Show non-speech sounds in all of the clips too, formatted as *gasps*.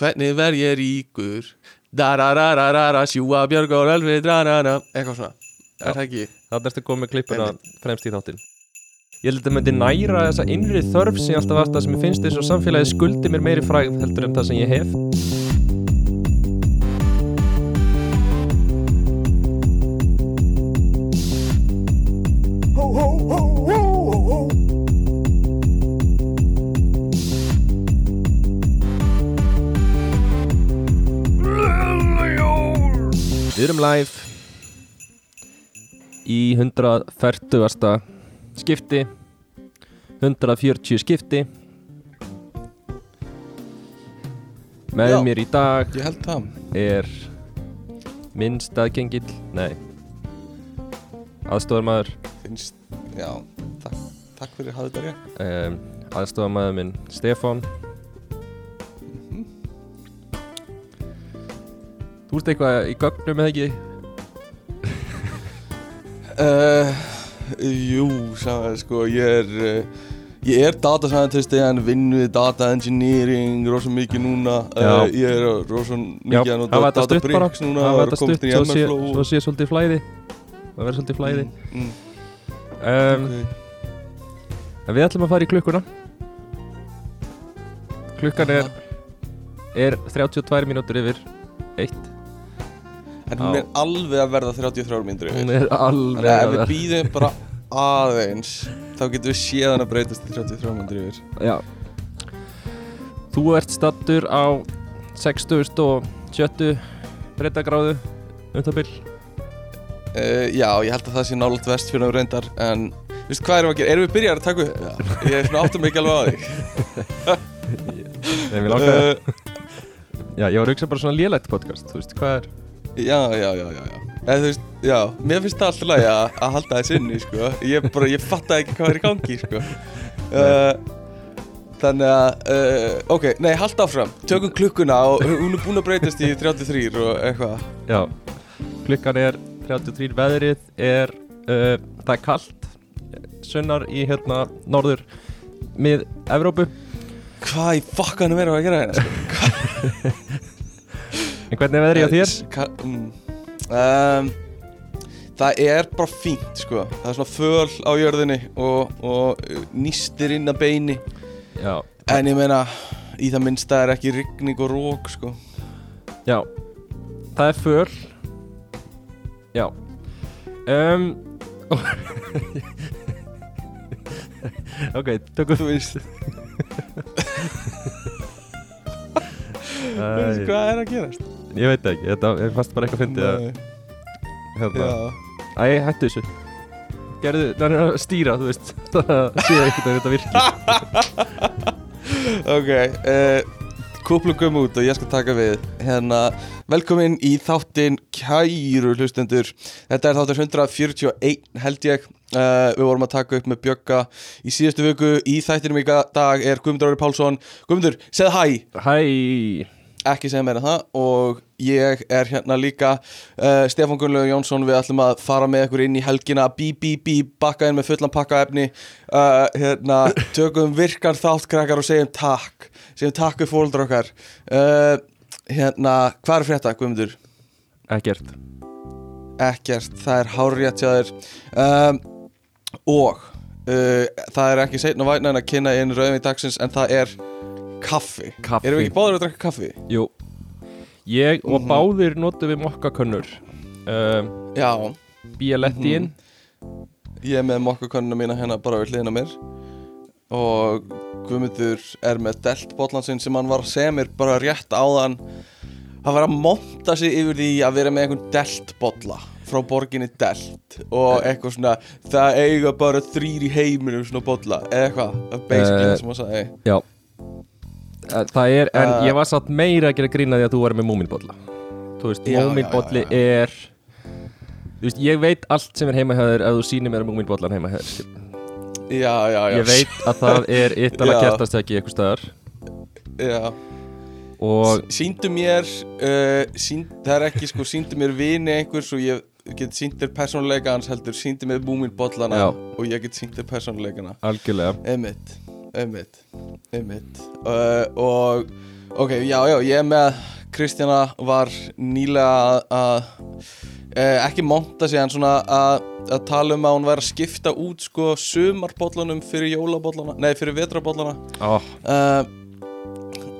hvernig verð ég ríkur? Dararararara sjúa björg og elfið drarara. Eitthvað svona, er það ekki? Þannig ertu komið klippuna fremst í þáttinn. Ég held að þetta myndi næra þessa innri þörf sem ég alltaf vart að sem ég finnst þess að samfélagi skuldi mér meiri fræð heldur en það sem ég hef live í 140. skipti 140 skipti með Já. mér í dag er minn staðgengill nei aðstofarmaður finnst, já, takk, takk fyrir að hafa þetta rétt um, aðstofarmaður minn Stefán Þú ert eitthvað í gögnum eða ekki? uh, jú, sagði, sko, ég er uh, ég er data scientist en vinn við data engineering rosa mikið núna. Uh, Já. ég er rosa mikið að hafa nota þetta data stutt bara. bricks núna hafa og þetta stutt inn í svo sé, MLflow svo sé svolítið flæði. Það verður svolítið flæði. Mm, um, ok. en við ætlum að fara í klukkuna. Klukkan er, er 32 mínútur yfir eitt en hún er alveg að verða 33 myndir hún er alveg Þannig að ef að við vera býðum bara aðeins þá getum við séð hann að breytast í 33 myndir yfir. Já. Þú ert stattur á 60 og 70 breytagráðu um það bil. Uh, Já, ég held að það sé nálat vest fyrir reyndar en Veistu hvað erum við að gera? Erum við byrjar að taka upp? Já. Ég er svona áttum ekki alveg á því. *laughs* Nei, mér langar uh, Já, ég var að hugsa bara svona lélætt podcast Þú veist, hvað er Já, já, já, já, þú veist, já, mér finnst það alltaf lægi að, halda þess inni, sko. Ég bara, ég fatta ekki hvað er í gangi, sko. *laughs* Uh, Þannig að, uh, ok, nei, halda áfram. Tökum klukkuna og hún er búin að breytast í 33 og eitthvað. Já, klukkan er 33 Veðrið er uh, Það er kalt Sunnar í hérna norður Mið Evrópu Hvað í fokkanum erum við að gera hérna, sko? *laughs* *laughs* En hvernig er veðrið á þér? Um, Það er bara fínt sko. Það er svona föl á jörðinni og, og uh, nýstir inn að beini. Já, En ég meina Í það minnsta er ekki rigning og rók sko. Já. Það er föl. Já. Um, *laughs* Ok, tökum Þú veist, þú veist hvað er að gerast Ég veit ekki, þetta er fast bara eitthvað fyndið að hérna, Já, Æ, hættu þessu. Gerðu, það er að stýra, þú veist. *laughs* Það sé ekkert að þetta virkir *laughs* ok uh, Kúplungum út og ég skal taka við. Hérna, velkomin í þáttinn Kæru hlustendur. Þetta er þáttur 141 held ég. Uh, Við vorum að taka upp með Bjögga Í síðustu viku, í þættinum í dag er Guðmundur Ári Pálsson. Guðmundur, segð hæ. Hæ ekki segja meira en það. Og ég er hérna líka uh, Stefán Gunnlaugur Jónsson við ætlum að fara með ykkur inn í helgina. Bí bí bí, bakka inn með fullan pakka efni uh, hérna, *laughs* tökum virkan þáttkrakkar og segjum takk. Segjum takk við fóldur okkar. Uh, hérna, hvað er frétta Guðmundur? Ekkert. Ekkert, það er hárrétt hjá þér. Um, og uh, það er ekki seinna væna en að kynna inn rauðum í dagsins en það er kaffi. Kaffi. Erum við ekki báður að drakka kaffi? Jú. Ég og Mhm. báðir notum við mokkakönnur. Um, Já, Bíalettíinn Ég er með mokkakonnuna mína hérna bara við hliðina mér. Og Guðmundur er með deltbollan sinn sem hann var að segja mér bara rétt áðan. Hann var að monta sig yfir því að vera með einhvern deltbolla frá borginni Delt. Og eitthvað svona það eiga bara þrýr í heiminum svona bolla. Eða eitthvað, er basically Eh, það sem hann sagði. Já. Eh, Það er, en Uh, ég var satt meira að gera grína því að þú var með múminbolla. Þú veist, já. er Þú veist, ég veit allt sem er heima hjá þér ef þú sýnir mér múminbollan heima hjá þér Já, já, já. Ég veit að það er *laughs* yttala Já. kertastæki eitthvað staðar. Já, Og síndu mér uh, sínd, það er ekki sko, síndu mér vini einhvers og ég get sínt þér persónuleika hans heldur, síndu mér Já. og ég get sínt þér persónuleikana. Algjörlega. Einmitt, einmitt, einmitt. Uh, og Ok, já, já, ég með Kristjana var nýlega að- eh, ekki monta sig en svona að, tala um að hún væri að skipta út sko sumarbóllunum fyrir jólabóllana nei, fyrir vetrabóllana oh, uh,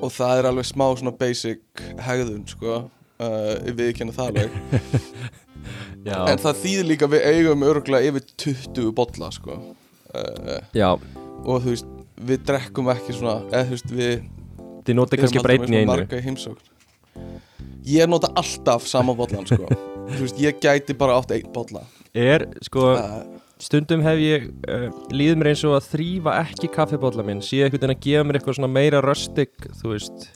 og það er alveg smá svona basic hegðun sko uh, við kennum það alveg. *laughs* En það þýðir líka við eigum örgulega yfir 20 bolla sko. Uh, já. og þú veist, við drekkum ekki svona eða þú veist, við Þið notið kannski einn í einu. ég nota alltaf sama bollan sko. *laughs* Þú veist, ég gæti bara átt einn bolla. Er, sko, uh, stundum hef ég uh, líður mér eins og að þrýfa ekki kaffibólla minn. Sé einhvern veginn að gefa mér eitthvað svona meira rustic þú veist.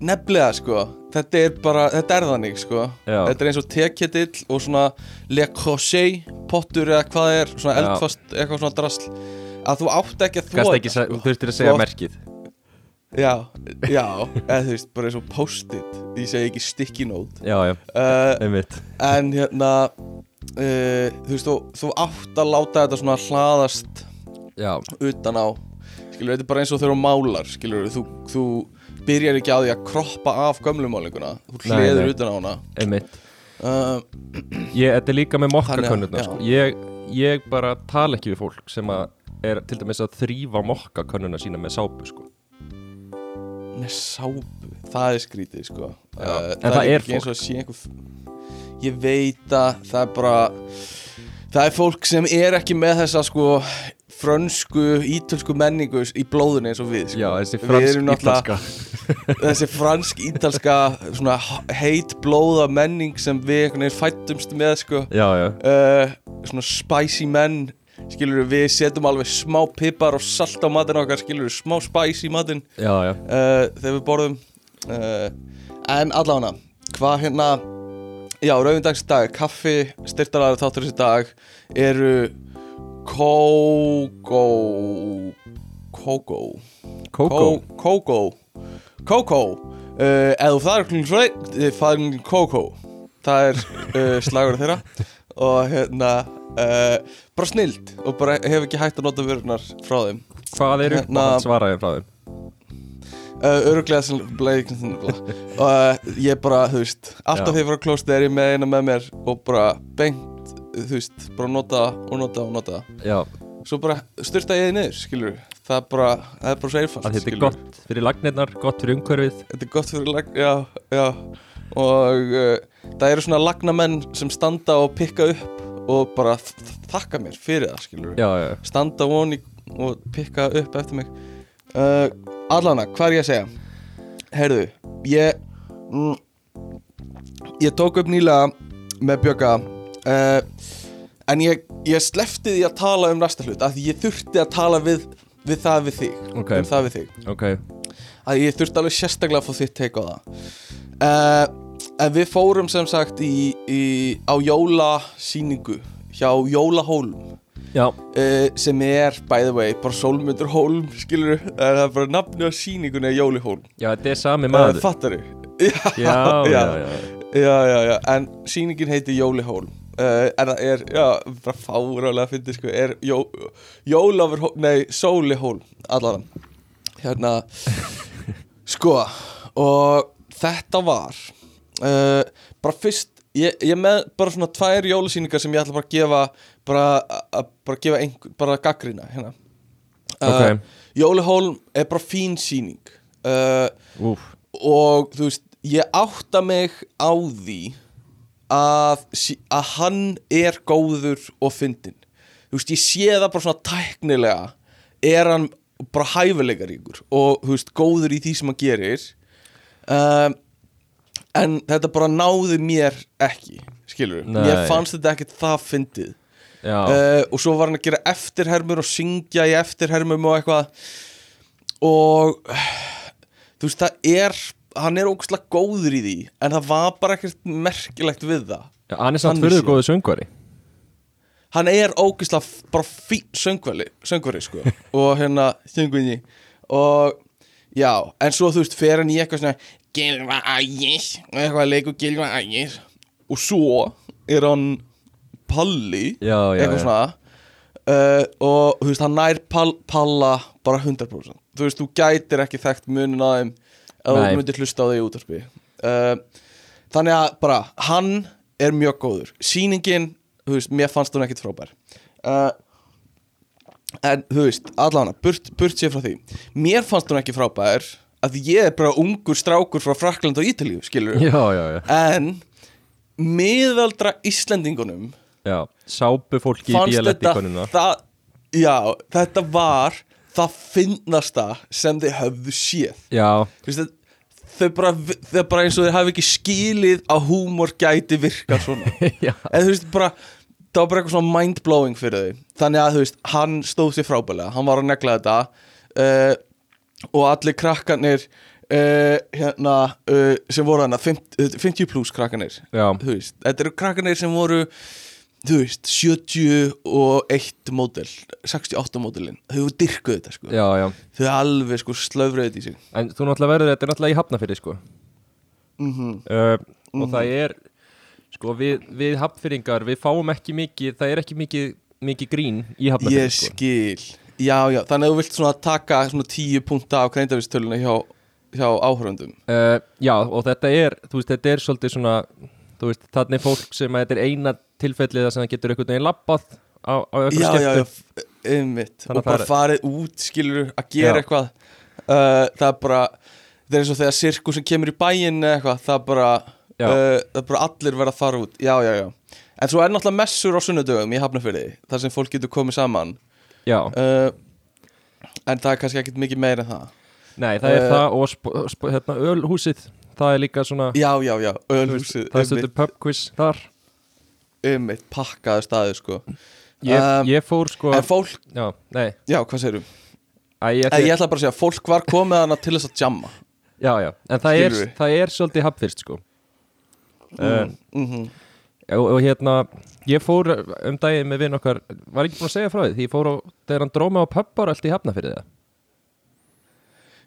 Nefnilega sko. Þetta er bara, þetta er þannig sko. Já. þetta er eins og teketill og svona Le Creuset pottur eða hvað er svona eldfast, eitthvað svona drasl að þú átt ekki að þvó Gast ekki, þetta, þú þurftir að segja merkið. Já, já, eða þú veist, bara eins og post-it. Ég segi ekki sticky note. Já, já, uh, einmitt. en hérna uh, þú veist, þú, þú átt að láta þetta svona hlaðast Já, utan á. Skilur, þetta er bara eins og þegar þú málar skilur, þú, þú byrjar ekki á því að kroppa af gömlumálinguna þú hliður utan á hana. Einmitt. Uh, Ég, þetta er líka með já. sko. ég, ég bara tala ekki við fólk sem að er til dæmis að þrýfa mokkakönnuna sína með sápu sko. með sápu, það er skrítið sko. Uh, en það er að sé einhver ég veit að það er bara það er fólk sem er ekki með þessa sko frönsku, ítölsku menningu í blóðunni eins og við sko. Já, þessi Við fransk erum náttúrulega- ítalska *laughs* þessi fransk-ítalska heit blóða menning sem við fættumst með sko. Já, já, uh, svona spicy menn skilur við setjum alveg smá pipar og salt á matinn okkar skilur við smá spicy matinn. Já, já. Uh, þegar við borðum. Uh, en allavega hvað hérna já, rauðindagsdag, kaffi styrtaræður þáttur þessi dag eru kókó kókó. Kókó. Kókó. Kókó. Eða það er klukkan sveit þið farin kókó. Það er uh, slagur þeirra. Og hérna uh, bara snild og bara hef ekki hægt að nota vörunar frá þeim. Hvað er Hérna- uppáhald svaraði frá þeim? uh, öruglega sem og uh, ég bara, þú veist alltaf Já. þegar ég fara á klósti er ég með eina með mér og bara beint, þú veist bara nota og nota og nota. Já, svo bara styrta ég þið niður, skilur það er bara, það er bara svo einfalt að þetta er gott fyrir lagnirnar, gott fyrir umhverfið. Þetta er gott fyrir lag, já, já. Og uh, það eru svona lagnamenn sem standa og pikka upp og bara þakka mér fyrir það, skilur Já, já, standa voni og pikka upp eftir mig. Uh, Allana, hvað er ég að segja? Heyrðu, ég mm, Ég tók upp nýlega með Bjögga uh, En ég, ég slefti því að tala um næsta hlut Af því ég þurfti að tala við, við það við þig Ok. Um það við þig. Ok. Að ég þurfti alveg sérstaklega að fá þitt teik á það. Uh, En við fórum sem sagt í, í, á jólasýningu hjá Jólahólm. Já, uh, sem er, by the way, bara Sólmundur Hólm, skilur það er bara nafni á sýningunni er Jóli Hólm já, þetta er sami uh, maður. Fattaru? *laughs* Já, já, já, já, já, já, en sýningin heitir Jóli Hólm uh, en það er, já, bara fárálega að fyndi, sko, er Jó, Jólafur nei, Sóli Hólm allan, hérna *laughs* sko, og þetta var uh, bara fyrst ég, ég með bara svona tvær jólasýningar sem ég ætla bara að gefa bara, að bara gefa einhver, bara gaggrina hérna. Ok. Jóli Hólm er bara fín sýning. Uh, Úf, og þú veist, ég átta mig á því að, sí- að hann er góður og fyndinn. Þú veist, ég sé það bara svona tæknilega er hann bara hæfileikaríkur og þú veist, góður í því sem hann gerir. Um, en þetta bara náði mér ekki skilur, Nei. mér fannst þetta ekkert það fyndið. Uh, og svo var hann að gera eftirhermur og syngja í eftirhermum og eitthvað. Og þú veist það er hann er ógustlega góður í því en það var bara ekkert merkilegt við það. Já hann er samt fyrir góðu söngvari. Hann er ógustlega bara fín söngvali söngvari sko. *laughs* Og hérna söngvinni. Og já en svo þú veist fer hann í eitthvað svona Gilva Ægis og eitthvað leikur Gilva Ægis og svo er hann Palli Já, já, eitthvað svona. Uh, og þú veist, hann nær pal, palla bara 100% þú veist, þú gætir ekki þekkt munin á þeim ef Nei. þú myndir hlusta á þig í útarpi uh, þannig að bara hann er mjög góður. Sýningin, þú veist, mér fannst hún ekkit frábær. Uh, en þú veist, allavega burt, burt sér frá því. Mér fannst hún ekki frábær að ég er bara ungur strákur frá Frakland og Ítalíu, skilur Já, já, já, en miðaldra Íslendingunum já. Sápu fólki í bíalettikonuna já, þetta var það finnasta sem þið höfðu séð. Já, veist, þau bara, þau bara eins og þeir hafi ekki skilið að húmor gæti virka svona. *laughs* Eða þú veist bara það var bara eitthvað svona mind-blowing fyrir þau. Þannig að þú veist, hann stóð sér frábælega hann var að negla þetta. Uh, og allir krakkanir uh, hérna uh, sem voru hann 50, 50 plus krakkanir já, þú veist, þetta eru krakkanir sem voru þú veist, 71 módel, 68 módelin. Þau dyrkuðu þetta sko. Já, já. Þau alveg sko slöfröðu þetta í sig. En þú náttúrulega verður þetta náttúrulega í hafnafyrir sko. Mm uh, Og það er Sko við, við hafnfyringar Við fáum ekki mikið Það er ekki mikið, mikið grín í hafnafyrir Ég sko. skil Já, já, þannig að þú vilt svona taka svona tíu punta á kreindavistöluna hjá, hjá áhörundum uh, Já og þetta er Þú veist þetta er svolítið svona Þú veist þannig fólk sem að þetta er eina tilfellið sem það getur einhvern veginn labbað á, á Já, já, já, einmitt. Og að bara farið út, skilur, að gera Já. eitthvað. Uh, Það er bara Það er eins og þegar sirkusin kemur í bæinn eða eitthvað Það er bara uh, Það er bara allir verða að fara út. Já, já, já. En svo er náttúrulega messur á sunnudögum í Hafnarfirði Þar sem fólk getur komið saman uh, En það er kannski ekkert mikið meira en það. Nei það er Eh, það og hérna, ölhúsið. Það er líka svona Já, já, já, ölhúsið Það er stundur pub quiz þar. Einmitt, pakkaðu staði, sko. Ég, Um, ég fór sko En fólk, Já, nei. Já, hvað segirðu? Æ, ég, Ég, ætla bara að segja, fólk var komið hana til þess að jamma. Já, já, en það er, það er svolítið hafnfyrst sko. Uh, mm -hmm. og, og hérna, ég fór um daginn með vinn okkar, var ekki búin að segja frá því því ég fór á, þegar hann dróð mig á pubbar allt í hafna fyrir það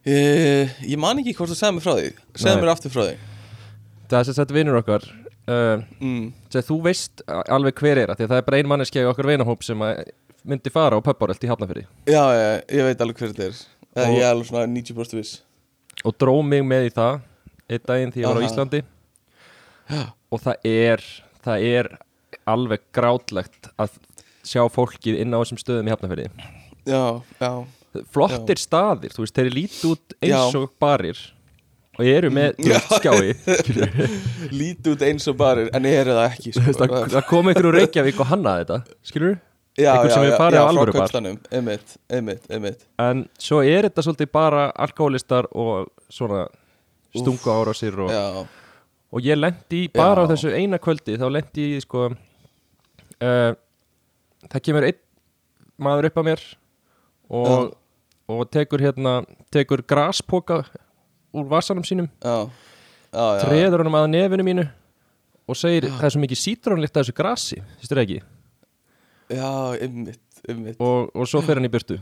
Uh, ég man ekki hvort þú segði mér frá því Segðu Nei. mér aftur frá því Það er sem sagt vinnur okkar uh, mm. þú veist alveg hver er það því að það er bara ein manneskja í okkar vinahóp sem myndi fara á pubbar allt í hafna fyrir Já, já, ég veit alveg hver þetta er Og-. Ég er alveg svona 90% viss og dróð mig með í það einn daginn því ég var á. Íslandi Já. og það er það er alveg grátlegt að sjá fólkið inn á þessum stöðum í hafna Já, já. Flottir staðir, þú veist, þeir líti út eins Já. og barir og eru með Já. skjái. *laughs* Lítið út eins og barir, en ég er það ekki sko. það, það kom einhver úr Reykjavík og hannaði þetta skilur já, einhver já, sem já, farið já, á alvöru bar. en svo er þetta svolítið bara alkoholistar og svona stungu ára sér og, Já, og ég lendi bara á Já. þessu eina kvöldi þá lendi ég sko uh, það kemur einn maður upp að mér og, og tekur hérna tekur graspoka úr vasanum sínum já, já, treður honum að nefinu mínu og segir það er svo mikið sítrónlikt af þessu grasi, sýstur það ekki? Já, einmitt, einmitt. Og, og svo fer hann í burtu.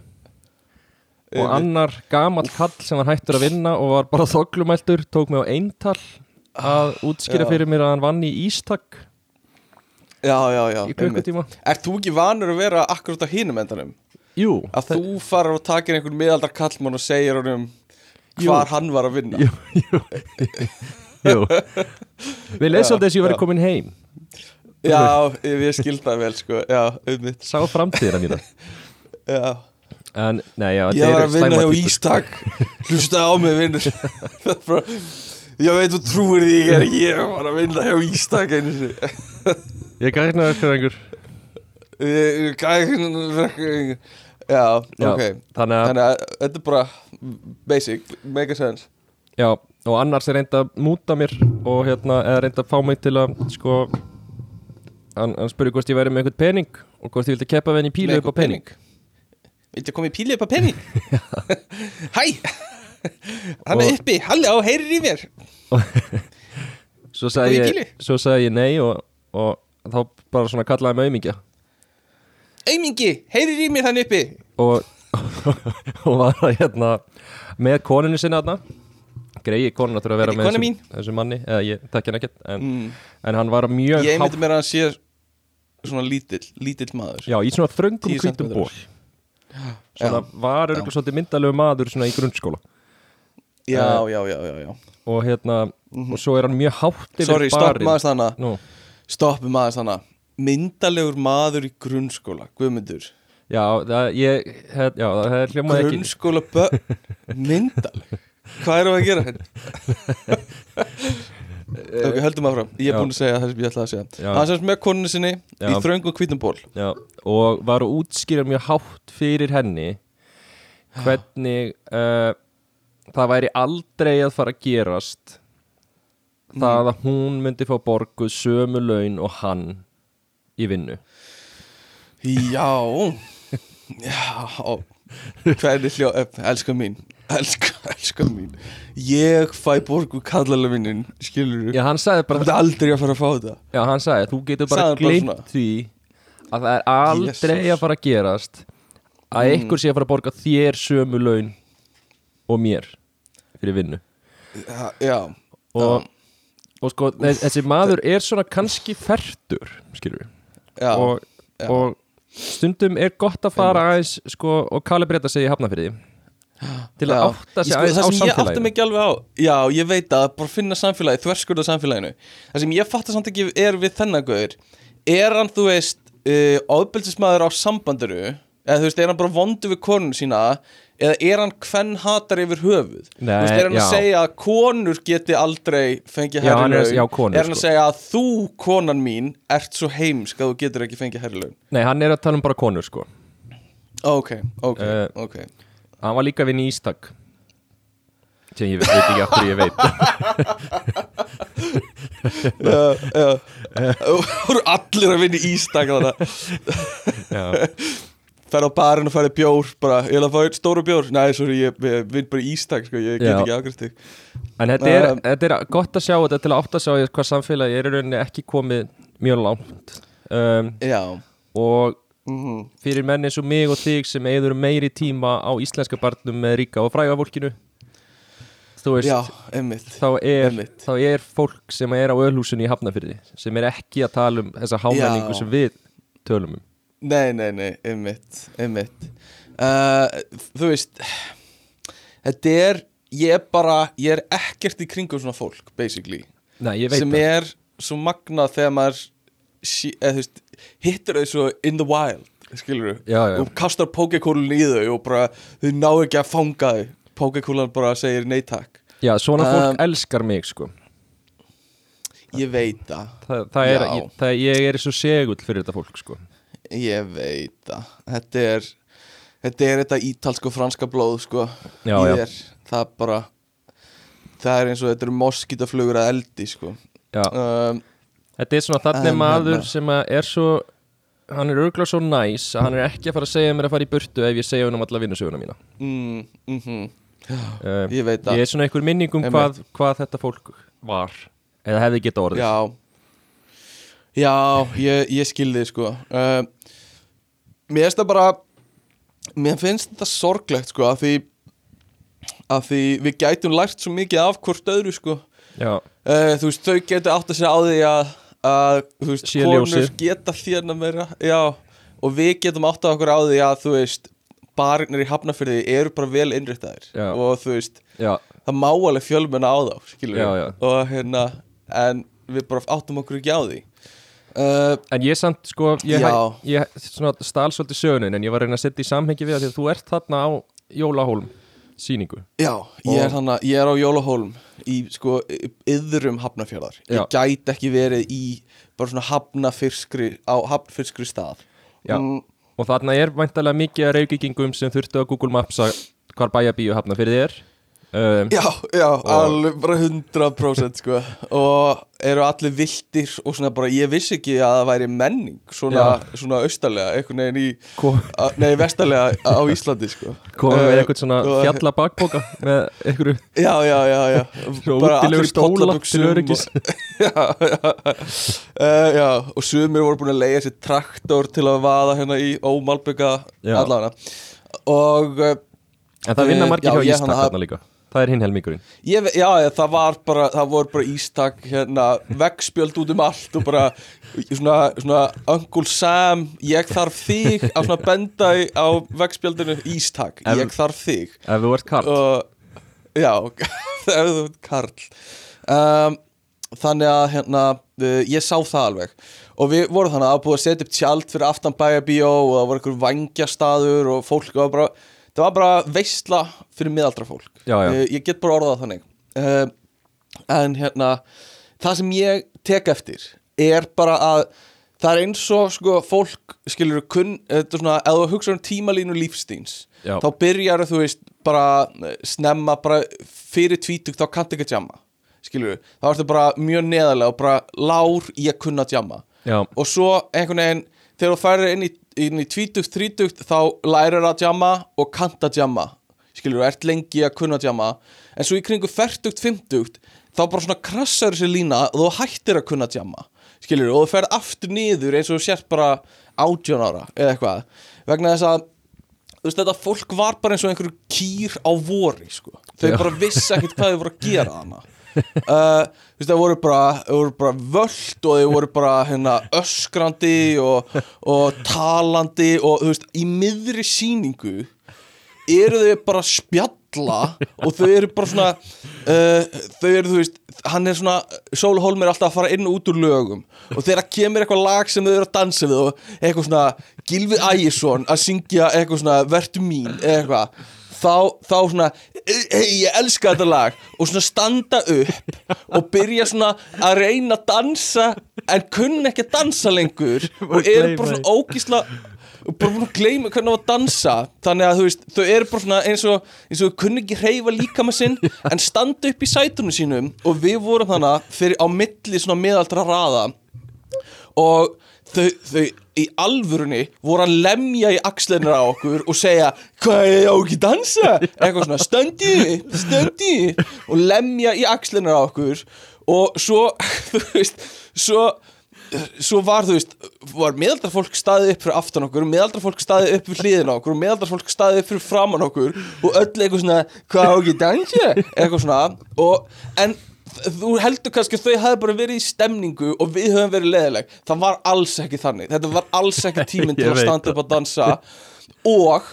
Og annar gamall kall sem var hættur að vinna og var bara þoklumæltur tók mig á eintal að útskýra fyrir mér að hann vann í ístak Já, já, já, í klukkutíma. Er þú ekki vanur að vera akkurat á hinum endanum? Jú, Að þú farar og takir einhvern miðaldar kallmann og segir honum hvar hann var að vinna? Jú, jú, *laughs* jú. Við leysum þess að ég já. komin heim. Já, ég, ég skil það vel sko. Já, auðvitað sá framtíðina mína. *laughs* Já. En, nei, já, Ég var að vinna hjá. Ístak. Hlusta á mig vinnur Það *laughs* Ég veit þú trúir því ekki en ég var að vinna hjá Ístak einu sinni. *laughs* Ég gæknaði eftir einhver Ég ég gæði Já, Já, ok. Þannig að, að þetta er bara basic, mega sense. Já, og annars er reynd að múta mér og hérna, eða reynd að fá mig til að sko hann, hann spurði hvort ég væri með einhvern pening og hvort ég vildi keppa við henni í pílu upp á einhvern pening. Viltu koma í píli upp á penning? *laughs* Hæ! Hann er Og- uppi, halló, heyrir í mér *laughs* Svo sagði ég, svo sagði ég nei og, og þá bara svona kallaði mig aumingja. Aumingi, heyrir í mér hann uppi. Og, *laughs* og var að hérna með koninu sinna þarna. Greiði konuna þurfa að vera er með mín. þessum manni. Eða ég tekja hann ekkert en, mm. en hann var mjög Ég myndi mér að hann sé svona lítill, lítill maður. Já, í svona þröngum 10 hvítum ból svona var já. örgulega svolítið myndalegu maður svona í grunnskóla Já, Eh, já, já, já, já. og hérna og svo er hann mjög hátt yfir Sorry, stopp maður þannig Nú, Stoppum aðeins þannig Myndalegur maður í grunnskóla Guðmundur. Já, það, ég, hef, já, það er hljómaði ekki. Grunnskóla Myndaleg Hvað erum við að gera hérna? *laughs* ok, höldum áfram. Ég er Já. búinn að segja það sem ég ætlaði að segja. Já. Hann semst með konunni sinni Já. í þröngum hvítum ból já, og var að útskýra mjög hátt fyrir henni hvernig uh, það væri aldrei að fara að gerast það að hún myndi fá borguð sömu laun og hann í vinnu. Já. Já. Hvernig hljó, elska mín Elska, elska mín. Ég fæ borgu kallalega minnin Skilur Já, hann sagði Það bara myndi aldrei að fara að fá þetta. Já, hann sagði, þú getur bara svona? því að það er aldrei Jesus. að fara að gerast að einhver sé að fara að borga þér sömu laun og mér fyrir vinnu. Já, já. og, og sko, þess- þessi maður er svona kannski fertur skilur við og, og stundum er gott að fara aðeins sko, og kalibreta sig í hafnafyrði til að átta sig sko, aðeins á það sem ég átta samfélaginu. mig ekki alveg á Já, ég veit að bara finna samfélagi Þverskurða samfélaginu. Það sem ég fatta samt ekki er við þennan gauður Er hann, þú veist uh, Óðbelsismæður á sambandinu? Eða þú veist, er hann bara vondu við konun sína Eða er hann hvern hatar yfir höfuð? Þú Nei, veist, er hann já. að segja að konur geti aldrei fengið herri er- laun Er hann að sko. segja að þú, konan mín Ert svo heimsk að þú getur ekki fengið herri laun Nei, hann er að tala um bara konur sko. Ok, ok, Eh, ok. hann var líka við nýstak sem ég veit ekki aftur ég veit. *laughs* Já, já. Það *laughs* voru allir að vinna í ístak þannig Já. *laughs* Fær á barinn og færi bjór bara, ég vil að fá stóru bjór. Nei, sorry, ég, ég vinn bara í ístak sko, ég get Já. ekki afgræst þig. En þetta er, Um, þetta er gott að sjá þetta til að átta að sjá hvað samfélagi er í rauninni ekki komið mjög langt. Um, og mm fyrir menn eins og mig og þig sem eigður meiri tíma á íslenska barnum með ríka og fræga fólkinu þú veist, Já, einmitt þá, er, þá er fólk sem er á ölhúsinu í Hafnafyrði sem er ekki að tala um þessa hámenningu sem við tölum um Nei, nei, nei, einmitt, einmitt. Uh, Þú veist Þetta er, ég er bara, ég er ekkert í kringum svona fólk, basically. Nei, ég veit sem það. er svo magnað þegar maður eða, þú veist, hittir þau svo in the wild skilur þú, Já, já. og kastar pókekúlun í þau og bara þau ná ekki að fanga þau. Pókekúlan bara segir nei takk. Já, svona fólk Um, elskar mig sko. Ég veit það, Þa, það er, ég, það, ég er svo segull fyrir þetta fólk sko ég veit það. Þetta er þetta er þetta ítalsko franska blóð sko. Já, já. það bara það er eins og þetta eru moskítaflugur að eldi sko. Um, þetta er svona þannig maður hérna- sem er svo hann er örgulega svo næs að hann er ekki að fara að segja mér að fara í burtu ef ég segja hann um alla vinnusöguna mína. Mm, mm -hmm, uh, ég veit það. Ég er svona einhver minning um hvað, hvað þetta fólk var eða hefði geta orðið. Já. Já, ég, ég skilði sko. Uh, Mér finnst það bara Mér finnst þetta sorglegt sko að því að því við gætum lært svo mikið af hvort öðru sko. Uh, Þú veist, þau getur átt að segja á því að, að þú veist, konur geta þérna meira Já, og við getum átt að okkur á því að þú veist Barinnir í Hafnafyrði eru bara vel innréttaðir. Já. og þú veist, já, það má alveg fjölmenna á þá skilur já. og hérna en við bara áttum okkur ekki á því uh, en ég samt sko ég, ég stál svolítið sögunin en ég var að reyna að setja í samhengi við því að þú ert þarna á Jólahólm síningu já, ég er, hana, ég er á Jólahólm í sko yðrum hafnafjörðar ég gæti ekki verið í bara svona hafnafyrskri á hafnafyrskri stað. Já. Mm, og þarna er væntalega mikið að reykingum sem þurftu að Google Maps að hvar bæjabíu hafna fyrir þér um, já, já, alveg bara 100% sko. Og eru allir viltir og svona bara, ég vissi ekki að það væri menning svona, svona austarlega, einhvern veginn í a, nei, vestarlega á Íslandi sko. Komum við Eh, eitthvað svona og- fjalla bakboka með einhverju Já, já, já, já. Bara allir í stóla pollabuxum til öryggis. og, *laughs* já, já, uh, já Og sumir voru búin að leiða sér traktor til að vaða hérna í ómalbygga allavega. Og uh, en það vinna Eh, margir já, hjá Ístak þarna líka það er hinn helmingurinn. Ég, já, það var bara Það voru bara ístak hérna Vegspjöld út um allt og bara Svona, svona Uncle Sam Ég þarf þig að svona benda í- á vegspjöldinu Ístak, ég þarf þig. ef þú ert kall og Já, *laughs* ef þú ert karl. Um, Þannig að hérna uh, ég sá það alveg. Og við vorum þannig að búið að setja upp tjald fyrir aftan bæjabíó og það var einhver vangjastaður og fólk var bara það var bara veistla fyrir miðaldra fólk. Já, já. Uh, ég get bara orðað þannig. Uh, en hérna það sem ég tek eftir er bara að það er eins og sko fólk skilur kunn, þetta er svona, ef þú hugsa um tímalínu lífstíns Já. þá byrjar þú veist bara eh, snemma bara fyrir tvítugt þá kannt ekki að jamma skilur þá ertu bara mjög neðarlega og bara lár í að kunna að jamma. Já, og svo einhvern veginn þegar þú færir inn í, inn í tvítugt, þrítugt þá lærir að jamma og kanta jamma. Skilur þú, ert lengi að kunna jamma. En svo í kringu færtugt, fymtugt þá bara svona krassar þessi lína og þú hættir að kunna jamma. Skilur og þú ferð aftur niður eins og þú sért bara átjón ára eða eitthvað. Vegna þess að þú veist þetta fólk var bara eins og einhverju kýr á vori sko. þau Já. bara vissi ekkert hvað þau voru að gera hana uh, það voru bara, bara völd og þau voru bara hérna, öskrandi og, og talandi og þú veist í miðri sýningu eru þau bara að spjalla og þau eru bara svona uh, þau eru þú veist hann er svona, Sól Holm er alltaf að fara inn og út úr lögum og þegar kemur eitthvað lag sem þau eru að dansa við og eitthvað svona Gilvi Ægjesson að syngja eitthvað svona Vertu mín eitthvað þá, þá svona hei ég elska þetta lag. Og svona standa upp og byrja svona að reyna að dansa en kunna ekki að dansa lengur *laughs* og eru bara svona ógísla og bara búin að gleyma hvernig það var að dansa. Þannig að þú veist, þau eru bara svona eins og eins og þau kunni ekki hreyfa líka með sinn en standa upp í sætunum sínum. Og við vorum þannig fyrir á milli svona miðaldra raða. Og þau, þau í alvörunni voru að lemja í axlinir á okkur og segja hvað er ég á ekki dansa? *laughs* Eitthvað svona stöndi, stöndi og lemja í axlinir á okkur. Og svo *laughs* þú veist, svo svo var þú veist, var meðaldra fólk staðið upp fyrir aftan okkur, meðaldra fólk staðið upp fyrir hliðin okkur meðaldra fólk staðið upp fyrir framan okkur og öll eitthvað svona hvað á ekki dansa, eitthvað svona. Og, en þú heldur kannski þau hefði bara verið í stemningu og við höfum verið leðileg, það var alls ekki þannig. Þetta var alls ekki *laughs* tíminn til að standa upp að dansa. Og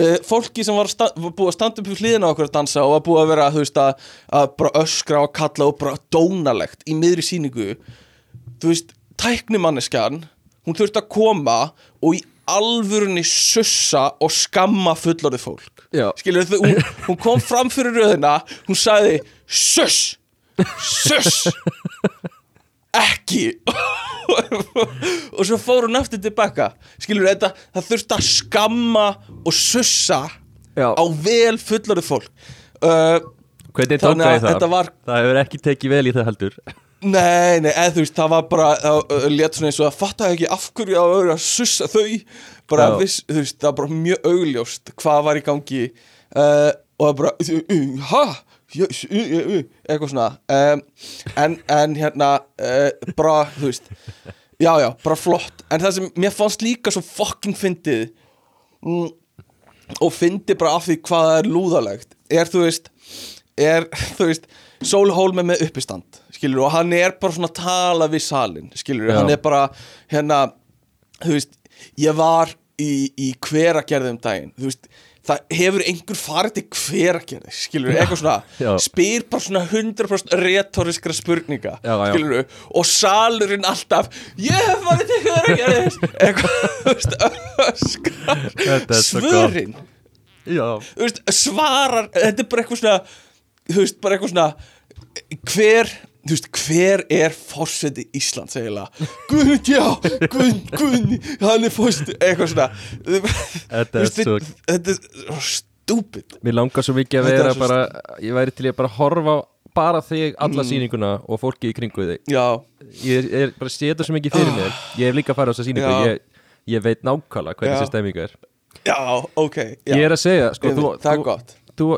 uh, fólki sem var, var búið að standa upp hliðina á okkur að dansa og var búið að vera þú veist að, að bara öskra og kalla og bara dónalegt í miðri sýningu. Þú veist, tæknimanneskjan hún þurfti að koma og í alvörunni sussa og skamma fullorðið fólk. Skilur þau, hún, hún kom fram fyrir röðina hún sagði suss suss ekki! Og svo fór hún aftur tilbaka skilur þetta, það þurfti að skamma og sussa Já. á vel fullorðið fólk. Uh, hvernig Þannig tóka að ég það? þetta var- Það hefur ekki tekið vel í það heldur. Nei, nei, eða þú veist, það var bara það uh, lét svona eins og að fatta ekki af hverju að vera að sussa þau. Bara, viss, þú veist, það var bara mjög augljóst hvað var í gangi. Uh, og það bara, uh, eitthvað svona. Um, en, en hérna uh, bara, þú veist já, já, bara flott, en það sem mér fannst líka svo fucking fyndið mm, og fyndi bara af því hvað það er lúðalegt er þú veist er *laughs* þú veist Sól Hólme með uppistand skilur og hann er bara svona að tala við salin skilur Já. hann er bara hérna þú veist ég var í, í hveragerðum daginn þú veist það hefur einhver farið til hveragerði skilur eitthvað svona Já. spyr bara svona 100% retoriskra spurninga Já, já. skilur og salurinn alltaf ég hef farið til hveragerði eitthvað þú veist öskrar Þetta er svo gott. svörin Já, þú veist, svarar þetta er bara eitthvað svona þú veist, bara eitthvað svona hver, þú veist, hver er fórseti Íslands eiginlega? Guðmund, já, Guðmund, Guðmund hann er fórseti, eitthvað svona. Þetta er svo- þetta er stúpid. Mér langar svo mikið að er vera bara Ég væri til að bara horfa á bara þig alla sýninguna og fólki í kringu þig. Já, Ég er bara að setja svo mikið fyrir mér. Ég hef líka farið á þessa sýningu. Já. ég, ég veit nákvæmlega hvernig þessi stemmingu er. Já, ok já. Ég er að segja, sko, Einmitt, þú, það er gott. þú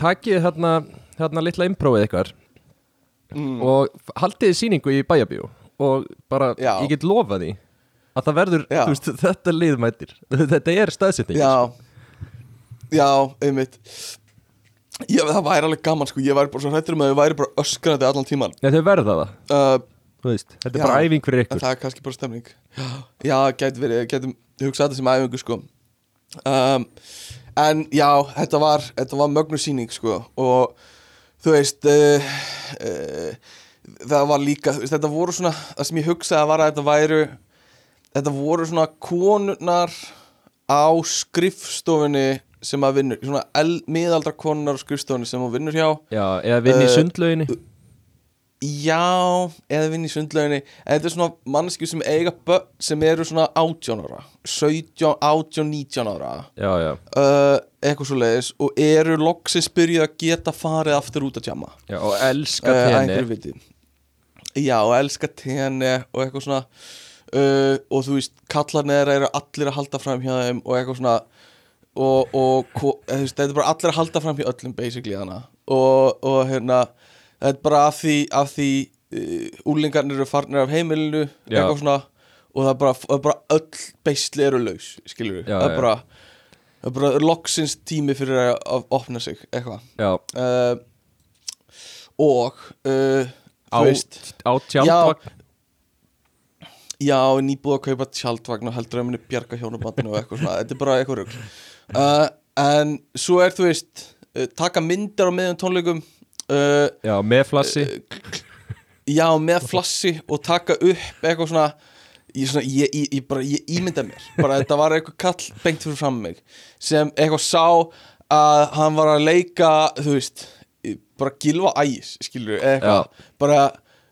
takið hérna, hérna litla impróið ykkar Mm. og haldið sýningu í bæjabíu og bara, Já. ég get lofað því að það verður, Já. þú veist, þetta liðmættir *laughs* þetta er staðsetning já, já, einmitt. Já, það væri alveg gaman, sko. Ég væri bara svo hrættur um að ég væri bara öskrandi allan tíman Nei, þau verða það, uh, veist þetta er bara æfing fyrir ykkur. Það er kannski bara stemning. Já, gæti verið, gætum hugsað þetta sem æfingu sko. Um, En já, þetta var, þetta var mögnu sýning sko. Og þú veist uh, uh, það var líka veist, þetta voru svona, það sem ég hugsaði var að þetta væru þetta voru svona konurnar á skrifstofunni sem að vinnur, svona miðaldra konunar á skrifstofunni sem að vinnur hjá. Já, eða vinn í Eh, sundlauginni já, eða vinn í sundlauginni. Þetta er svona mannskju sem eiga börn sem eru svona 18 ára 17, 18, 19 ára. Já, já, uh, eitthvað svo leiðis og eru loksins byrjuð að geta farið aftur út að tjama já og elska uh, tenni. viti. Já og elska tenni og eitthvað svona uh, og þú veist kallarnir eru allir að halda fram hjá þeim og eitthvað svona og, og þetta er bara allir að halda fram hjá öllum basically hana og, og hérna þetta er bara af því, af því uh, úlingarnir eru farnir af heimilinu eitthvað svona og það er bara, það er bara öll beisli eru laus skilur við, það er bara það er bara loksins tími fyrir að, að opna sig eitthvað. Uh, og uh, á, á tjaldvagn? Já, nýbúið að kaupa tjaldvagn og heldur að muni bjarga hjónabandinu og eitthvað svona, þetta er bara eitthvað rugl. Uh, en svo er þú veist taka myndar á meðan tónleikum uh, Já, með flassi. já, með flassi og taka upp eitthvað svona ég, svona, ég, ég, ég bara, ég ímynda mér. Bara þetta var eitthvað kall bengt fyrir fram mig sem eitthvað sá að hann var að leika þú veist, bara gilva æs skilur, eitthvað, bara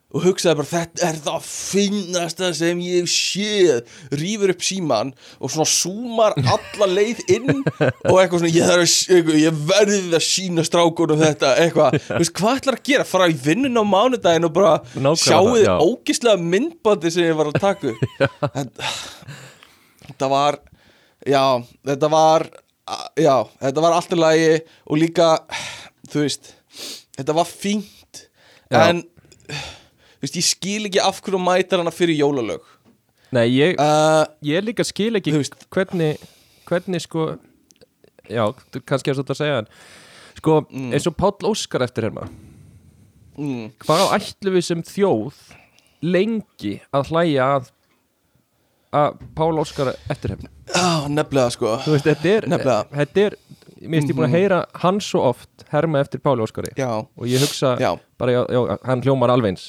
og hugsaði bara þetta er það finnasta sem ég séð. Rýfur upp síman og svona súmar alla leið inn og eitthvað svona ég, að, ég verði að sína strákunum þetta eitthvað, þú veist hvað ætlar að gera? Fara í vinnun á mánudaginn og bara Nákvæmlega sjáu þið já. ógislega myndbandi sem ég var að taka upp. *laughs* Þetta, var já, þetta var já, þetta var allt í lagi og líka, þú veist þetta var fínt. Já. en þú veist, ég skil ekki af hverju mætar hana fyrir jólalög. Nei, ég, uh, ég líka skil ekki hvernig, hvernig sko Já, kannski er svolítið að segja en Sko, eins og Páll Óskar eftir hérna. Mm, Hvað ætlum við sem þjóð lengi að hlæja að að Páll Óskar eftir hérna? Á, nefnilega sko. Þú veist, þetta er, þetta er Mér finnst ég búin að heyra hann svo oft herma eftir Páli Óskari. Já, og ég hugsa já, bara, já, já, hann hljómar alveg eins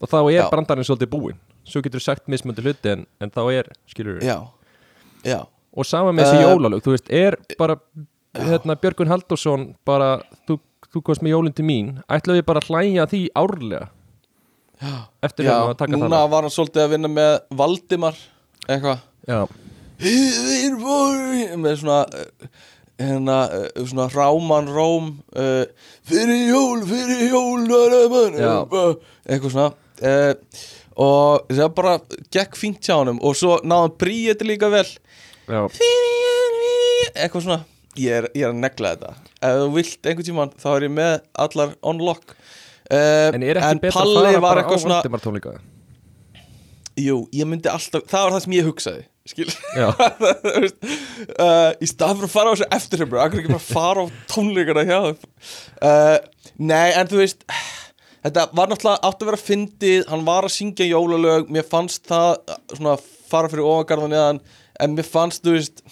og þá er Já. brandarinn svolítið búinn. Svo getur þú sagt mismöndu hluti en, en þá er, skilur já, og sama með þessi Eh, jólalög, þú veist, er bara hérna, Björgun Halldórsson bara, þú, þú komst með jólinn til mín ætlaðu við bara að hlæja því árlega? Já, eftir já hérna að taka núna var hann svolítið að vinna með Valdimar eitthvað. Það með svona uh, hérna, uh, svona ráman róm uh, fyrir jól, fyrir jól uh, eitthvað svona uh, og það bara gekk fínt hjá honum og svo náðan bríði líka vel. Já, eitthvað svona ég er, ég er að negla þetta. Ef þú vilt einhvern tímann þá er ég með allar on lock. Uh, en að Palli var eitthvað svona jú, ég myndi alltaf, það var það sem ég hugsaði uh, *laughs* í stað fyrir að fara á þessu eftirhjöfur akkur ekki bara fara á tónleikana hjá uh, nei en þú veist þetta var náttúrulega átt að vera fyndið hann var að syngja jólalög mér fannst það uh, svona fara fyrir ofangarðan eðan en mér fannst þú veist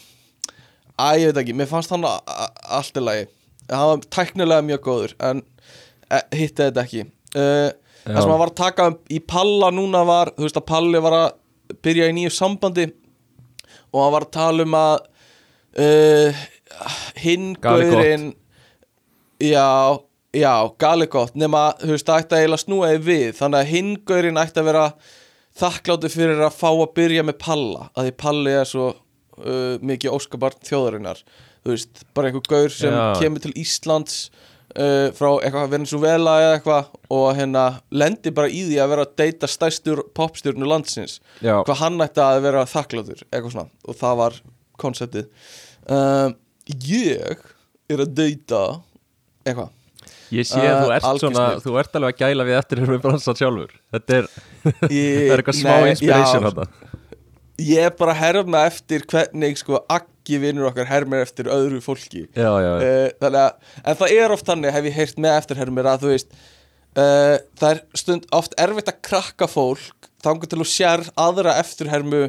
að ég veit ekki, mér fannst hann a- a- allt í lagi. Hann var tæknilega mjög góður en uh, hitti þetta ekki. Uh, það sem hann var að taka í Palla núna var, þú veist að Palli var að byrja í nýju sambandi og hann var að tala um að uh, gaurinn já, já, gali gott nema, þú veist, það ætti að eiginlega snúa þig við þannig að hinn gaurinn ætti að vera þakkláttu fyrir að fá að byrja með Palla, að því Palli er svo uh, mikið óskabarn þjóðarinnar. Þú veist, bara einhver gaur sem Já. kemur til Íslands uh, frá eitthvað Venezuela eða eitthvað og hérna lendi bara í því að vera að deyta stærstur popstjórnu landsins. Já, hvað hann ætti að vera þakkláttur eitthvað svona og það var konseptið. Um, ég er að deyta eitthvað ég sé að þú Uh, ert algjör svona þú ert alveg að gæla við eftir hérna með bransan sjálfur. Þetta er, Ég- *laughs* er eitthvað smá Nei, inspiration þetta ég er bara að herma eftir hvernig sko Aggi vinnur okkar hermir eftir öðru fólki. Já, já, já, uh, þannig að, en það er oft þannig hef ég heyrt með eftirhermir að þú veist uh, það er stund oft erfitt að krakka fólk þangur til að sér aðra eftirhermu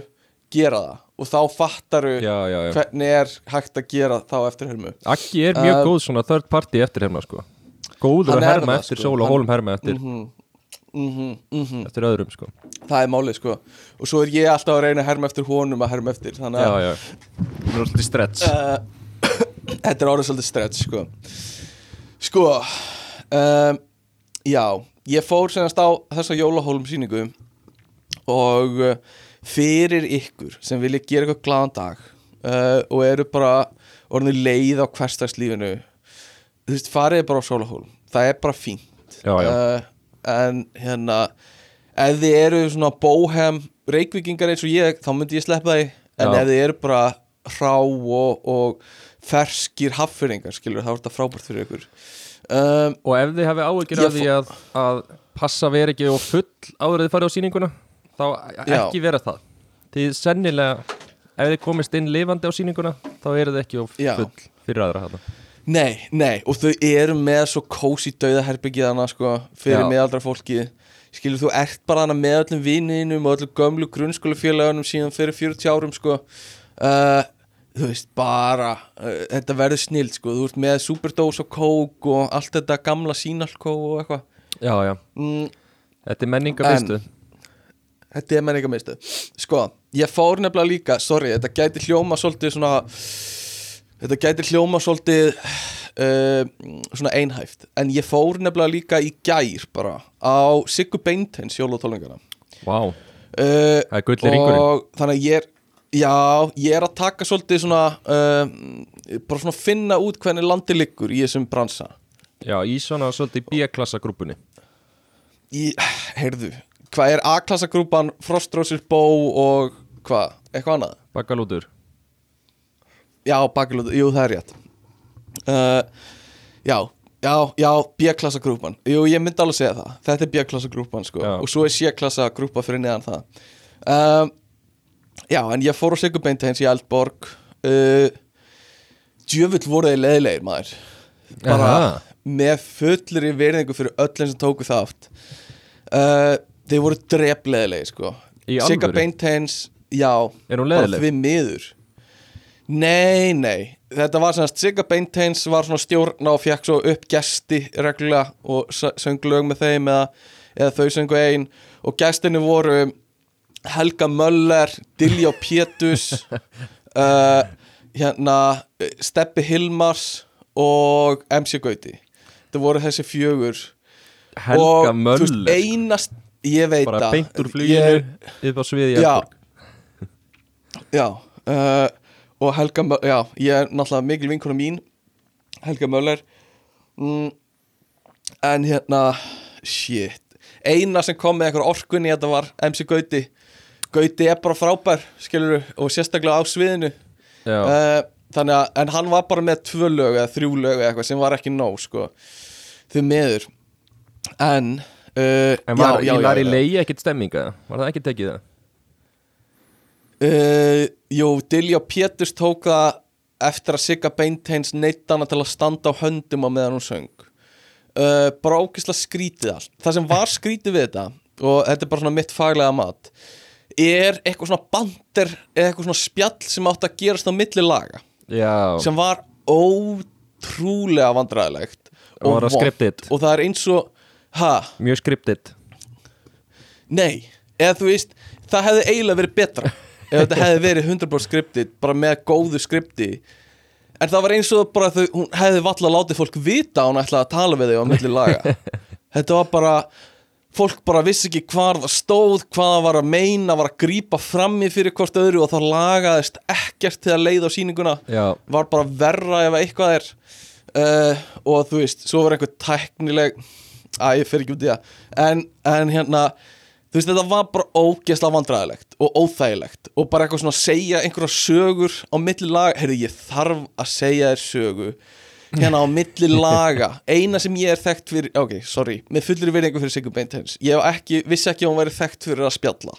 gera það. Og þá fattaru hvernig er hægt að gera þá eftirhermu. Akki er mjög Um, góð svona third party eftir hérna sko góður að er herma eftir sko. sól og hólum herma eftir, mhm, mhm, mhm. eftir öðrum sko. Það er málið sko. Og svo er ég alltaf að reyna að herma eftir honum að herma eftir Þannig Já, að já, er stretch. Uh, *coughs* Þetta er orðið svolítið stretch sko. Sko um, Já Ég fór senast á þessa jólahólum síningu Og uh, fyrir ykkur sem vilja gera eitthvað glaðan dag uh, Og eru bara orðinu leið á hverstagslífinu Þú veist, farið bara á sólahólum Það er bara fínt Já, já. Uh, En hérna Ef þið eru svona bóhem Reykvíkingar eins og ég Þá myndi ég sleppa því En Já. ef þið eru bara hrá og, og ferskir haffyringar skilur þá er þetta frábært fyrir ykkur um, Og ef þið áhyggjur Ég af því að, að passa veri ekki og full áður en þið farið á sýninguna þá Já. ekki vera það Þið sennilega, ef þið komist inn lifandi á sýninguna þá eru þið ekki Já. full fyrir aðra hana Nei, nei, og þau eru með svo kósi dauðaherbyggið hana sko fyrir meðaldra fólki skilur þú ert bara hana með öllum vinninum og öllum gömlu grunnskólafélagunum síðan fyrir 40 árum sko. Uh, þú veist, bara uh, þetta verður snild sko, þú ert með superdose og kók og allt þetta gamla sínalkó og eitthvað. Já, já, mm, þetta er menningavistu Þetta er menningamistu Sko, ég fór nefnilega líka Sorry, þetta gæti hljóma svolítið svona Þetta gæti hljóma svolítið uh, Svona einhæft En ég fór nefnilega líka í gær bara Á Siggu Beintens jólatónleikana. Vá, uh, það er gullir ringurinn. Og þannig að ég er Já, ég er að taka svolítið svona uh, Bara svona finna út hvernig landi liggur í þessum bransa. Já, í svona svolítið B-klassa grúpunni. Í, Heyrðu, hvað er A-klassa grúpan Frostrósir Bó og hvað? Eitthvað annað? Bakalútur Já, bakilúð, jú það er rétt. Uh, Já, já, já, B-klassa grúpan. Jú, ég myndi alveg segja það. Þetta er B-klassa grúpan, sko. Já. Og svo er C-klassa grúpa fyrir neðan það. Um, Já, en ég fór á Sigurbeintens í Eldborg. Uh, Djöfull voru þeir leðilegir, maður. Bara Aha. með fullri virðingu fyrir öllum sem tóku þátt. Uh, Þeir voru drefleðilegir, sko. Í alvöru? Sigurbeintens, já bara því miður Nei, nei. Þetta var semast Sigga Beinteins var svona stjórna og fekk svo upp gesti reglulega og söng lög með þeim eða, eða þau söngu ein. Og gestinni voru Helga Möller, Dilja Pétus uh, *laughs* hérna Steppi Hilmars og MC Gauti. Þetta voru þessi fjögur. Helga og, þú veist, Möller? einast, ég veit Bara það. beint úr Ég- fluginu upp á sviði Já. Já uh, Og Helga Möller Já, ég er náttúrulega mikil vinkona mín Helga Möller. Mm, En hérna Shit. Eina sem kom með eitthvað orkunni Þetta var MC Gauti. Gauti er bara frábær Skilur Og sérstaklega á sviðinu. Uh, Þannig að En hann var bara með tvö lög Eða þrjú lög eða eitthvað Sem var ekki nóg sko Þau meður En uh, en var, já, já, var já, í já. leiði ekkert stemminga Var það ekki tekið það? Uh, jú, Dilja Péturs tók það eftir að Sigga Beinteins neitt hana til að standa á höndum á meðan hún söng. Uh, bara ógislega skrítið allt. Það sem var skrítið við þetta og þetta er bara svona mitt faglega mat er eitthvað svona bandir eða eitthvað svona spjall sem átt að gerast á milli laga. Já, sem var ótrúlega vandræðilegt Og scripted? og það er eins og ha, mjög skriptið Nei, eða þú veist það hefði eiginlega verið betra ef þetta hefði verið 100% skriptið bara með góðu skripti en það var eins og bara þau, hún hefði valla látið fólk vita hún ætlaði að tala við þau á milli laga. *laughs* Þetta var bara fólk bara vissi ekki hvað það stóð hvað var að meina, var að grípa frammi fyrir hvort öðru og þá lagaðist ekkert til að leiða á sýninguna. Já, var bara verra ef eitthvað er. Uh, og þú veist, svo var eitthvað tæknileg að ég fer ekki út í það. En, en hérna, þú veist, þetta var bara ógeðslega vandræðilegt og óþægilegt og bara eitthvað svona að segja einhverja sögur á milli laga, heyrðu, ég þarf að segja þér sögu hérna á milli *laughs* laga. Eina sem ég er þekkt fyrir, ok, sorry með fullri virðingu fyrir Sigur Beintens. Ég ekki, vissi ekki að hún væri þekkt fyrir að spjalla.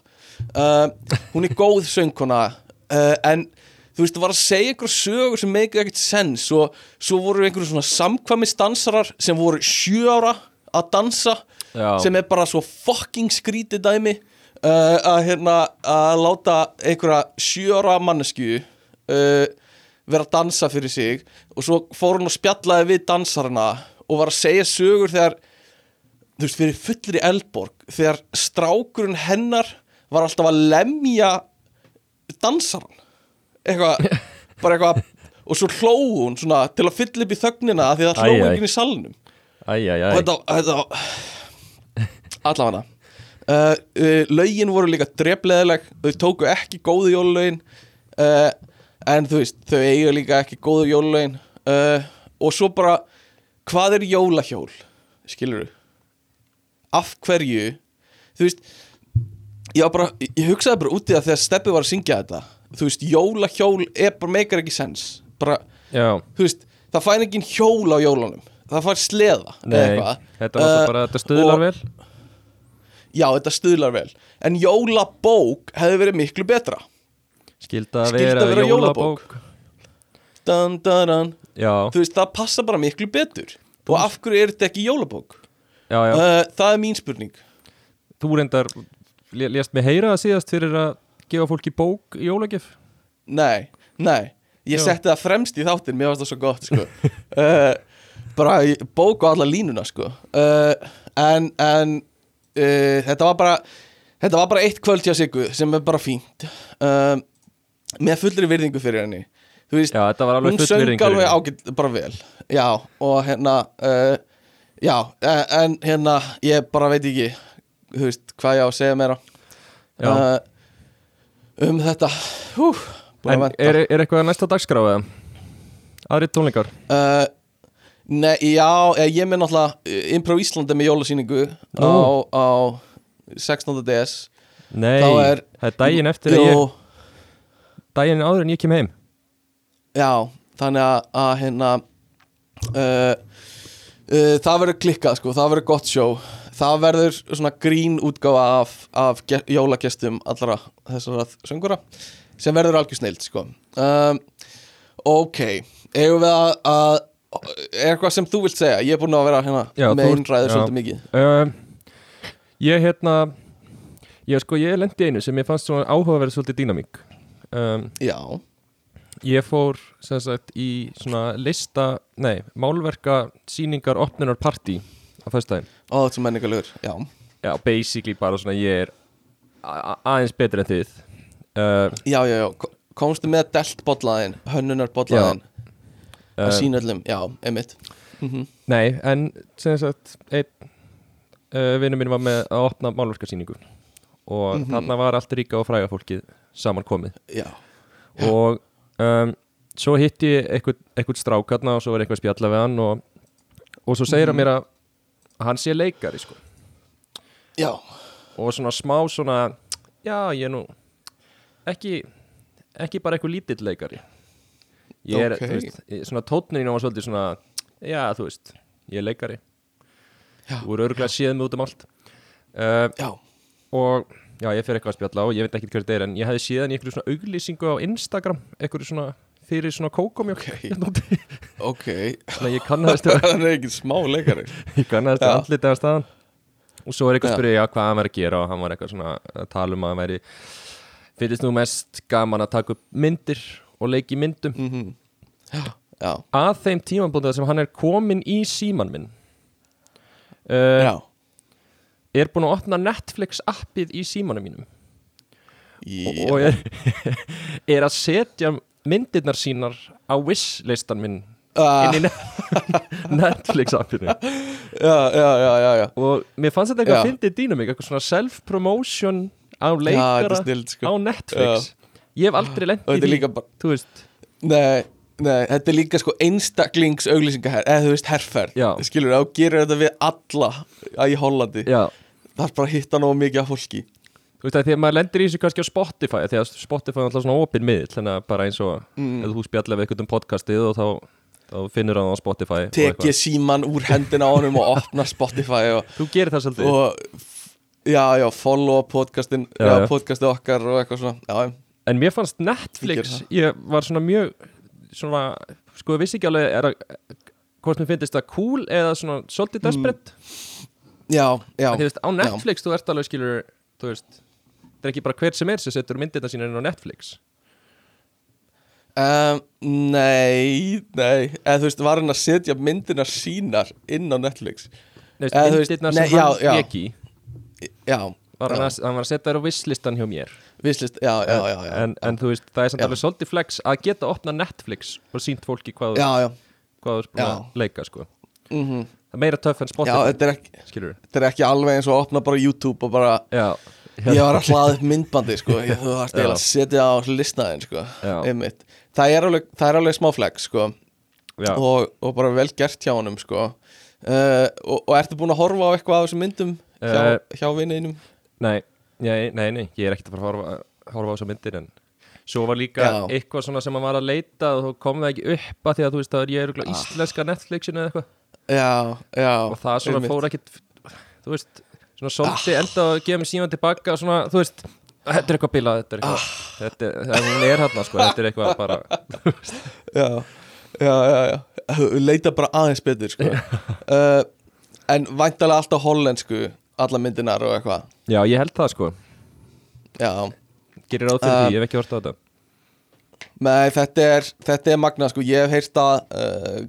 Uh, hún er góð söngkona uh, en þú veist, það var að segja einhverja sögur sem make ekkert sens og svo voru einhverju svona samkvæmisdansarar sem voru sjö ára að dansa Já. sem er bara svo fucking skrítið dæmi uh, að hérna að láta einhverja sjö ára mannesku uh, vera að dansa fyrir sig og svo fór hún og spjallaði við dansarana og var að segja sögur þegar þú veist, fyrir fullri eldborg þegar strákurinn hennar var alltaf að lemja dansaran eitthvað, *laughs* bara eitthvað og svo hló hún svona til að fylla upp í þögnina því það Æ, hló æ. enginn í salnum Æj, æj, og æj þetta, þetta allavega. Uh, uh, lögin voru líka drefleðileg þau tóku ekki góðu jólulögin uh, en þú veist þau eiga líka ekki góðu jólulögin og svo bara hvað er jólahjól skilur af hverju þú veist ég, bara, ég hugsaði bara út í það þegar Steppi var að syngja þetta þú veist jólahjól er bara meikar ekki sens bara Já, þú veist, það fær engin hjól á jólunum það fær sleða eða nei, þetta var uh, bara, þetta stuðlar og- vel. Já, þetta stuðlar vel. En jólabók hefði verið miklu betra. Skilda að vera, að vera jólabók, dun, dun, dun. Já, þú veist, það passa bara miklu betur. Og af hverju er þetta ekki jólabók? Já, já. Uh, það er mín spurning. Þú reyndar, lé- lést mig heyra það síðast fyrir að gefa fólki bók í jólagjöf? Nei, nei, ég Já. setti það fremst í þáttin mér varst það svo gott sko. uh, *laughs* bara í- bók á alla línuna sko. uh, en, en uh, þetta var bara þetta var bara eitt kvöld hjá Sigu sem er bara fínt. Uh, með fullri virðingu fyrir henni. Þú veist, Já, þetta var alveg hún söng alveg ágætt bara vel. Já, og hérna já, en hérna ég bara veit ekki þú veist, hvað ég á að segja meira. Um þetta hú, En er, er eitthvað næst á dagskrá eða? Aðrið tónleikar? uh, Nei, já, eh, ég með náttúrulega uh, Improv Íslandi með jólasýningu á, á 16. DS. Nei, er- það er daginn eftir að ég Daginn áður en ég kem heim. Já, þannig að, að hérna uh, uh, það verður klikkað sko, það verður gott sjó það verður svona grín útgáfa af, af ge- jólagestum allra þessara söngura sem verður algjör snild sko. Um, Ok, eigum við að, að er eitthvað sem þú vilt segja. Ég er búin að vera hérna Já, með já. svolítið mikið. Um, Ég hérna Ég sko, ég lendi einu sem ég fannst svona áhugaverð svolítið dýnamík. Um, Já, Ég fór sem sagt í svona lista Nei, málverka sýningar opnunar partí á föstudaginn. Ó þetta er menningarlegur Já, Já, basically bara svona ég er aðeins betri en þið. Uh, já, já, já. Ko- komstu með delt bollaðin, hönnunar bollaðin að uh, sína öllum, já, einmitt. Mm Nei, en sem sagt einn uh, vinnu minn var með að opna málverkasýningu og Mhm. þarna var allt ríka og fræga fólkið saman komið. Já, og um, svo hitti ég eitthvað, strák hérna og svo var eitthvað að spjalla við hann og, og svo segir hann Mhm. mér að hann sé leikari sko. Já, og svona smá svona já, ég er nú ekki, ekki bara eitthvað lítill leikari ég er, Ok. þú veist, svona tótnin var svolítið svona, já, þú veist ég er leikari. Þú eru örgulega séð mig út um allt. Uh, já og já, ég fer eitthvað að spjalla og ég veit ekki hver þetta er en ég hefði séð hann í einhverju svona auglýsingu á Instagram einhverju svona, fyrir svona kókomjólk. Ok. *laughs* Ok, þannig að ég kannaðist það *laughs* er ekki smá leikari. *laughs* Ég kannaðist Já. andlitið að staðan. Og svo er eitthvað að spyrja hvað hann væri að gera og hann var eitthvað svona að tala um að hann væri finnst nú mest gaman að taka upp myndir og leiki myndum. Mm Já, að þeim tímabúndið sem hann er komin í síman minn uh, já. er búin að opna Netflix appið í símanum mínum. Já, og er, *laughs* er að setja myndirnar sínar á wishlistan minn Ah, inn í Net- *laughs* Netflix appinu. Já, já, já, já, já. Og mér fannst þetta eitthvað Já. að fyndi dýnamík eitthvað svona self-promotion á Já, leikara er snild á sko Netflix ég hef aldrei lent Og í því bara þú veist, Nei, nei, þetta er líka sko einstaklings auglýsingaherr Eða þú veist herrferð. Skilur, þá gerir þetta við alla í Hollandi. Já. Það er bara að hitta nóg mikið af fólki. Þú veist að því að maður lendir í þessu kannski á Spotify því að Spotify er alltaf svona opin miðl þannig að bara eins og Mm. ef þú spjallar við eitthvað um podcastið og þá, þá finnur hann á Spotify Tekið síman úr hendina á honum og opna Spotify og, þú gerir það svolítið. Já, já, follow podcastin Já, Já, podcastið okkar og eitthvað svona. Já, En mér fannst Netflix Ég var svona mjög Svona, sko ég vissi ekki alveg að, Hvort mér finnst það cool Eða svona svolítið desperate. Já, já, Því veist, á Netflix þú ert alveg skilur Þú veist, það er ekki bara hver sem er sem setur myndirna sína inn á Netflix. Um, Nei, nei. Eða þú veist, var hann að setja myndina sínar inn á Netflix? Nei, Eða, þú veist, myndirnar nei, sem hann já, já. Já, var hann, Já. að, hann var að setja þær á visslistan hjá mér visslist, já, já, já, já. en, en þú veist, það er samt Já. alveg svolítið flex að geta opna Netflix og sínt fólki hvað þú Já, já, Já. að leika sko. mm það er meira töff en já Spotify þetta, er ekki, þetta er ekki alveg eins og að opna bara YouTube og bara já, Ég var að hlaða upp myndbandi, sko *laughs* ég, Þú varst Já. að setja á listaðin, sko Já. Það er alveg, það er alveg smá flex, sko já. og, og bara vel gert hjá honum, sko uh, og, og ertu búin að horfa á eitthvað af þessum myndum hjá, Eh, hjá vinninum? Nei, nei, nei, nei, ég er ekkert að fara að horfa, horfa á þessar myndir en svo var líka Já. eitthvað svona sem maður var að leita og þá kom það ekki upp að því að þú veist að ég er Ah. íslenska Netflixinu eða eitthvað Já, já og það svona einmitt. fór ekkert þú veist, svona svolítið enda að gefa mér síman tilbaka og svona, þú veist þetta er eitthvað bilað, þetta er eitthvað Ah. þetta er, það er hérna sko, þetta er eitthvað bara Já, já, já, já Leita bara aðeins betur, sko uh, *laughs* En væntalega alltaf hollensku Alla myndinar og eitthvað. Já, ég held það sko, Já, gerir fyrir Um, ég hef ekki hort á þetta. Nei, þetta er, þetta er magna sko, ég hef heyrt að uh,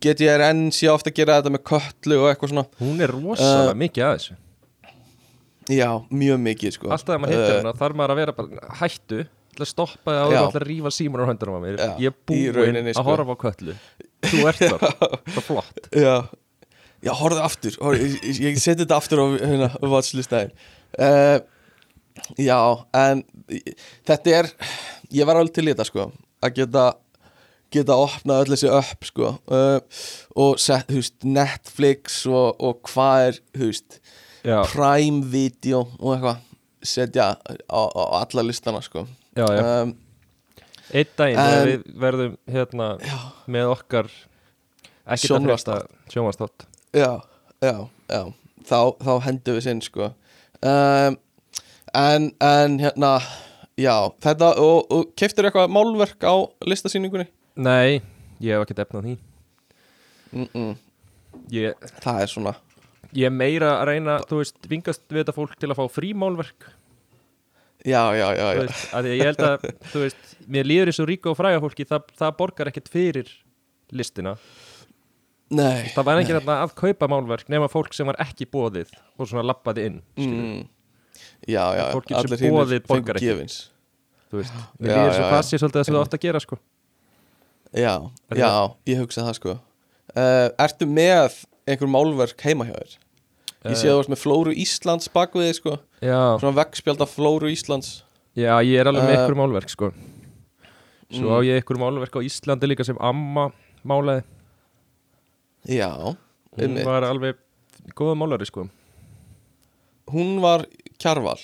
GTRN sé ofta að gera þetta með köllu og eitthvað svona. Hún er rosalega Uh, mikið að þessu. Já, mjög mikið sko. Alltaf þegar maður hittir hérna þarf maður að vera bara hættu til að stoppa þig á því að ætla að rífa síman á höndunum á mér. Já, ég er búinn að sko. horfa á köllu þú ert þar, *laughs* það er flott. Já, já horfðu aftur. Horfðu, Ég, ég, seti þetta aftur á hérna, watchlistæðin uh, Já, en þetta er ég var alveg til í þetta sko að geta geta opnað öll þessi upp sko uh, og sett, þú veist, Netflix og, og hvað er, þú veist Prime Video og eitthvað setja á, á alla listana sko. Já, já. um, einn daginn þegar En- við verðum hérna Já, með okkar að Sjónvarpsþátt. frétta sjónvastátt já, já, já. Þá, þá hendum við sinn sko. Um, en, en hérna já, þetta og, og keftur eitthvað málverk á listasýningunni? Nei, ég hef ekkert efnað því. Mm -mm, ég, það er svona ég meira að reyna þú veist, vingast við þetta fólk til að fá frímálverk já, já, já, þú já, veist, ég held að *laughs* þú veist, mér líður þessu ríka og fræga fólki það, það borgar ekkert fyrir listina nei það var ekki þarna að kaupa málverk nema fólk sem var ekki bóðið og svona lappaði inn mm, já, já, Fólkið sem fengu borgar ekki. gefins þú veist, líður já, svo sé svolítið að það átt að gera sko. Já, já, ég hugsa það sko. Uh, ertu með einhver málverk heima hjá þér? Ég sé að þú varst með Flóru Íslands bak við þig sko. Já, Svona veggspjald af Flóru Íslands. Já, ég er alveg með Uh, ykkur málverk sko. Svo mm. á ég ykkur málverk á Íslandi líka sem amma málaði Já, hún einmitt. var alveg góða málari sko Hún var Kjarval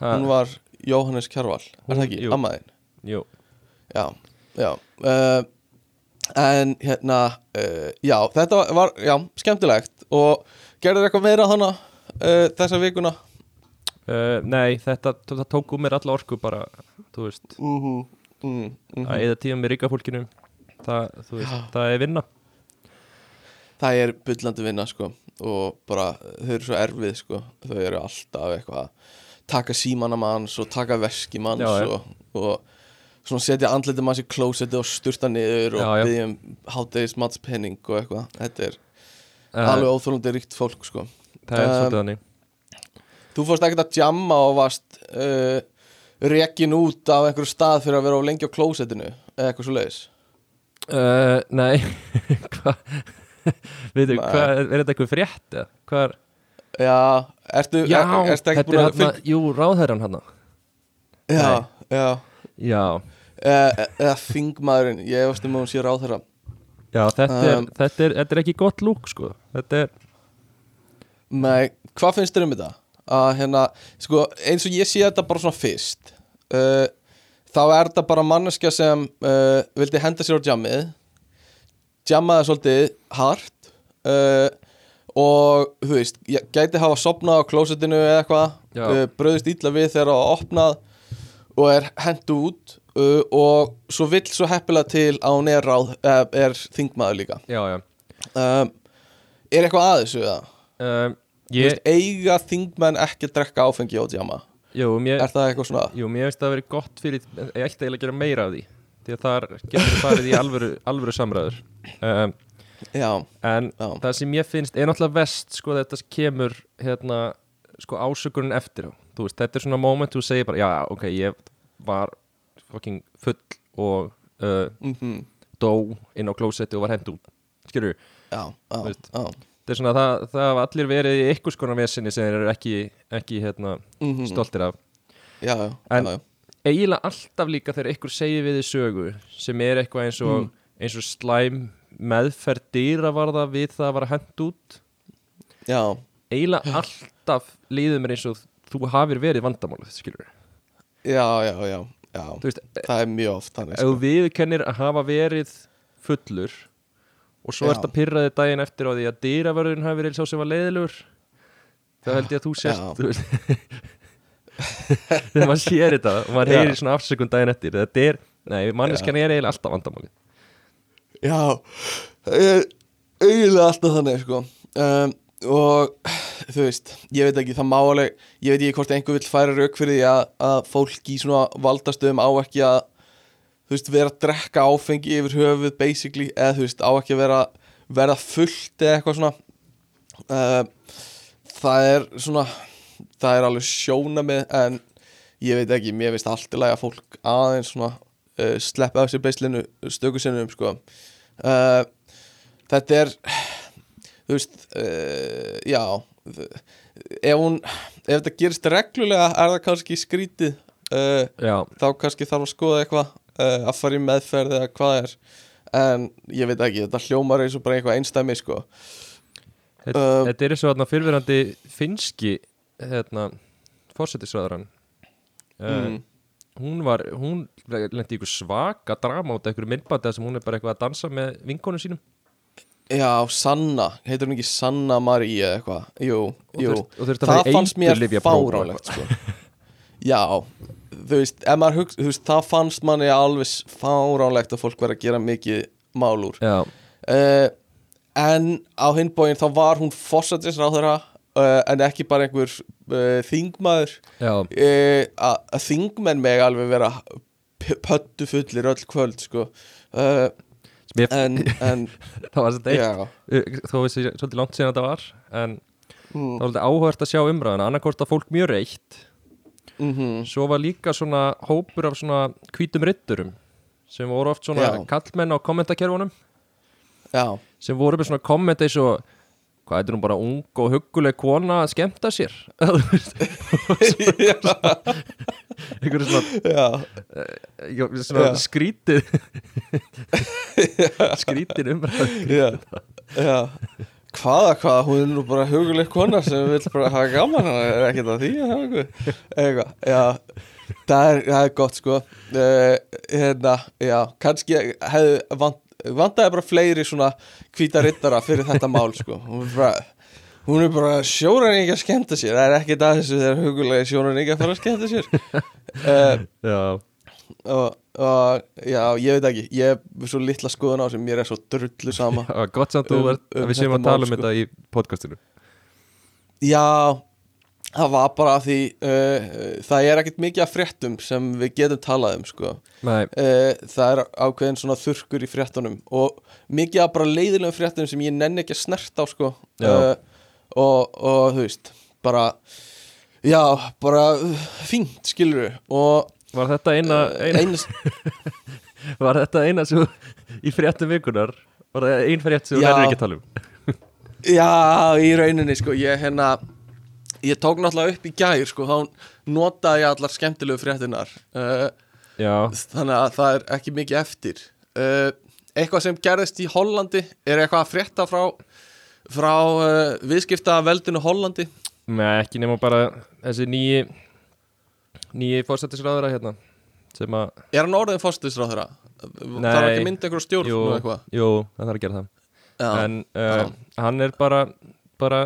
ha, Hún var Jóhannes Kjarval Er það ekki? jú. Ammaðin jú, Já, já uh, En hérna uh, Já, þetta var já, skemmtilegt Og gerður eitthvað meira hana uh, Þessa vikuna nei, þetta tók um mér alla orku bara, þú veist mm -hmm. mm -hmm. að eða tíma með ríka fólkinu það, þú veist, það er vinna Það er bullandi vinna sko Og bara, þau eru svo erfið sko. Þau eru alltaf eitthvað að Taka símana manns og taka veski manns Já, og, og svona setja andliti manns í klósetti og sturta niður og Já, já. byggja um háttegis matspenning og eitthvað. Þetta er uh, alveg óþólandi ríkt fólk sko. Það er um, svolítið þannig. Þú fórst ekkert að jamma og varst uh, rekin út af einhverju stað fyrir að vera of lengi á klósettinu eða eitthvað svo leiðis uh, nei. *laughs* Hvað *laughs* veitu, Nei. hvað, er, er þetta eitthvað frétt er, Já, ertu, já, er, ertu þetta er búin að jú, ráðherran hann Já, já. Já, eða, eða þingmaðurinn, ég veist um að hún sé ráð þeirra já, þetta er, Um, þetta er þetta er ekki gott lúk, sko. Þetta er, Nei, hvað finnst þér um þetta? Að hérna, sko, eins og ég sé þetta bara svona fyrst uh, þá er þetta bara manneskja sem uh, vildi henda sér á jammið jammaði svolítið hart uh, og þú veist, ég gæti hafa sopnað á klósettinu eða eitthvað uh, bröðist ítla við þegar það opnað og er hendu út uh, og svo vill svo heppilega til að hún er, ráð, uh, er þingmaður líka. Já, já. Um, Er eitthvað að þessu eða? um, ég, veist, eiga þingmenn ekki að drekka áfengi á djama jú, mér Er það eitthvað svona? jú, mér finnst það að vera gott fyrir ég ætti eiginlega að gera meira af því því að þar getur farið í alvöru, alvöru samræður. Um, Já, en já, það sem ég finnst er náttúrulega vest sko þetta kemur hérna sko ásökunin eftir þú veist, þetta er svona moment þú segir bara já, ok, ég var fucking full og uh, mhm, dó inn á klósetti og var hend út. Skilur, er svona það, það hafa allir verið í einhvers konar vesinni sem þeir eru ekki, ekki hérna, mhm, stoltir af. Já, já, En- já eiginlega alltaf líka þegar einhver segir við því sögu sem er eitthvað eins og, Mm. eins og slæm meðferð dýravarða við það að vara hend út. Já, eiginlega alltaf líður mér eins og þú hafir verið vandamálið, skilur já, já, já, já. Veist, Það er mjög oft þannig ef þú viðkennir að hafa verið fullur og svo Já. ert að pyrra þig daginn eftir á því að dýravörðun hafi verið sá sem var leiðilegur þá held ég að þú sést Já. þú veist *laughs* *laughs* þegar maður sér þetta og maður heyrir svona afsökun daginn eftir. Þetta er, nei, manneskjan er eiginlega alltaf vandamálið. Já, það er eiginlega alltaf þannig sko. Um, og þú veist, ég veit ekki, það má alveg ég veit ekki hvort einhver vill færa rauk fyrir því að, að fólk í svona valdastöðum á ekki að þú veist, vera að drekka áfengi yfir höfuð basically, eða þú veist, á ekki að vera verða fullt eða eitthvað svona. Uh, það er svona það er alveg sjóna með en ég veit ekki, mér veist allt í lagi að fólk aðeins svona uh, sleppa af sér beislinu stöku sinnum sko. Uh, þetta er þú veist uh, já ef hún ef þetta gerist reglulega er það kannski skrítið þá kannski þarf að skoða eitthvað að fara í meðferð eða hvað er. En ég veit ekki, þetta hljómar eins og bara eitthvað einstæmi sko. Þetta, þetta er eins og þarna fyrfirandi finski hérna, fórsetisræðaran mm, hún var, hún lendi ykkur svaka drama út af ykkur myndbæti sem hún er bara eitthvað að dansa með vinkonu sínum. Já, Sanna. Heitir hún ekki Sanna Marie eða eitthvað? Jú, jú. og þurft að það fannst mér fáránlegt sko. já, þú veist, hugst, þú veist, það fannst manni alveg fáránlegt að fólk verið að gera mikið mál úr. Eitthvað. já, uh, en á hinbóin þá var hún fórsættisráðara uh, en ekki bara einhver uh, þingmaður. Uh, að þingmenn meg alveg vera pöttu fullir öll kvöld sko. En, en *laughs* það var þetta eitt. Þó ég svolítið langt síðan þetta var en það mm, var svolítið áhört að sjá umræðuna annarkort að fólk mjög reitt. Mm svo var líka svona hópur af svona hvítum ritturum sem voru oft svona Já. kallmenn á kommentakerfunum. Já, sem voru með svona komment eins og hvað er nú bara ung og hugguleg kona að skemmta sér? *laughs* Einhverju svona, einhverju svona skrítið. Skrítin umræð hvaða hvaða, hún er nú bara huguleg kona sem vil bara hafa gaman hann er ekkert að því að hafa eitthvað eitthvað, já. Það er, það er gott sko. Uh, hérna, já, kannski hefði vant, vantaði bara fleiri svona hvíta rittara fyrir þetta mál sko. Hún er bara Hún er bara sjóræningi að skemmta sér. Það er ekkert að þessu þegar hugulegi sjóræningi að fara að skemmta sér. Uh, já, og, og já, ég veit ekki. Ég hef svo litla skoðun á sem mér er svo drullu sama *laughs* var gott samt Um- verð um að við séum að tala mál, um sko. þetta í podcastinu. Já, það var bara því uh, Það er ekkert mikið af fréttum sem við getum talað um sko. Uh, Það er ákveðin svona þurrkur í fréttunum Og mikið af bara leiðilegum fréttum sem ég nenni ekki að snert á sko. Uh, og, og þú veist Bara Já, bara uh, fínt skilur Og var þetta eina, uh, eina eins, *laughs* var þetta eina sem í fréttum vikunar var það ein frétt sem Já. lærið ekki að tala um Já, í rauninni sko Ég hérna Ég tók náttúrulega upp í gær sko Þá notaði ég allar skemmtilegu fréttinar uh, Já, Þannig að það er ekki mikið eftir. Uh, Eitthvað sem gerðist í Hollandi Er eitthvað að frétta frá Frá uh, viðskipta veldinu Hollandi? Með ekki nema bara þessi nýji nýji fórstættisráðura hérna sem að, Er hann orðin fórstisráð þeirra? Nei. Það er ekki myndið einhverju stjórn jú, jú, það þarf að gera það. Já, en uh, hann er bara bara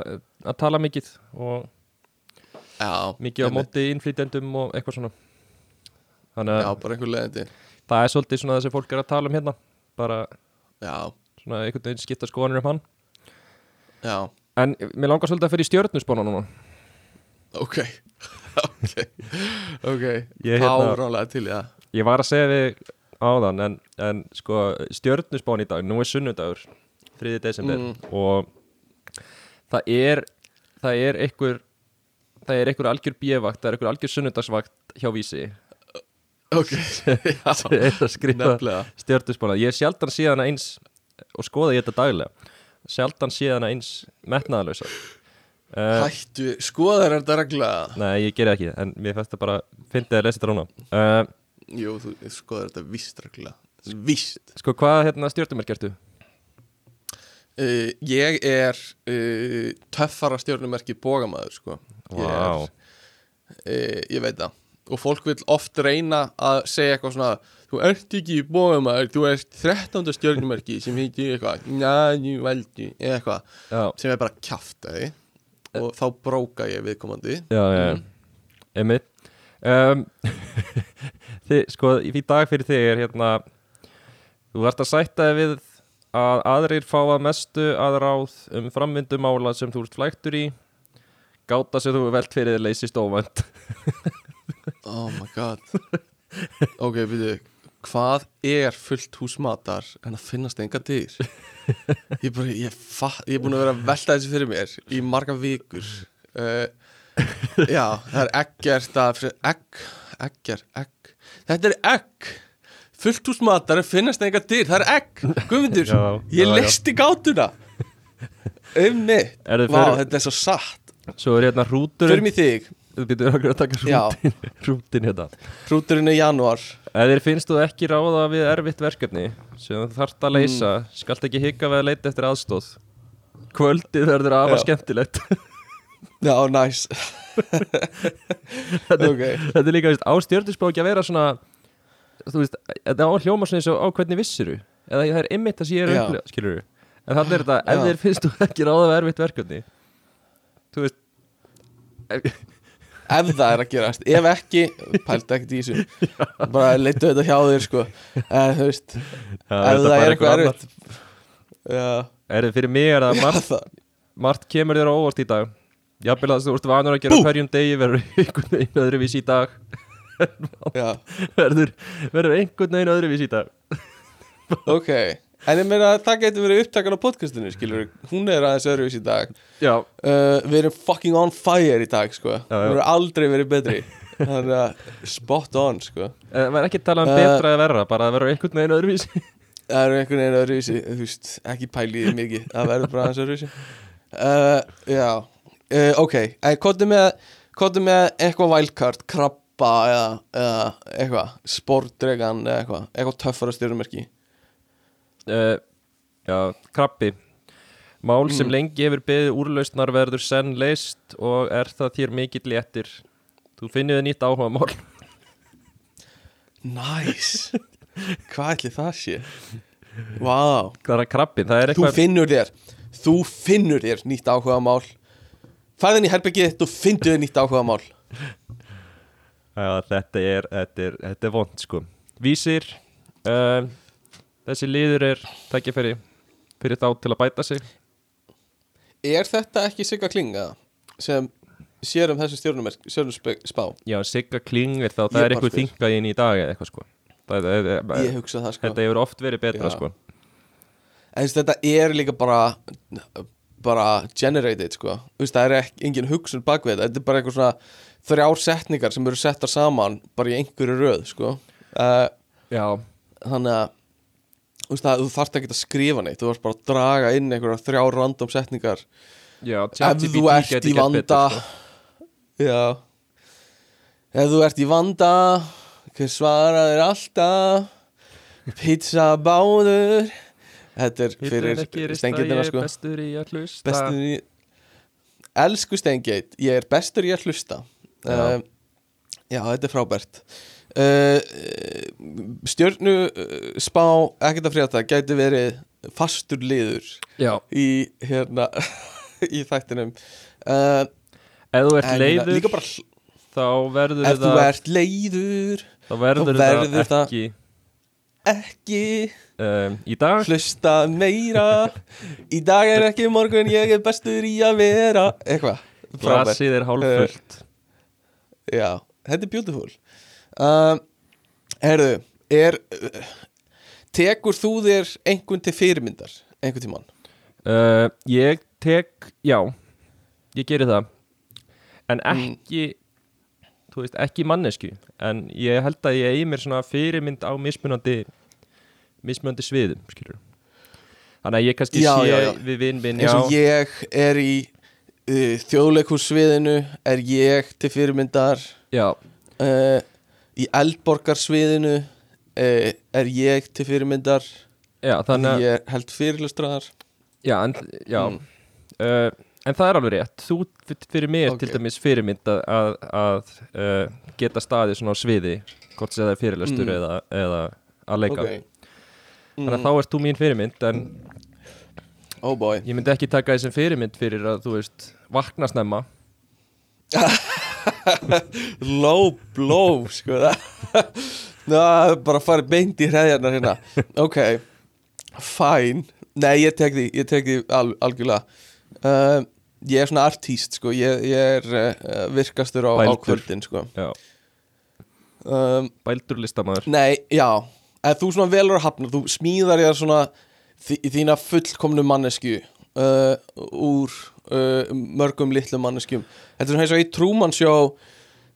að tala mikið og já mikið á móti innflytjendum og eitthvað svona. Þannig Já, að bara einhver leiðindi. Það er svolítið svona það sem fólk er að tala um hérna. Bara Já, svona einhvern veginn skipta skoðanir um hann. Já, en mér langar svolítið að fyrir stjörnusbána núna. Ok. *laughs* Ok, ok. Ég, hérna- til, já ég var að segja við áðan en, en sko stjörnusbán í dag, nú er sunnudagur 3. desember Mm. og það er það er einhver það er einhver algjör bívakt, það er einhver algjör sunnudagsvakt hjá vísi. Ok, *laughs* já, er nefnilega. stjörnusbána ég er sjaldan síðan eins og skoða ég þetta daglega. Sjaldan síðan eins metnaðalösa uh, Hættu, skoðar þetta reglulega? Nei, ég gerði ekki, en mér það bara fyndið að lesa þetta rána uh, Jú, þú skoðar þetta víst reglulega. Víst. Sko, hvað hérna stjörnumerk ertu? uh, Ég er töffara stjórnumerki bógamaður sko. Ég er uh, Ég veit það. Og fólk vil oft reyna að segja eitthvað svona Þú ert ekki bógamaður, þú ert 13. stjórnumerki sem heitir eitthvað Næ, veldi, eða eitthvað Já, sem er bara kjaftaði og þá bróka ég viðkomandi. Já, já, já. einmitt. Um, *laughs* þið, sko, í dag fyrir þig er hérna þú ert að sætta þig við að aðrir fá að mestu að ráð um framvindumála sem þú ert flæktur í gáta sem þú er velt fyrir þér leysist óvænt Oh my god. Ok, byrju Hvað er fullt hús matar en að finnast enga dyr? Ég, bara, ég, fatt, ég er búin að vera að velta þessu fyrir mér í marga vikur. Uh, Já, það er ekkert að egg, egger, egg. Þetta er egg. Fullt hús matar en finnast enga dyr. Það er egg, guðmundur Ég já, já. listi gátuna. Um mitt Er Vá, fyrir- þetta er svo satt svo er hérna hrúturinn. Fyrir mig þig. Þú býtur okkur að taka hrútin, hrútin hérna. Hrúturinn er januar Ef þér finnst þú ekki ráða við erfitt verkefni sem þú þarft að leysa Mm. skalt ekki hika við að leita eftir aðstóð Kvöldið verður Já. skemmtilegt. Já, næs. *laughs* Þetta, Ok. þetta er líka veist, á stjórnusbá ekki að vera svona þú veist, þetta á að hljóma svona eins og á hvernig vissiru eða það er ymmit það sem ég er að upplifa, skilur en þannig er þetta, ef þér finnst þú ekki ráða við erfitt verkefni þú veist Ef það er að gerast, ef ekki Pælta ekkert í þessu. Bara leittu þetta hjá þér sko. Uh, Þú veist, já, ef það er eitthvað erfitt. Er þið fyrir mig er það margt, margt kemur þér á óvart í dag. Jafnvel að þú ert vanur að gera á hverjum degi verður einhvern veginn öðruvís í dag. Verður, verður einhvern veginn öðruvís í dag. Ok En ég meina að það getur verið upptakan á podcastinu Skilur, hún er aðeins öðruvís í dag. Já, uh, Við erum fucking on fire í dag sko. Já, já. Við erum aldrei verið betri. Þannig að spot on sko. Það var ekki að tala um Uh, betra eða verra bara að verður einhvern veginn öðruvís *laughs* Það er einhvern veginn öðruvísi Þú veist, ekki pælið í mikið. Það verður bara aðeins öðruvísi. Uh, Já, uh, ok. Hvað með, hvað með eitthvað wildcard Krabba eða, eða eitthvað Sportdregan eða eitthvað Eitthvað töffara stjórnumerki uh, já, krabbi. Mál sem Mm. lengi hefur beðið úrlausnar verður senn leist og er það þér mikill léttir. Þú finnið þið nýtt áhuga mál Nice. Hvað ætli það sé? Vá. Það er krabbin, það er Þú eitthvað finnur þér. Þú finnur þér nýtt áhuga mál Fæðin í herbyggið og finnur þér nýtt áhuga mál já, þetta er, þetta er, þetta er vond sko. Vísir uh, þessi liður er tækifæri fyrir þá til að bæta sig. Er þetta ekki Sigga Klinga sem sér um þessi stjórnumerk stjórnusspá? já, Sigga klingir þá, Ég það er spyr. þingað inn í dag eða eitthvað sko. Það, það, Ég hugsa það sko. Þetta hefur oft verið betra Já. sko. En þetta er líka bara bara generated sko. Þú veist, það er ekki, engin hugsun bak við þetta. Þetta er bara eitthvað svona þrjár setningar sem eru settar saman bara í einhverju röð sko. Uh, já, Þannig að þú, veist, að, þú þarft ekki að skrifa neitt Þú þarft bara að draga inn einhverja þrjár random setningar. Já Ef þú ert í vanda betur, sko. Já. Ef þú ert í vanda Hver svaraðir alltaf? Pizza báður. Þetta er fyrir er sko. bestur í að hlusta. Í Elsku stengið Ég er bestur í að hlusta. Já. uh, Já, þetta er frábært uh, Stjörnu uh, spá ekkert að frétta gæti verið fastur liður Já, í hérna *laughs* í þættinum. Uh, ef þú ert en leiður bara þá verður ef þú það ert leiður þá verður þá það verður það- ekki ekki um, í dag? hlusta meira. Í dag er ekki morgun ég er bestur í að vera. Eitthvað. Glasið er hálffullt. Já, þetta er beautiful uh, herðu er tekur þú þér einhvern til fyrirmyndar einhvern tímann? Uh, Ég tek, já Ég geri það. En Mm. ekki Þú veist, ekki mannesku En ég held að ég eigi mér svona fyrirmynd á mismunandi Mismunandi sviðum, skilur Þannig að ég kannski Já, sé já, já. við vinn minn eins og ég er í uh, þjóðleikursviðinu er ég til fyrirmyndar? Já, uh, í eldborgarsviðinu uh, er ég til fyrirmyndar já, þannig að ég held fyrirlustraðar Já, en, já Mm. uh, en það er alveg rétt Þú fyrir mig er Ok. til dæmis fyrirmynd að, að, að uh, geta staðið svona á sviði hvort sem það er fyrirlestur Mm. eða, eða að leika okay. Þannig að þá ert þú mín fyrirmynd en oh ég myndi ekki taka þessum fyrirmynd fyrir að þú veist vakna snemma *laughs* *laughs* low blow sko. *laughs* Það bara að fara beint í hreðjarnar hérna. Ok, fine. Nei ég tek því, ég tek því al, algjörlega. Uh, ég er svona artíst sko. Ég, ég er uh, virkastur á, á kvöldin sko. Um, bældur listamæður nei, já. Eða þú svona velur að hafna, þú smíðar ég svona þí, þína fullkomnu mannesku uh, úr uh, mörgum litlum manneskjum. Þetta er svona eins og í Truman Show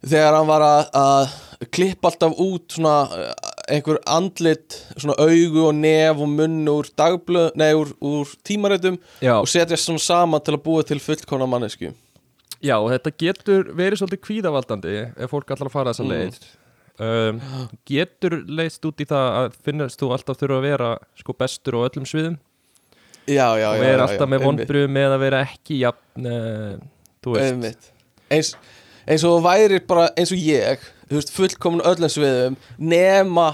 þegar hann var að, að klippa alltaf út svona uh, einhver andlit, svona augu og nef og munn úr dagblöð nei, úr, úr tímarétum Já, og setja svona saman til að búa til fullkomna mannesku já, og þetta getur verið svolítið kvíðavaldandi ef fólk allar að fara þessa Mm. leið. Um, Getur leist út í það að finnast þú alltaf þurfa að vera sko bestur á öllum sviðum já, já, já og vera já, alltaf já, með vonbröðu með að vera ekki jafn, uh, þú eins, eins og þú værir bara eins og ég þú veist, fullkomun öllum sviðum nema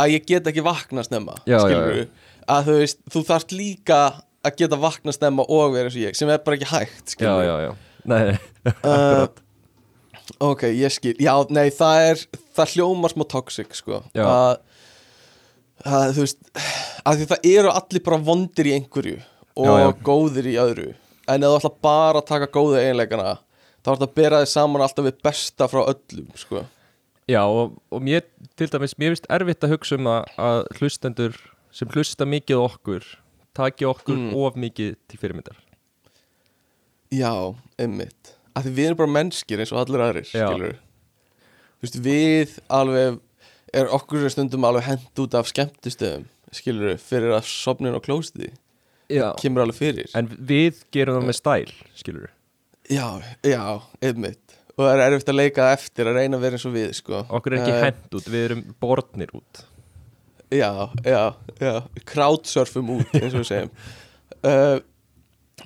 að ég get ekki vakna snemma Já, já, skilurðu? að þú veist, þú þarft líka að geta vakna snemma og vera eins og ég sem er bara ekki hægt Já, skilurðu. já, já. Nei, *laughs* uh, ok, ég skil já, nei, það er, það hljómar smá toxic sko. Já. að, að þú veist að því það eru allir bara vondir í einhverju og Já, já. góðir í öðru. En ef þú ætla bara að taka góðu eiginleikana þá þetta að bera þið saman alltaf við besta frá öllum sko. Já og, og mér til dæmis, mér finnst erfitt að hugsa um það að hlustendur sem hlusta mikið okkur taki okkur Mm. of mikið til fyrirmyndar. Já, einmitt. Að því við erum bara mennskir eins og allir aðrir skilur þú veist, við alveg er okkur stundum alveg hent út af skemmtistöðum skilur fyrir að sopnin og klóstiði Já. Kemur alveg fyrir. En við gerum það með stæl, skilur Já, já, einmitt. Og það er erfitt að leika eftir að reyna að vera eins og við sko. Okkur er ekki Eh, hent út, við erum borðnir út. Já, já, já Crowdsurfum út, eins og við segjum. Uh,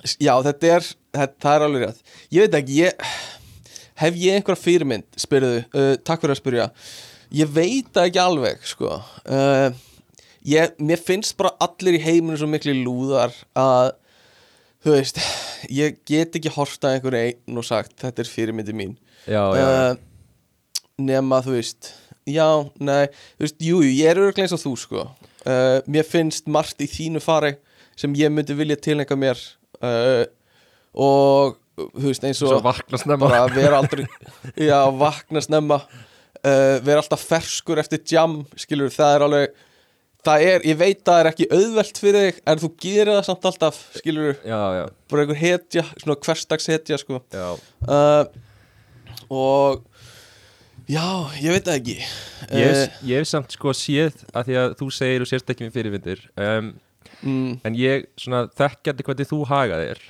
*laughs* Já, þetta er þetta, Það er alveg rétt. Ég veit ekki, ég Hef ég einhverja fyrirmynd, spyrðu? Uh, Takk fyrir að spyrja Ég veit ekki alveg, sko. Uh, ég, Mér finnst bara allir í heiminu svo miklu lúðar að Þú veist, ég get ekki horta einhverju einn og sagt Þetta er fyrirmyndi mín. Já, já, uh, nema þú veist já, nei, þú veist, jú, jú, ég er örglega eins og þú sko. Uh, mér finnst margt í þínu fari sem ég myndi vilja tilnæka mér og þú veist, eins og vakna snemma. bara vera aldrei já, vakna snemma uh, vera alltaf ferskur eftir jam skilur, það er alveg það er, ég veit það er ekki auðvelt fyrir þig en þú gerir það samt alltaf skilur, Já, já, bara einhver hetja svona hverstags hetja sko. Uh, og já, ég veit það ekki. Ég hef, ég hef samt sko séð að því að þú segir og sérst ekki með fyrirvindir um, mm, en ég svona þekkjandi hvernig þú hagað er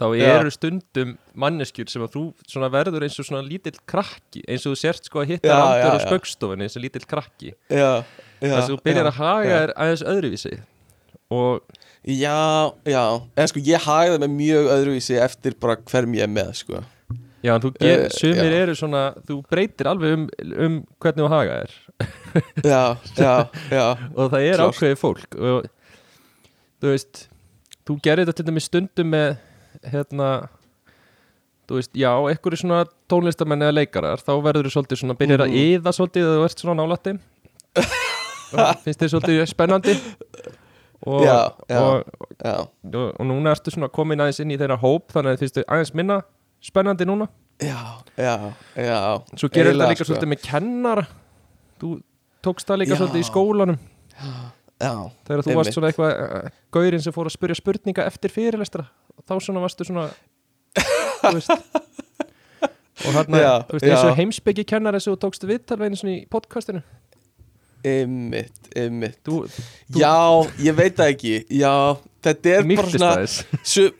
þá eru stundum manneskjur sem að þú svona verður eins og svona lítill krakki eins og þú sért sko að hitta randur á já. spaukstofunni eins og lítill krakki. Þess að þú byrjar að haga þér aðeins öðruvísi. Og já, já, en sko ég það með mjög öðruvísi eftir bara hverjum ég er með sko. Já, en þú ger, Eh, sumir eru svona þú breytir alveg um, um hvernig þú haga þér. Já, já, já. *laughs* Og það er ákveðið fólk. Og þú veist þú gerir þetta til dæmis stundum með hérna þú veist, já, er svona tónlistamenn eða leikarar, þá verður þú svolítið svona byrjar að yða svolítið þegar þú ert svona nálætti. *laughs* Og finnst þið svolítið spennandi. Og, Já, já. Og, já, og, og núna ertu svona komin aðeins inn í þeirra hóp þannig að finnst þið aðeins minna spennandi núna. Já, já, já. Svo gerir Eiginlega, líka sko. svolítið með kennara. Þú, tókst það líka svolítið í skólanum. Já, þegar þú varst svona eitthvað uh, gaurinn sem fór að spyrja spurninga eftir fyrirlestra þá svona varstu svona *laughs* þú veist. Og Já, þú og já. heimsbyggi kennar þessu og tókst viðtal við einu svona í podcastinu. Ymmit, ymmit þú Já, ég veit það ekki. Já, þetta er bara mýktist svona su *laughs*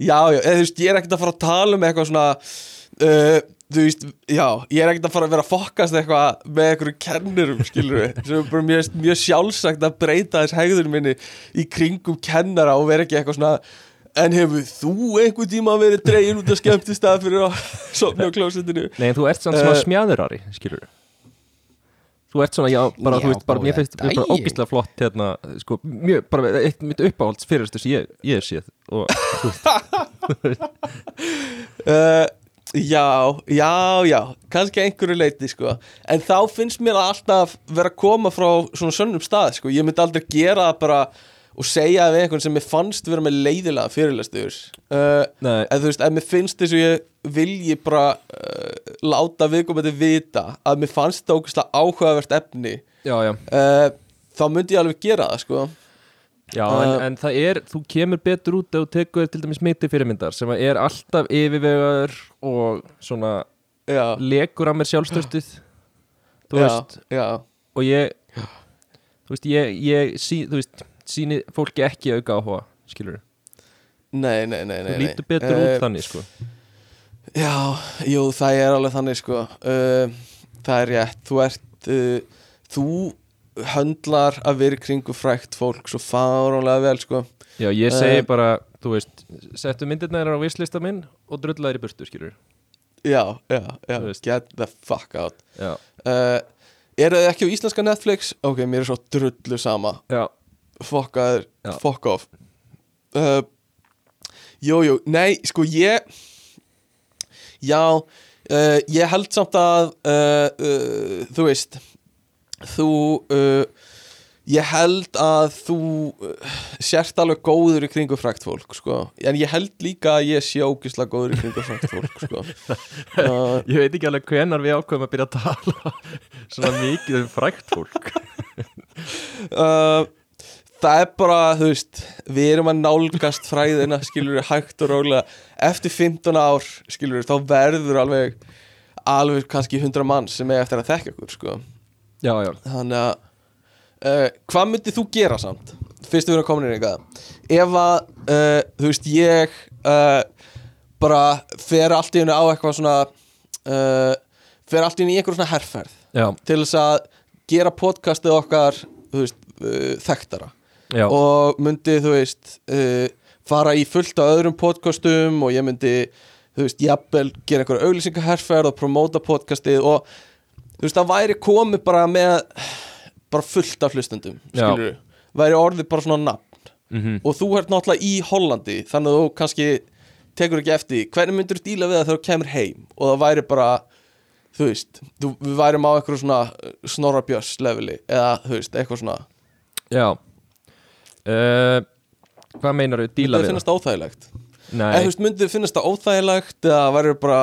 Já, já, eða, þú veist, ég er ekkert að fara að tala um eitthvað svona uh, Þú veist, já, ég er ekkert að fara að vera að fokkast eitthvað með einhverju kennurum, skilur við *laughs* sem er bara mjög, mjög sjálfsagt að breyta þess hegðun minni í kringum kennara og vera ekki eitthvað svona En hefur þú einhver tíma verið dregin út að skemmti stað fyrir að *laughs* sofna á klósitinu? Nei, þú ert svona, Uh, smjáðurari, skilur Þú ert svona, já, bara, þú Já, veist, bara, mér finnst þetta bara daginn. ógislega flott, hérna, sko, mjög, bara eitt mitt uppáhalds fyrirstu sem ég, ég séð og, þú veist, Uh, *laughs* já, já, já kannski að einhverju leiti sko. En þá finnst mér að alltaf vera að koma frá svona sönnum stað sko. Ég myndi aldrei gera það bara og segja við einhvern sem mér fannst vera með leiðilega fyrirlæstur uh, en þú veist, ef mér finnst þess að ég vilji bara uh, láta viðkomandi vita að mér fannst þetta ógæslega áhugavert efni já, já. uh, þá myndi ég alveg gera það sko Já, en, Uh, en það er, þú kemur betur út þú tekur til dæmis miti fyrirmyndar sem er alltaf yfirvegaður og svona já, lekur að mér sjálfstöðstuð þú veist, já, og ég þú veist, ég, ég sí, þú veist, síni fólki ekki auka áhuga, skilur nei, nei, nei, nei þú nei. lítur betur Eh, út þannig, sko. Já, jú, það er alveg þannig sko. Uh, Það er rétt. Þú ert uh, Þú höndlar að vera kringu frækt fólk svo fáránlega vel sko. Já, ég segi Eh, bara, þú veist settu myndirna þér á vislista minn og drullaðir í burtu, skilur Já, já, já, get the fuck out. Já, uh, Eru þið ekki á íslenska Netflix? Ok, mér er svo drullu sama. Já, Fokkaður, Já. fuck off. Uh, Jú, jú, nei, sko ég Já, uh, ég held samt að uh, uh, Þú veist Þú uh, Ég held að þú uh, sért alveg góður í kringu frækt fólk sko. En ég held líka að ég sé ógislega góður í kringu frækt fólk sko. *laughs* uh, Ég veit ekki alveg hvenar við ákveðum að byrja að tala svona mikið um frækt fólk Það er bara, þú veist Við erum að nálgast fræðina Skilur við hægt og rólega Eftir 15 ár, skilur við, þá verður alveg Alveg kannski 100 mann Sem er eftir að þekka ykkur, sko Já, já, Þannig að uh, Hvað myndið þú gera samt? Fyrst við erum komin inn eitthvað Ef að, uh, þú veist, ég uh, Bara fer allt í hennu á eitthvað svona Fer allt í hennu í einhver svona herferð já, Til þess að gera podcastið okkar veist, þekktara já. og myndi, þú veist uh, fara í fullt af öðrum podcastum og ég myndi, þú veist, jafnvel gera einhverja auglýsingaherferð og promóta podcastið og þú veist, það væri komið bara með bara fullt af hlustendum, skilur væri orðið bara svona nafn. Mm og þú ert náttúrulega í Hollandi þannig að þú kannski tekur ekki eftir hvernig myndur þú díla við það þegar þú kemur heim? Og það væri bara þú veist, þú, við værim á einhverju svona snorra björs leveli eða þú veist, eitthvað svona. Já. Uh, Hvað meinar þú, díla við þið finnast það? óþægilegt? Nei, eða þú veist, myndið finnast það óþægilegt eða væri bara,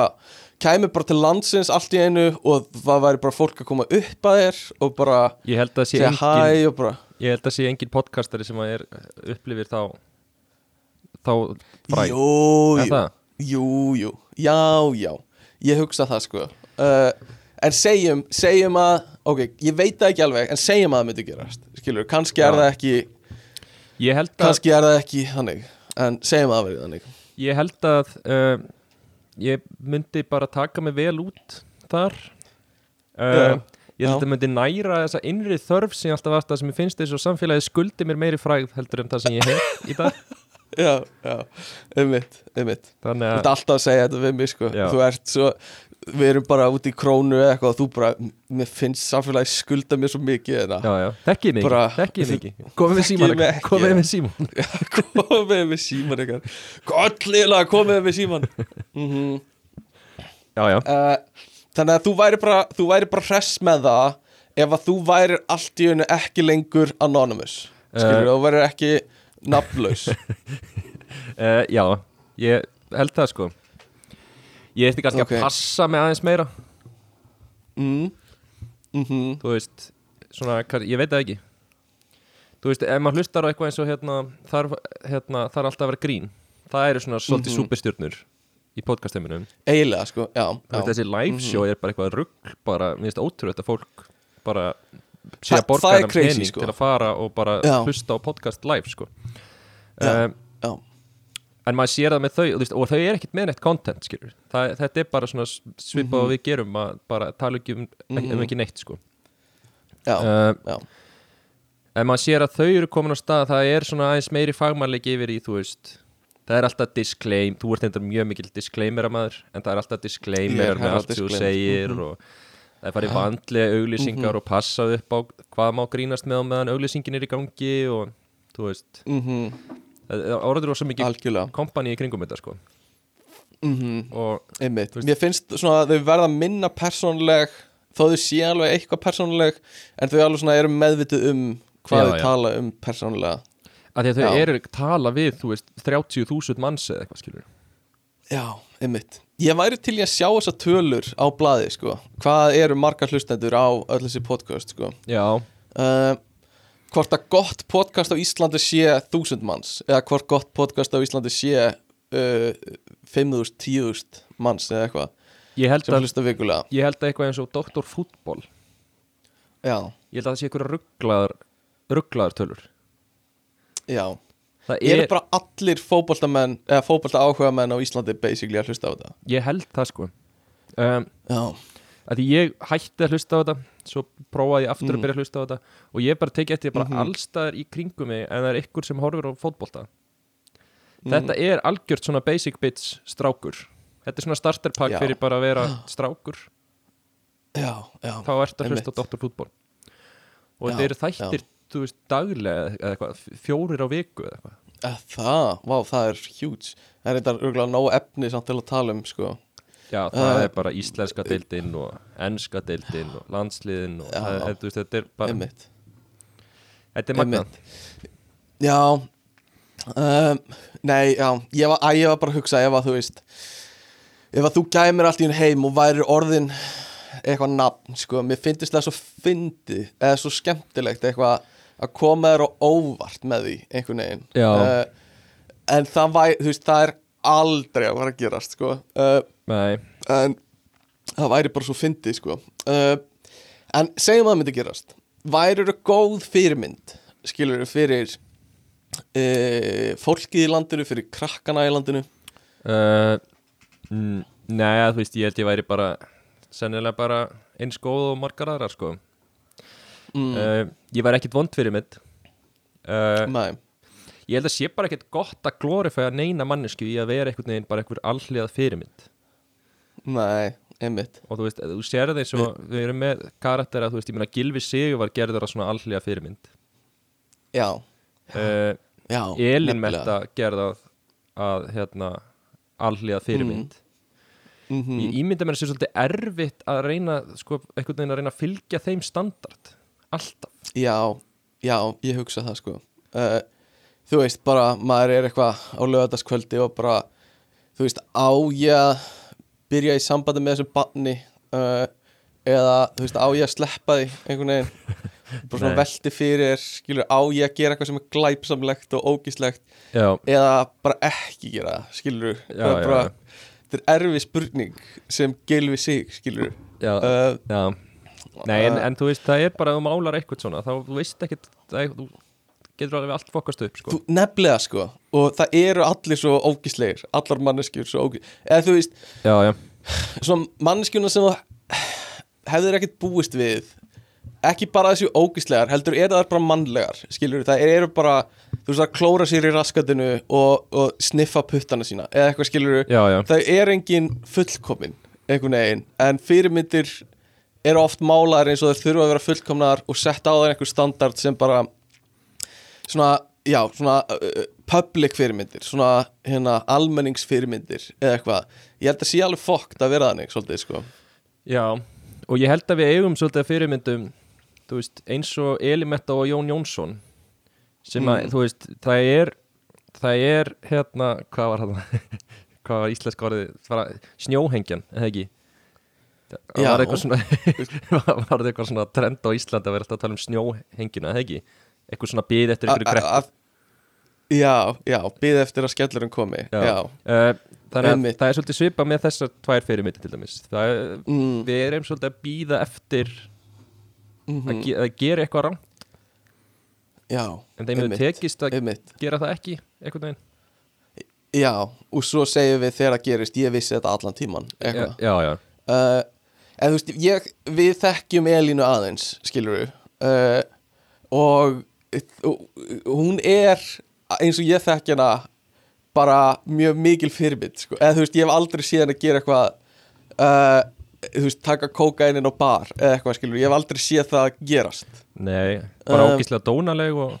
kæmi bara til landsins allt í einu og það væri bara fólk að koma upp að þér og bara ég held að sé segja hæ og bara Ég held að sé engin podcastari sem að er upplifir þá þá fræg jú, Er jú, jú, jú, já, já. Ég hugsa það sko. Uh, en segjum, segjum að ok, ég veit það ekki alveg, en segjum að það myndi gerast skilur, kannski er Já. það ekki Ég held að, kannski er það ekki þannig en segjum að það verið þannig. Ég held að uh, ég myndi bara taka mig vel út þar. Uh, Ég held að myndi næra þessa innri þörf sem ég alltaf að sem ég finnst þess og samfélagi skuldi mér meiri frægð heldur um það sem ég hef í dag. *laughs* Já, já, einmitt, einmitt. Þannig Þú að ert alltaf að segja þetta við mig sko. Já. Þú ert svo, við erum bara út í krónu eða eitthvað og þú bara, mér finnst samfélagi skulda mér svo mikið Já, já, þekkið ekki, þekkið ekki Komið Þekkið síman *laughs* ekki. Komið við síman Komið með síman eitthvað Gollilega komið með síman *laughs* mm *laughs* Já, já, uh, Þannig að þú væri bara þú væri bara hress með það ef að þú væri allt í hennu ekki lengur anonymous. Skilur, Eh. þú væri ekki nafnlaus. Uh, já Ég held það sko Ég ætti kannski Ok. að passa mig aðeins meira mm. mhm, þú veist, svona, ég veit það ekki þú veist, ef maður hlustar á eitthvað eins og hérna, þar, hérna, þar alltaf að vera grín það eru svona svolítið Mhm. superstjörnur í podcastheiminum eiginlega sko, já, Þú veist, já. þessi live Mhm. show er bara eitthvað rugg bara, mér finnst ótrúið að fólk bara sé Það- að borga það crazy, pening sko. til að fara og bara Já. hlusta á podcast live sko. Já, um, já. En maður sér það með þau veist, og þau er ekkert með neitt content það, þetta er bara svona svipað Mhm. og við gerum að bara tala ekki um, ekki, um Mhm. ekki neitt sko. já, uh, já. en maður sér að þau eru komin á stað það er svona aðeins meiri fagmannleiki yfir í þú veist það er alltaf disclaim, þú ert eitthvað mjög mikil disclaimer maður, en það er alltaf disclaimer er með allt sem þú segir Mhm. og það er farið vandlega auglýsingar Mhm. og passað upp á hvað má grínast með á meðan auglýsingin er í gangi og þú veist það orður rosa mikið kompani í kringum þetta sko mhm, og einmitt, veist- mér finnst svona að þau verða minna persónleg þó þau sé alveg eitthvað persónuleg en þau alveg svona eru meðvituð um hvað Já, þau já. tala um persónulega að því að þau Já. eru tala við þú veist 30.000 manns eða eitthvað skilur Já, einmitt Ég væri til í að sjá þessa tölur á blaði sko. hvað eru margar hlustendur á öll þessi podcast sko. já, uh, hvort að gott podcast á Íslandi sé þúsund manns eða hvort gott podcast á Íslandi sé uh, 5.000, 10.000 manns eða eitthvað ég held að ég held að eitthvað eins og Dr. Fútból Já, ég held að það sé eitthvað rugglaðar rugglaðar tölur. Já. Það er, er bara allir fótboltamenn eða fótbolta áhuga menn á Íslandi basically að hlusta á þetta? Ég held það sko. Um, því ég hætti að hlusta á þetta svo prófaði ég aftur Mm. að byrja að hlusta á þetta og ég bara tekið eftir bara Mhm. allstaðar í kringum mig en það er ykkur sem horfir á fótbolta Mhm. þetta er algjört svona basic bits strákur þetta er svona starterpack Já. fyrir bara að vera *gasps* strákur já, já þá ertu að hlusta á. Dr. Fútból og þetta eru þættir þú veist daglega eða eitthvað fjórir á viku eða eitthvað Það, vá, það er huge Það er þetta örgulega nóg efni samt til að tala um sko. Já, það Uh, er bara íslenska deildin og enska deildin og landsliðin og Já. það er, veist, þetta er bara Einmitt. Þetta er magnað. Já um, Nei, já Ég var, að, ég var bara að hugsa ef að þú veist Ef að þú gæmir allt í hún heim og væri orðin eitthvað nafn, sko Mér finnst það svo fyndi eða svo skemmtilegt eitthvað að koma þér á óvart með því einhvern veginn. Uh, En það væri, þú veist, það er aldrei að fara að gerast, sko. Uh, Nei, en það væri bara svo fyndið sko. Uh, en segjum að það myndi gerast. Væri það góð fyrirmynd skilur þau fyrir uh, fólkið í landinu fyrir krakkana í landinu? Uh, mm, Nei, þú veist, ég held ég væri bara sennilega bara eins góð og margar aðrar sko. Mm, Ég væri ekkit vond fyrir mitt uh, nei, Ég held að sé bara ekkit gott að glorifæja neina mannesku í að vera einhvern veginn bara einhver alhliðað fyrirmynd nei, einmitt. Og þú veist, þú sér það eins og við erum með karaktera, þú veist, ég meina Gilvi Sigur var gerður á svona alhliða fyrirmynd. Já, uh, já Elin. Metta gerði að, að hérna, alhliða fyrirmynd. Mhm. ég ímynda mér að sé svolítið erfitt að reyna, sko, einhvern veginn að reyna að fylgja þeim standard. Alltaf. Já, já, ég hugsa það sko. Uh, þú veist, bara maður er eitthvað á lögataskvöldi og bara þú veist, á ég að byrja í sambandi með þessu banni uh, eða, þú veist, á ég að sleppa því einhvern veginn *laughs* bara svona Nei. velti fyrir, skilur, á ég að gera eitthvað sem er glæpsamlegt og ógíslegt já, eða bara ekki gera skilur Já, það er bara, já. þetta er erfið spurning sem gilvi sig, skilur uh. Nei, en, uh, en þú veist, það er bara að þú málar eitthvað svona, þá þú veist ekkert það, þú getur alveg allt fokast upp, sko. Þú, nefnilega sko. Og það eru allir svo ógíslegir allar manneskjur svo ógíslegir eða þú veist, Já, já, svona manneskjuna sem þú hefðir ekkert búist við ekki bara þessu ógíslegar heldur eru það bara mannlegar skilur það eru bara, þú veist að klóra sér í raskatinu og, og sniffa puttana sína eða eitthvað skilur já, það er engin fullkomin einhvern veginn, en fyrirmyndir eru oft málar eins og þeir þurfa að vera fullkomnar og setja á það einhver standard sem bara svona, já, svona uh, public fyrirmyndir, svona hérna almenningsfyrirmyndir eða eitthvað, ég held að sé alveg fokkt að vera þannig svolítið sko. Já, og ég held að við eigum svolítið fyrirmyndum veist, eins og Elimetta og Jón Jónsson sem að, Mm. þú veist, það er það er, hérna, hvað var hann *laughs* hvað var íslensk orðið, snjóhengjan, eða ekki? Það var eitthvað svona *laughs* var eitthvað svona trend á Íslandi að vera alltaf að tala um snjóhengina, eða ekki? Eitthvað svona bið eftir einhverju að- Já, já, býð eftir að skellurinn komi. Já, Uh, Þannig að það er svolítið svipað með þessar tvær fyrirmyndir til dæmis. Er, Mm, Við erum svolítið að býða eftir mhm, að, ge að gera eitthvað rám Já, en þeim hefur tekist að einmitt. gera það ekki einhvern veginn. Já, og svo segjum við þegar það gerist Ég vissi þetta allan tíman Já, eitthvað. já, já, uh, En þú veist, ég, við þekkjum Elínu aðeins, skilur við uh, og, og hún er eins og ég þekki hana bara mjög mikil fyrirmynd sko. eða þú veist, ég hef aldrei séð hana gera eitthvað uh, þú veist, taka kókainin á bar eða eitthvað, skilur ég hef aldrei séð það gerast. Nei, bara Um, ógíslega dónaleg og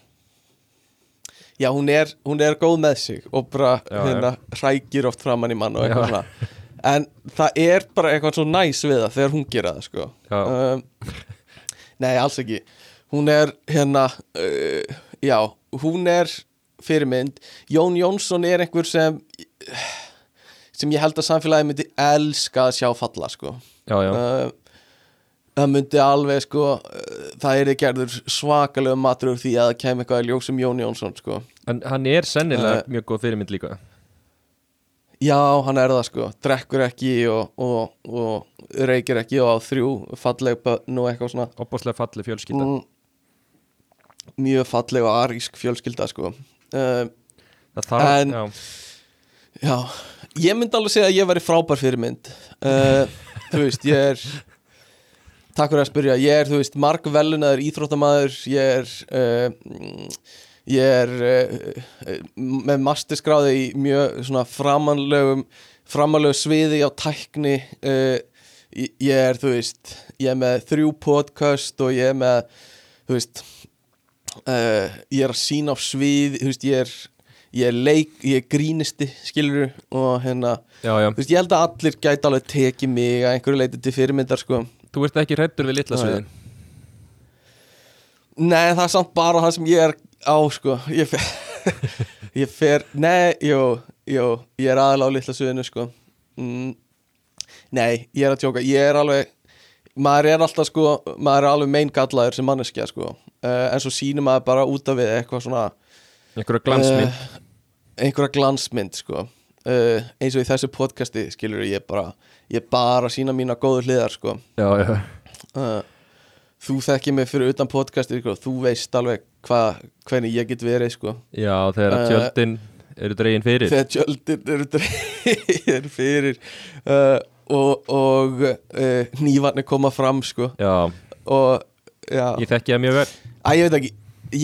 Já, hún er, hún er góð með sig og bara Já, hérna hrækir oft framann í mann og eitthvað svona. En það er bara eitthvað svo næs við það þegar hún gera það sko. Um, Nei, alls ekki hún er hérna uh, já, hún er fyrirmynd. Jón Jónsson er einhver sem sem ég held að samfélagi myndi elska að sjá falla sko. Já, já, uh, það myndi alveg sko uh, það er gerður svakalega matur því að það kem eitthvað í ljós um Jón Jónsson sko. En hann er sennilega Uh, mjög góð fyrirmynd líka. Já, hann er það sko, drekkur ekki og, og, og reykir ekki og á þrjú falleg bönn og eitthvað svona. Opbáslega falli fjölskylda. Mm, mjög falleg og arísk fjölskylda sko. Uh, Það þarf, en- já, Já, ég myndi alveg segja að ég væri frábær fyrirmynd. Uh, *laughs* Þú veist, ég er Takk fyrir að spyrja, ég er, þú veist, marg velunaður íþróttamaður. Ég er uh, Ég er með masterskráði í mjög svona framanlegum framanlegu sviði á tækni. Ég er, þú veist ég er með þrjú podcast og ég er með, þú veist uh, ég er að sína á svið þú veist, ég er ég er leik, ég er grínisti, skilur og hérna, já, já. þú veist, ég held að allir gæti alveg tekið mig að einhverju leiti til fyrirmyndar, sko. Þú ert ekki hrættur við litla sviðin? Nei, það er samt bara það sem ég er á, sko. Ég fer, *laughs* ég fer Nei, jú, jú Ég er aðalega á litla suðinu, sko. Mm, Nei, ég er að tjóka Ég er alveg Maður er alltaf, sko Maður er alveg meingallaður sem manneskja, sko. Uh, En svo sýnir maður bara út af við eitthvað svona Einhverja glansmynd. uh, Einhverja glansmynd, sko. Uh, Eins og í þessu podcasti, skilur ég bara Ég bara sína mína góðu hliðar, sko. Já, já, uh, þú þekkir mig fyrir utan podcasti sko. þú veist alveg hva, hvernig ég get verið sko. já þegar Uh, tjöldin eru dregin fyrir. þegar tjöldin eru dreigir *laughs* fyrir og, og uh, nývarnir koma fram sko. Já, og já, ég þekki það mjög vel. Að ég veit ekki.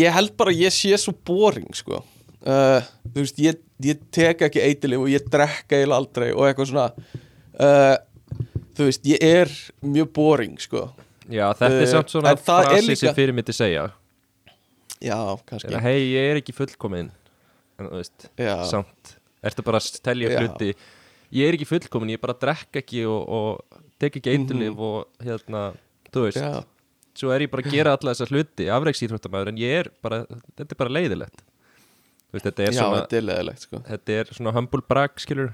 Ég held bara að ég sé svo boring sko. uh, þú veist ég, ég tek ekki eitilif og ég drekka eiginlega aldrei og eitthvað svona. Uh, þú veist ég er mjög boring sko. Já, þetta er samt svona frasi líka- sem fyrir myndi segja. Já, kannski. Hei, ég er ekki fullkomin En þú veist, já, samt. Ertu bara að telja hluti Ég er ekki fullkomin, ég bara drekk ekki og, og tek ekki eiturlif og hérna, þú veist. Já. Svo er ég bara að gera alla þessa hluti afreiksýþróttamæður en ég er bara, þetta er bara leiðilegt. Þú veist, þetta er Já, svona þetta er leðilegt sko. Þetta er svona humble brag, skilur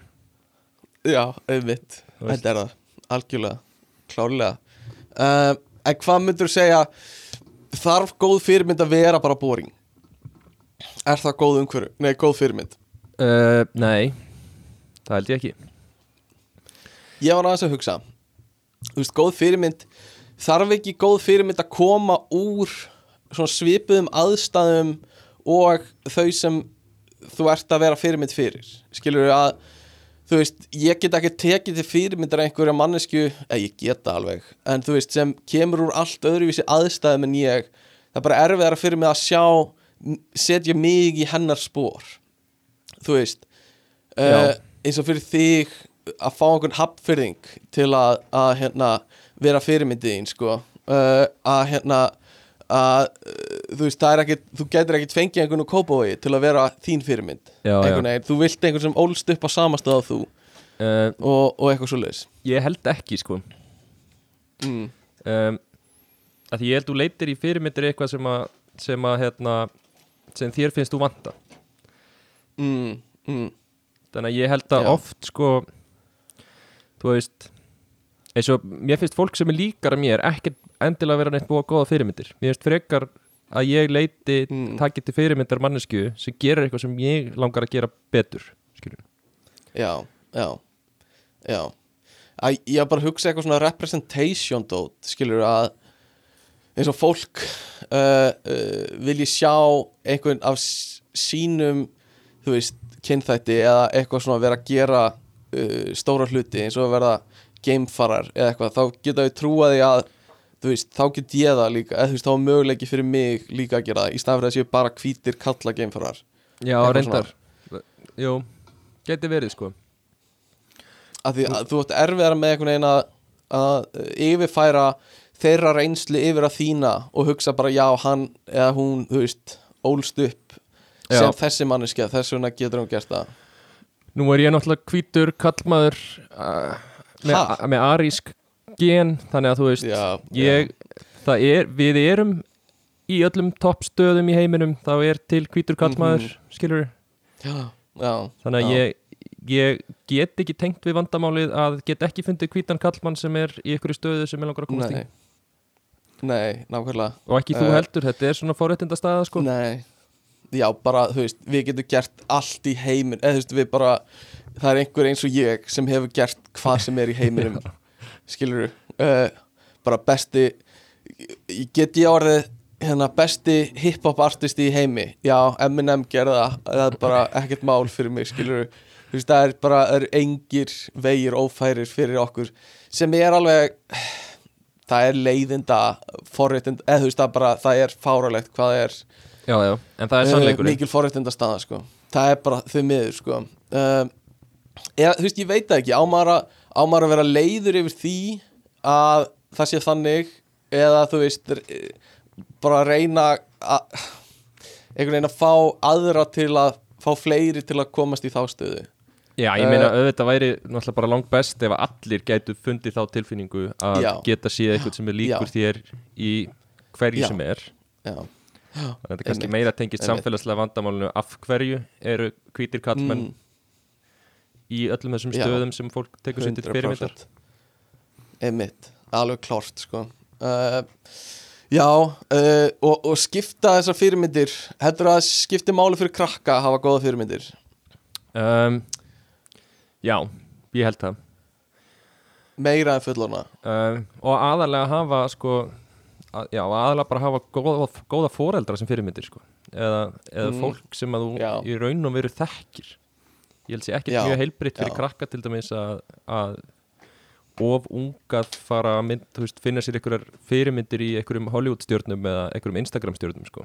Já, Þú veist. þetta er það. Algjörlega, klárlega. Uh, En hvað myndur segja Þarf góð fyrirmynd að vera bara boring? Er það góð umhverju? Nei, góð fyrirmynd? Uh, Nei, það held ég ekki. Ég var aðeins að hugsa. Þú veist, góð fyrirmynd Þarf ekki góð fyrirmynd að koma úr Svona svipuðum aðstæðum Og þau sem Þú ert að vera fyrirmynd fyrir? Skilur að Þú veist, ég get ekki tekið til fyrirmyndar einhverja mannesku, eða ég get það alveg en þú veist, sem kemur úr allt öðruvísi aðstæðum en ég það er bara erfiðara fyrir mig að sjá setja mig í hennar spór þú veist uh. Eins og fyrir þig að fá einhvern hapfyrðing til að, að hérna, vera fyrirmyndiðin sko, uh, að hérna að þú veist, ekkit þú getur ekkit fengið einhvern úr kópavogi til að vera þín fyrirmynd Já, já. þú vilt einhvern sem ólst upp á samastöð á þú uh, og, og eitthvað svo leiðis Ég held ekki, sko mm. um, að Því ég held þú leitir í fyrirmyndir eitthvað sem að, sem að hérna, sem þér finnst þú vanta Mm. Mm. Þannig að ég held að Já. oft, sko þú veist eins og mér finnst fólk sem er líkar að mér ekkert endilega vera neitt búið að góða fyrirmyndir mér finnst frekar að ég leiti Mm. takki til fyrirmyndar mannesku sem gerir eitthvað sem ég langar að gera betur skilur. já, já já að ég bara hugsa eitthvað svona representation dót, skilur að eins og fólk uh, uh, vilji sjá einhvern af sínum þú veist, kynþætti eða eitthvað svona vera að gera uh, stóra hluti eins og að verða gamefarar eða eitthvað, þá geta við trúa því að þú veist, þá get ég það líka eða þú veist, þá er möguleiki fyrir mig líka að gera það í staðan fyrir að séu bara hvítir kalla gamefarar. Já, Eitthvað reyndar. jú, geti verið sko. Að því að þú ert erfiðar með einhvern veginn að, að yfirfæra þeirra reynslu yfir að þína og hugsa bara já, hann eða hún, þú veist, ólst upp Já. sem þessi manneskja, þess vegna getur hún gert það. Nú er ég náttúrulega hvítur kallmaður uh, með, með arísk gen þannig að þú veist Já, ég, er, við erum í öllum toppstöðum í heiminum þá er til hvítur kallmaður skilur já, já, þannig að já. ég, ég get ekki tengt við vandamálið að get ekki fundið hvítan kallmann sem er í einhverju stöðu sem er langar að komast í. Nei, nákvæmlega. Og ekki þú Eh, heldur, þetta er svona forréttinda staða sko. Nei, já, bara, þú veist, við getum gert allt í heimin eða þú veist, við bara, það er einhver eins og ég sem hefur gert hvað sem er í heiminum *laughs* skilur uh, bara besti get ég orðið hérna besti hip-hop artisti í heimi? Já, Eminem gerði það er bara *laughs* ekkert mál fyrir mig, skilur þú veist, það er bara, það er engir vegir ófærir fyrir okkur sem er alveg það er leiðinda forréttinda, eða þú veist, það bara, það er fáralegt hvað er já, já, en það er Eh, sannleikurinn. mikil forréttinda staða sko. Það er bara þau miður sko. Uh, eða, þú veist ég veit það ekki. Á maður, að, á maður að vera leiður yfir því að það sé þannig eða þú veist eh, bara að reyna að einhvern veginn að fá aðra til að fá fleiri til að komast í þá stöðu. Já, ég meina Eh, auðvitað væri náttúrulega bara langt best ef allir gætu fundið þá tilfinningu að Já. geta séð eitthvað sem er líkur Já. þér í hverju Já. sem er. Já, Þannig að þetta er kannski meira tengist samfélagslega vandamálinu af hverju eru hvítir kallmenn Mm, í öllum þessum Já. stöðum sem fólk tekur til fyrirmyndar? 100% Einmitt, alveg klárt sko. Uh, Já uh, og, og skipta þessar fyrirmyndir heldur að skipti máli fyrir krakka að hafa góða fyrirmyndir? Um, Já, ég held það. Meira en fullorna um, og aðalega hafa sko að, já, aðalega bara hafa góða, góða foreldra sem fyrirmyndir sko eða, eða Mm. fólk sem að þú Já. í raun og veru þekkir ég held sér ekki Já, mjög heilbritt fyrir krakka til dæmis að, að of ungað fara að mynd, veist, finna sér einhverjar fyrirmyndir í einhverjum Hollywood stjórnum eða einhverjum Instagram stjórnum sko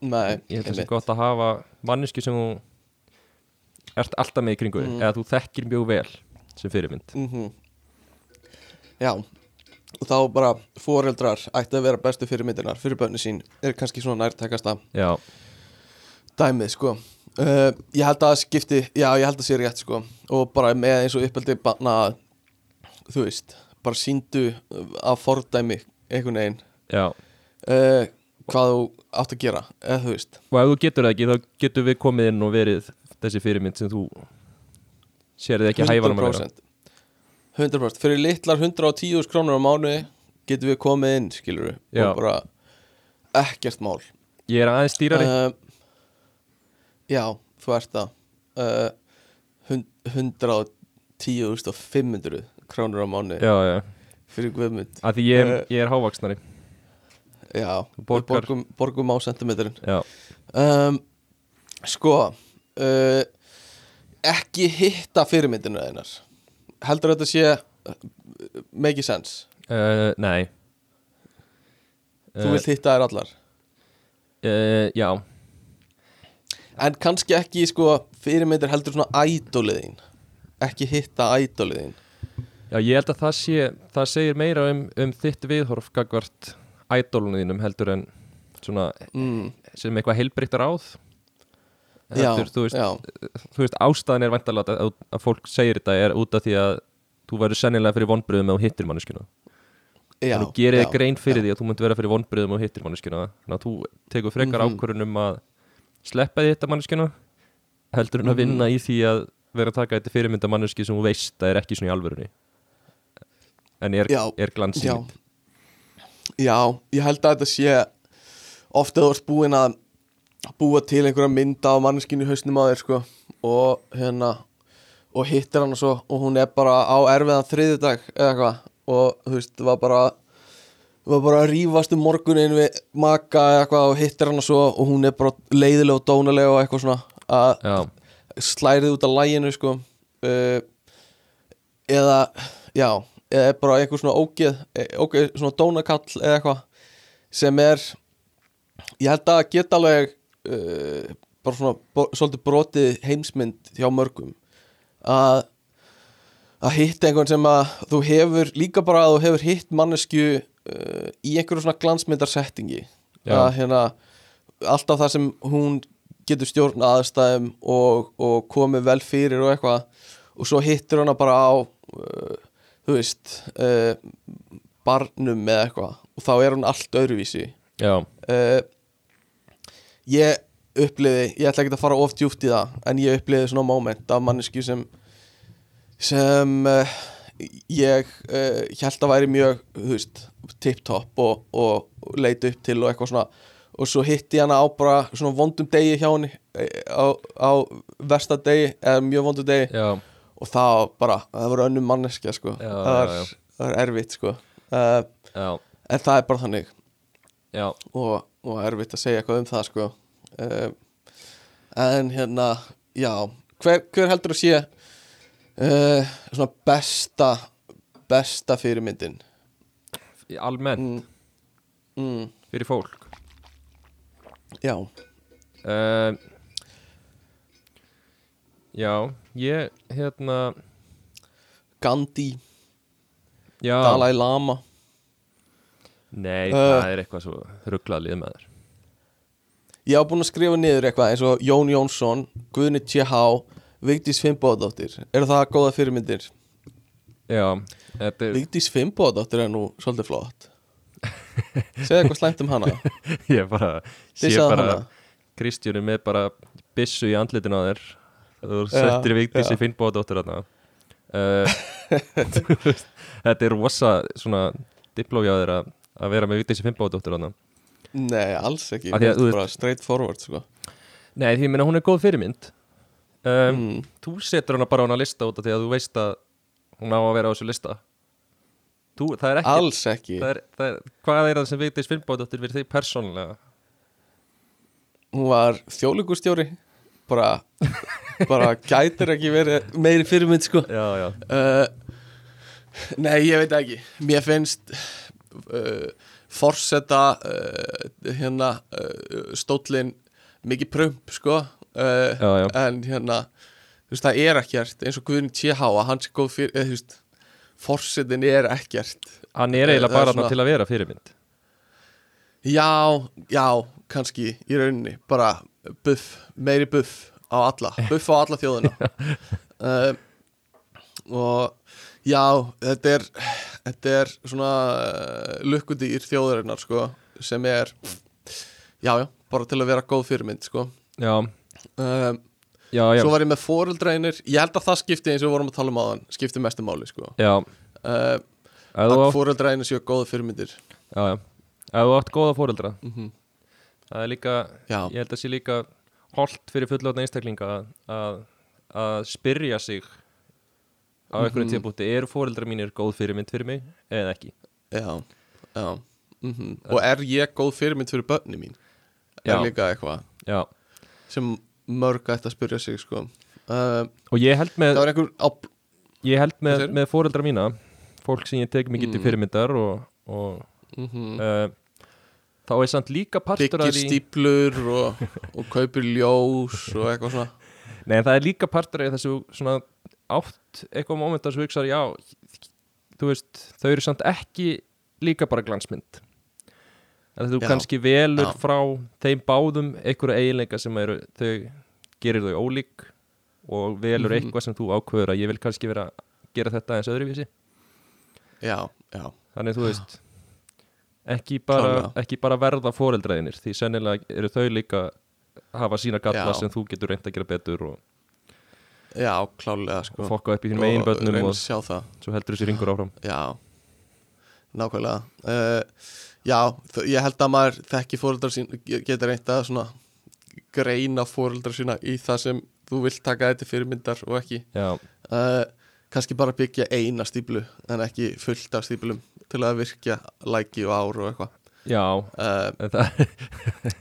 Nei, ég held að það sé einmitt. gott að hafa manneski sem þú ert alltaf með í kringu Mm. eða þú þekkir mjög vel sem fyrirmynd Mhm. Já og þá bara foreldrar ætti að vera bestu fyrirmyndirnar fyrir bönni sín er kannski svona nærtækasta já, dæmið sko. Uh, ég held að það skipti, já ég held að sé rétt sko. Og bara með eins og uppeldi barna þú veist, bara síndu af fordæmi einhvern veginn. Uh, hvað þú átt að gera eða þú veist. Og ef þú getur það ekki þá getur við komið inn og verið þessi fyrirmynd sem þú sérði ekki hæfanum að vera 100% 100% fyrir litlar 110 krónur á mánuði getum við komið inn skilur við og bara ekkert mál. Ég er aðeins dýrari. Uh, já, þú ert það. Uh, hund- 110.500 krónur á mánuði. Já, já, fyrir guðmund. Því ég, Eh, ég er hávaksnari já, borgar- borgum, borgum á sentimetrin já, um, sko uh, ekki hitta fyrirmyndinu einar heldur þetta sé uh, make sense? Uh, nei. Þú vilt hitta þær allar? Uh, já, en kannski ekki sko fyrirmyndir heldur svona ædoliðin ekki hitta ædoliðin já, ég held að það sé það segir meira um, um þitt viðhorf gagvart ædólunum þínum heldur en svona mm, sem eitthvað heilbreyttar áð já, heldur, þú veist, já, þú veist, ástæðan er vantarlega að, að fólk segir þetta er út af því að þú verður sennilega fyrir vonbröðum þú hittir já, en þú gerir já, þig grein fyrir því að þú munt vera fyrir vonbröðum þú hittir manneskjuna. Þannig að þú tekur frekar Mhm. ákvörðun um að sleppa því hitta manneskjuna heldur en að Mhm. vinna í því að vera að taka þetta fyrirmynda manneski sem þú veist að er ekki svona í alvörunni. En er, Já, er glansið Já. Já, ég held að þetta sé ofta þú ert búin að búa til einhverja mynda á manneskinu hausnum á þér sko. Og hérna og hittir hana svo og hún er bara á erfiðan þriðjudag eða eitthvað. Og þú veist, var bara var bara að rífast um morgunin við maka eða eitthvað og hittir hana svo og hún er bara leiðileg og dónaleg og eitthvað svona að slærið út af læginu sko. Uh, eða já, eða er bara eitthvað svona ógeð, eh, ógeð svona dónakall eða eitthvað sem er ég held að geta alveg uh, bara svona bo, svolítið brotið heimsmynd hjá mörgum. Að að hitta einhvern sem að þú hefur líka bara að þú hefur hitt mannesku uh, í einhverju svona glansmyndarsettingi. Að hérna alltaf það sem hún getur stjórn aðstæðum og, og komið vel fyrir og eitthvað. Og svo hittir hana bara á uh, þú veist uh, barnum eða eitthvað. Og þá er hún allt öðruvísi. Uh, ég uppliði, ég ætla ekki að fara of djúpt í það en ég uppliði svona moment af mannesku sem sem uh, ég uh, held að væri mjög þú veist, tip-top og, og, og leit upp til og eitthvað svona. Og svo hitti ég hana á bara svona vondum degi hjá henni eh, á, á versta degi, eða mjög vondum degi. Já, og það bara, það var önnum manneskja sko, Já, það, var, já, það var erfitt sko. Uh, en það er bara þannig. Já. Og, og erfitt að segja eitthvað um það sko. Uh, en hérna já, hver, hver heldur að sé uh, svona besta besta fyrirmyndin? Almennt, mm, mm, fyrir fólk? Já, uh, Já, ég, hérna Gandhi Já, Dalai Lama nei, Uh, það er eitthvað svo rugglað lið með þér ég hafa búin að skrifa niður eitthvað eins og Jón Jónsson, Guðni T.H. Vigdís Fimboðdóttir eru það góða fyrirmyndir? Já, er, Vigdís Fimboðdóttir er nú svolítið flott. Segðu eitthvað slæmt um hana. *laughs* Ég bara Dissaðu bara hana. Kristjánu með bara byssu í andlitin á þér. Þú settir þarna. Uh, *laughs* þú veist, þetta er rosa svona diplógi á þér að, að vera með viktísi finnbóðdóttir þarna Nei, alls ekki, að, finnst bara straight forward sko. Nei, því ég meina hún er góð fyrirmynd um, mm. Þú setur hana bara á hana lista út af því að þú veist að hún á að vera á þessu lista þú, Það er ekki Alls ekki það er, það er, Hvað er það sem viktísi finnbóðdóttir fyrir þig persónulega? Hún var þjóðlugustjóri bara, bara gætir ekki verið meiri fyrirmynd sko. Já, já, uh, Nei, ég veit ekki Mér finnst uh, forseta uh, hérna uh, stóllin mikið prump sko já, já. en hérna þú veist það er ekkert eins og Guðni TH að hans er góð fyrir eða, þú veist, forsetin er ekkert. Hann er eiginlega bara svona- til að vera fyrirmynd. Já, já, kannski í rauninni, bara buff, meiri buff á alla, *laughs* buff á alla þjóðina. Uh, og já, þetta er þetta er svona uh, lukkudýr þjóðarinnar sko, sem er já, já, bara til að vera góð fyrirmynd sko. Já, um, já, já, svo var ég með fóreldreinir ég held að það skipti eins og við vorum að tala um áðan skipti mestu máli sko. Ef að fóreldreinir séu góða fyrirmyndir. Já, já. Ef þú átt góða fóreldra mm Það er líka, ég held að sé líka Holt fyrir fullátna einstaklinga að- að, að spyrja sig á einhverjum Mhm. tíðbúti eru fóreldra mínir góð fyrirmynd fyrir mig eða ekki Já, já mm Og er ég góð fyrirmynd fyrir börni mín? Já. Er líka eitthvað Já, sem mörg ætti að spyrja sig sko uh, og ég held með Það var einhver á, ég held með, með fóreldra mína fólk sem ég tek mikið til Mm. fyrirmyndar og, og mm uh, þá er samt líka partur byggir af því stíplur og, *laughs* og kaupir ljós og eitthvað svona Nei, en það er líka partur af þessu svona átt eitthvað moment að þú hugsar, já þú veist, þau eru samt ekki líka bara glansmynd. Að þú Já, kannski velur já. frá þeim báðum einhverju eiginleika sem eru þau gerir þau ólík og velur Mhm. eitthvað sem þú ákveður að ég vil kannski vera að gera þetta eins öðruvísi. Já, já, þannig þú veist ekki bara, ekki bara verða fóreldræðinir því sennilega eru þau líka hafa sína galla sem þú getur reynd að gera betur og, já, klálega sko. Og fokka upp í þínum bönnum reyna og það. svo heldur þessi ringur áfram. Já, nákvæmlega. Uh, Já, ég held að maður þekki fóreldrar sín, ge- getur reynt að svona greina fóreldrar sína í það sem þú vilt taka þetta fyrirmyndar og ekki. Já, uh, kannski bara byggja eina stíplu en ekki fullt af stíplum til að virkja læki og ár og eitthvað. Já. Uh,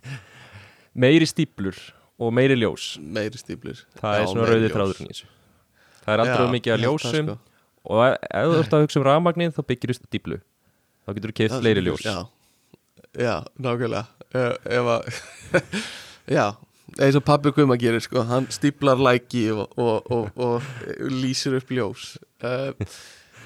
*laughs* Meiri stíplur og meiri ljós. Meiri stíplur Það Já, er svona meiri rauði ljós. þráðurinn í þessu. Það er of mikið að ljósum. sko. og ef þú ert að hugsa um rafmagnið þá byggir þú stíplu þá getur þú keitt fleiri ljós. Já, já nákvæmlega. Ef að *laughs* Já, eins og pabbi Guðma gerir sko, hann stíplar læki og, og, og, og lýsir upp ljós. Uh,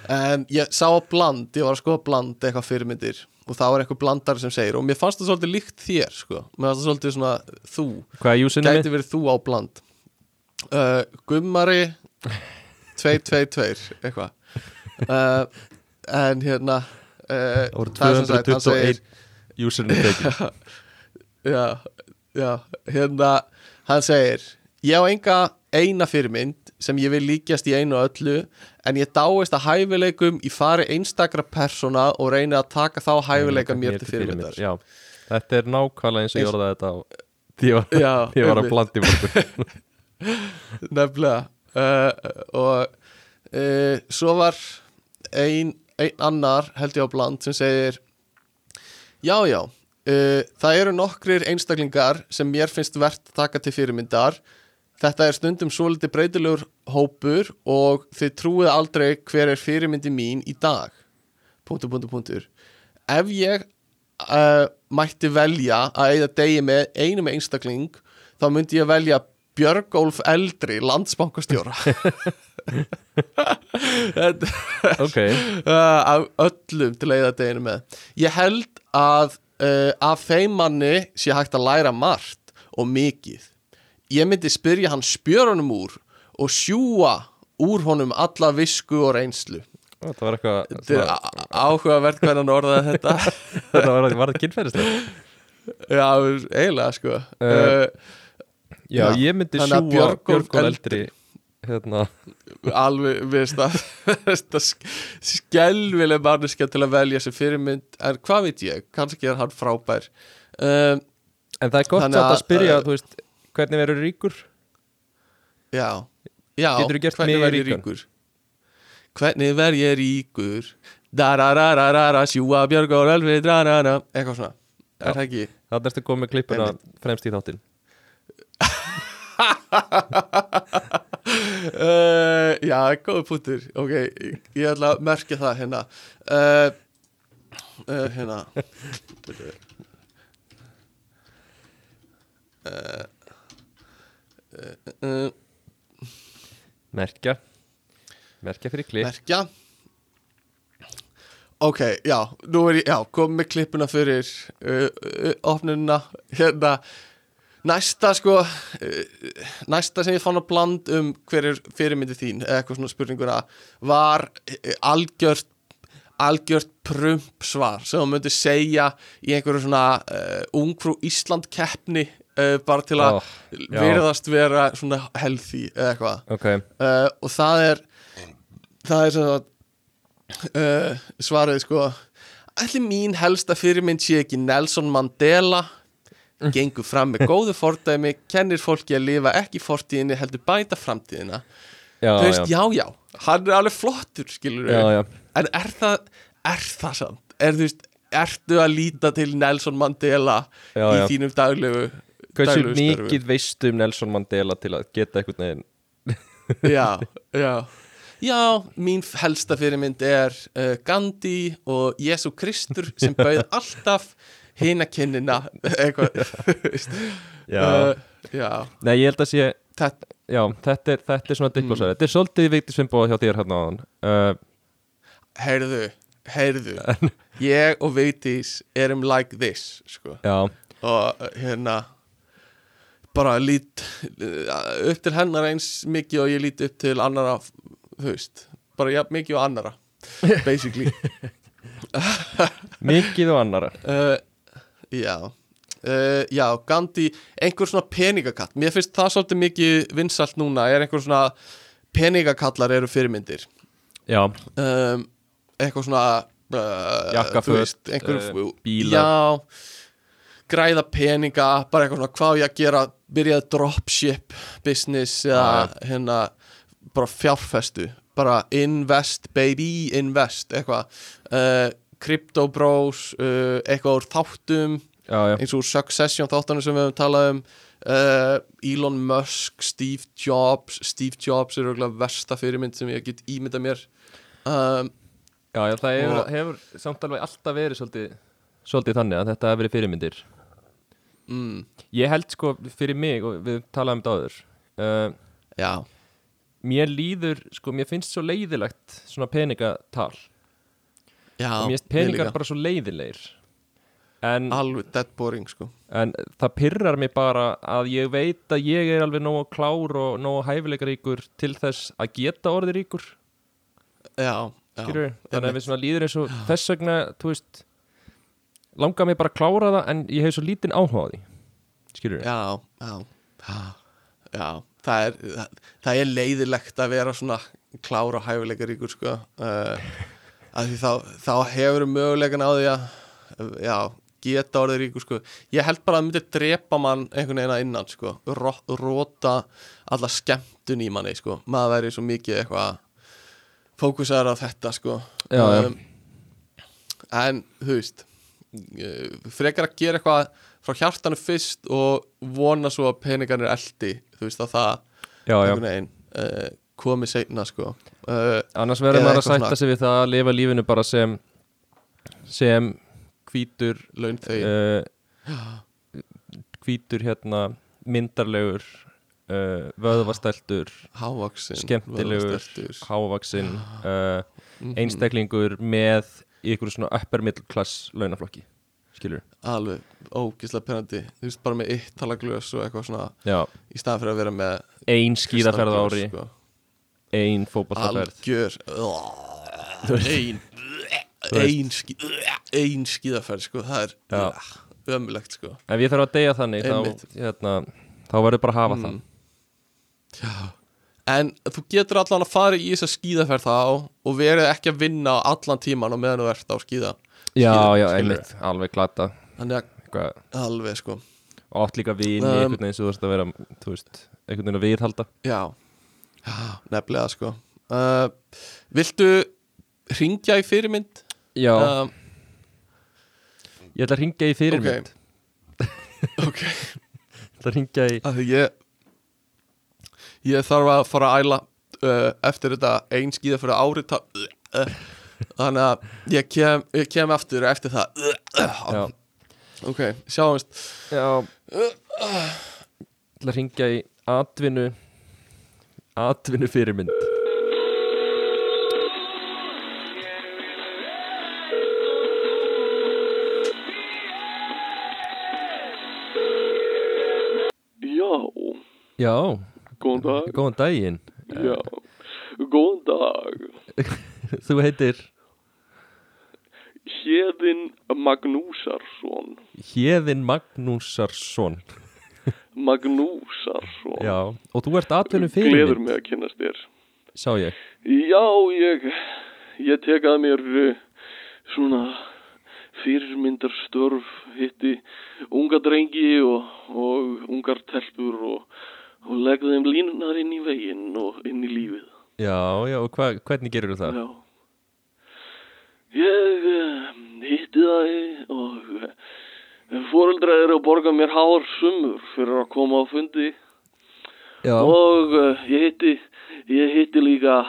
En ég sá bland, ég var að skoða bland eitthvað fyrirmyndir og það var eitthvað blandari sem segir og mér fannst það svolítið líkt þér sko. Mér fannst það svolítið svona þú. Er gæti verið þú á bland. Uh, Gummari 222 eitthvað. Uh, en hérna uh, Það er sem sagt, hann 221 júsinu mitt já, já, hérna hann segir ég á enga eina fyrirmynd sem ég vil líkjast í einu og öllu en ég dáist að hæfileikum í fari einstakra persóna og reyni að taka þá hæfileika mér til fyrirmyndar. Já, þetta er nákvæmlega eins og ég orðaði þetta á Því ég var, *laughs* Já, ég var að blandi *laughs* nefnilega. Uh, og uh, svo var ein, ein annar held ég á bland sem segir já já uh, það eru nokkrir einstaklingar sem mér finnst verðt að taka til fyrirmyndar þetta er stundum svolítið breytilegur hópur og þið trúið aldrei hver er fyrirmyndi mín í dag. Punktur, punktur, punktur. Ef ég uh, mætti velja að eigða degi með einum einstakling þá myndi ég velja Björgólf Eldri landsbankastjóra. Þetta- *laughs* Ok, uh, *laughs* af öllum til að eigða deginu með. Ég held að uh, af þeim manni sé hægt að læra margt og mikið ég myndi spyrja hann spjörunum úr og sjúa úr honum alla visku og reynslu. Þetta var eitthvað svona- áhugavert hvernig hann orðaði þetta. *laughs* Þetta var, það kynferðislega já, eiginlega sko. Uh, Já, ég myndi að sjúa Björgól Eldri- Hérna, alveg, veist að *laughs* skelvileg manneska til að velja sem fyrirmynd en hvað veit ég, kannski er hann frábær. Um, En það er gott samt að að, spyrja, þú veist, hvernig verður ríkur? já, já hvernig mig verð ég ríkan? ríkur? Hvernig verð ég ríkur? Dararararara sjúa björg og elvi drarara. Eitthvað svona, er það ekki? Það ertu komið klippuna fremst í þáttinn. Uh, *laughs* já, góð pútur ok, ég, ætla að merkja það hérna. Uh, uh, hérna. Uh, *laughs* Merkja. Merkja fyrir klipp. Merkja. Ok, já, nú er ég já, komið klippuna fyrir uh, uh, opnunina hérna. Næsta sko uh, næsta sem ég fann að bland um hver er fyrirmyndi þín eða eitthvað svona spurninguna var uh, algjört algjört prump svar sem hún myndi segja í einhverju svona uh, ungfrú Ísland keppni uh, bara til að oh, já. virðast vera svona healthy eða eitthvað. Ok, uh, og það er það er sagt uh, svarið sko allir mín helsta fyrirmynd sé ekki Nelson Mandela. Gengur fram með góðu fordæmi kennir fólki að lifa ekki fortíðinni heldur bæta framtíðina. Já, þú veist, já. já, já, hann er alveg flottur skilur Já, já, en er það er það samt, er þú veist ertu að líta til Nelson Mandela já, í já. þínum daglegu Hversu mikið veistu um Nelson Mandela til að geta einhvern veginn? *laughs* Já, *laughs* já. Já, mín helsta fyrirmynd er uh, Gandhi og Jésu Kristur sem bauð *laughs* alltaf hina kinnina eitthvað. Já, uh, já. Nei ég held að sé þetta, Já, þetta er, þetta er svona diplósæri Þetta er svolítið vikti svimbóð hjá þér hérna áðan. Uh, heyrðu, heyrðu. Ég og Vigdís erum like this sko. Já, og uh, hérna bara lít uh, upp til hennar eins mikið og ég lít upp til annara veist, bara ja, mikið og annara *laughs* basically. Mikið og annara uh, *laughs* Já. Uh, Já, Gandhi einhver svona peningakatt Mér finnst það svolítið mikið vinsalt núna er einhver svona peningakallar eru fyrirmyndir? Já, um, eitthvað svona uh, veist, einhver, bílar. já. Græða peninga, bara eitthvað svona hvað ég að gera, byrjaði dropship business eða hérna bara fjárfestu, bara invest baby, invest eitthvað. Uh, crypto bros uh, eitthvað úr þáttum já, já, eins og Succession þáttanum sem við höfum talað um. Uh, Elon Musk, Steve Jobs Steve Jobs er auðvitað versta fyrirmynd sem ég get ímyndað mér. Um, já, já það hefur, hefur samt alveg alltaf verið svolítið, svolítið þannig að þetta hefur verið fyrirmyndir mm, Ég held sko fyrir mig og við talaðum þetta áður uh, já, Mér líður, sko, mér finnst svo leiðilegt svona peningatal. Já og mér finnst mér peningar bara svo leiðilegir. En, alveg dead boring sko. en það pyrrar mig bara að ég veit að ég er alveg nógu klár og nógu hæfileikaríkur til þess að geta orðið ríkur. Já, já, þannig að við svona líður eins og þess vegna, þú veist langar mig bara að klára það en ég hef svo lítinn áhuga á því. Skilur, já, já. Já, það er það, það er leiðilegt að vera svona klára hæfileika ríkur sko. Uh, að því þá, þá hefur mögulegan á því að já, geta orðið ríkur sko. Ég held bara að það myndi drepa mann einhvern veginn að innan sko, Ró, róta alla skemmtun í manni sko. Maður væri svo mikið eitthvað fókusaður á þetta sko. Já, já. en þú veist eh, frekar að gera eitthvað frá hjartanu fyrst og vona svo að peningarnir eldi þú veist að það uh, komið seinna sko. Uh, annars verður maður að sætta sig við það að lifa lífinu bara sem sem hvítur uh, hvítur hérna myndarlegur vöðvastæltur skemmtilegur, hávaksinn uh, Mhm. einstaklingur með í ykkur svona upper middle class launaflokki skilur alveg ógislega penandi þú veist bara með eitt tala glös og eitthvað svona já, í staðan fyrir að vera með ein skíðaferð á ári. Sko. ein fótballtaferð algjör ein ein, skí, ein skíðaferð sko. Það er Já. ömulegt sko. Ef ég þarf að deyja þannig þá, hérna, þá verður bara að hafa Mm. En þú getur allan að fara í þessa skíðaferð þá og verið ekki að vinna allan tíman og meðan þú ert á skíða. Það já, já, einmitt, alveg glata. Þannig að Eitthvað, alveg sko. Og átt líka vini Um, einhvern veginn sem þú veist að vera þú veist, einhvern veginn að viðhalda. Já, Já nefnilega sko. Uh, Viltu ringja í fyrirmynd? já, Um, ég ætla að ringja í fyrirmynd. *laughs* Ok, ég ætla að ringja í af því ég ég þarf að fara að æla uh, eftir þetta ein skíðaferð á ári ta- uh, þannig að ég kem, ég kem aftur eftir það. Já, Ok, sjáumst. Já. Ég ætla að ringja í atvinnu atvinnu fyrirmynd. Já, já, góðan dag. góðan daginn Já, góðan dag. *laughs* þú heitir Héðinn Magnúsarsson. Héðinn Magnúsarsson *laughs* Magnúsarsson. já, og þú ert atvinnu Gleður fyrirmynd mig að kynast þér. sá ég Já, ég, ég tek að mér uh, svona fyrirmyndar störf, hitti unga drengi og, og ungar telpur og, og legði þeim línunar inn í veginn og inn í lífið. já, já, og hva, hvernig gerir þú það? Já. Ég uh, hitti það og uh, fóreldra eru að borga mér hár sumur fyrir að koma á fundi já, og uh, ég hitti, ég hitti líka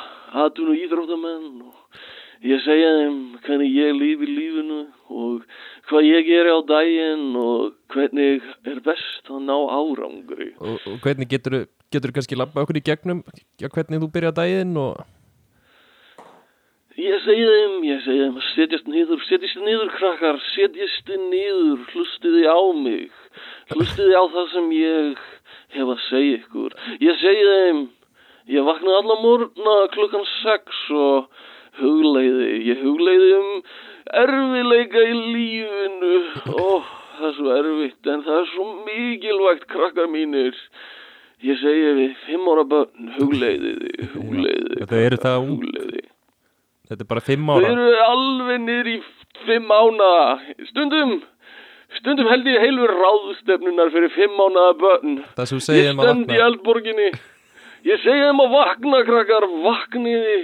atvinnu íþróttamenn og ég segja þeim hvernig ég lífi lífinu og hvað ég geri á daginn og hvernig er best að ná árangri. og, og hvernig getur þú kannski labba okkur í gegnum já, hvernig þú byrja daginn og Ég segi þeim, ég segi þeim setjast niður, setjast niður krakkar, setjast niður, hlustiði á mig, hlustiði á það sem ég hef að segja ykkur. Ég segi þeim, ég vaknaði alla morgna klukkan sex og hugleiði, ég hugleiði um erfileika í lífinu. Ó, það er svo erfitt en það er svo mikilvægt krakkar mínir. Ég segi við fimm ára börn, hugleiðiði, hugleiðiði. Já, þau eru það. Hugleiði. Þetta er bara fimm Þau ára eru alveg niður í fimm mánaða. Stundum, stundum held ég heilur ráðstefnunar fyrir fimm mánaða börn. Það sem Ég segir um að stend í vakna eldborginni. Ég segi þeim að vakna, krakkar, vakniði.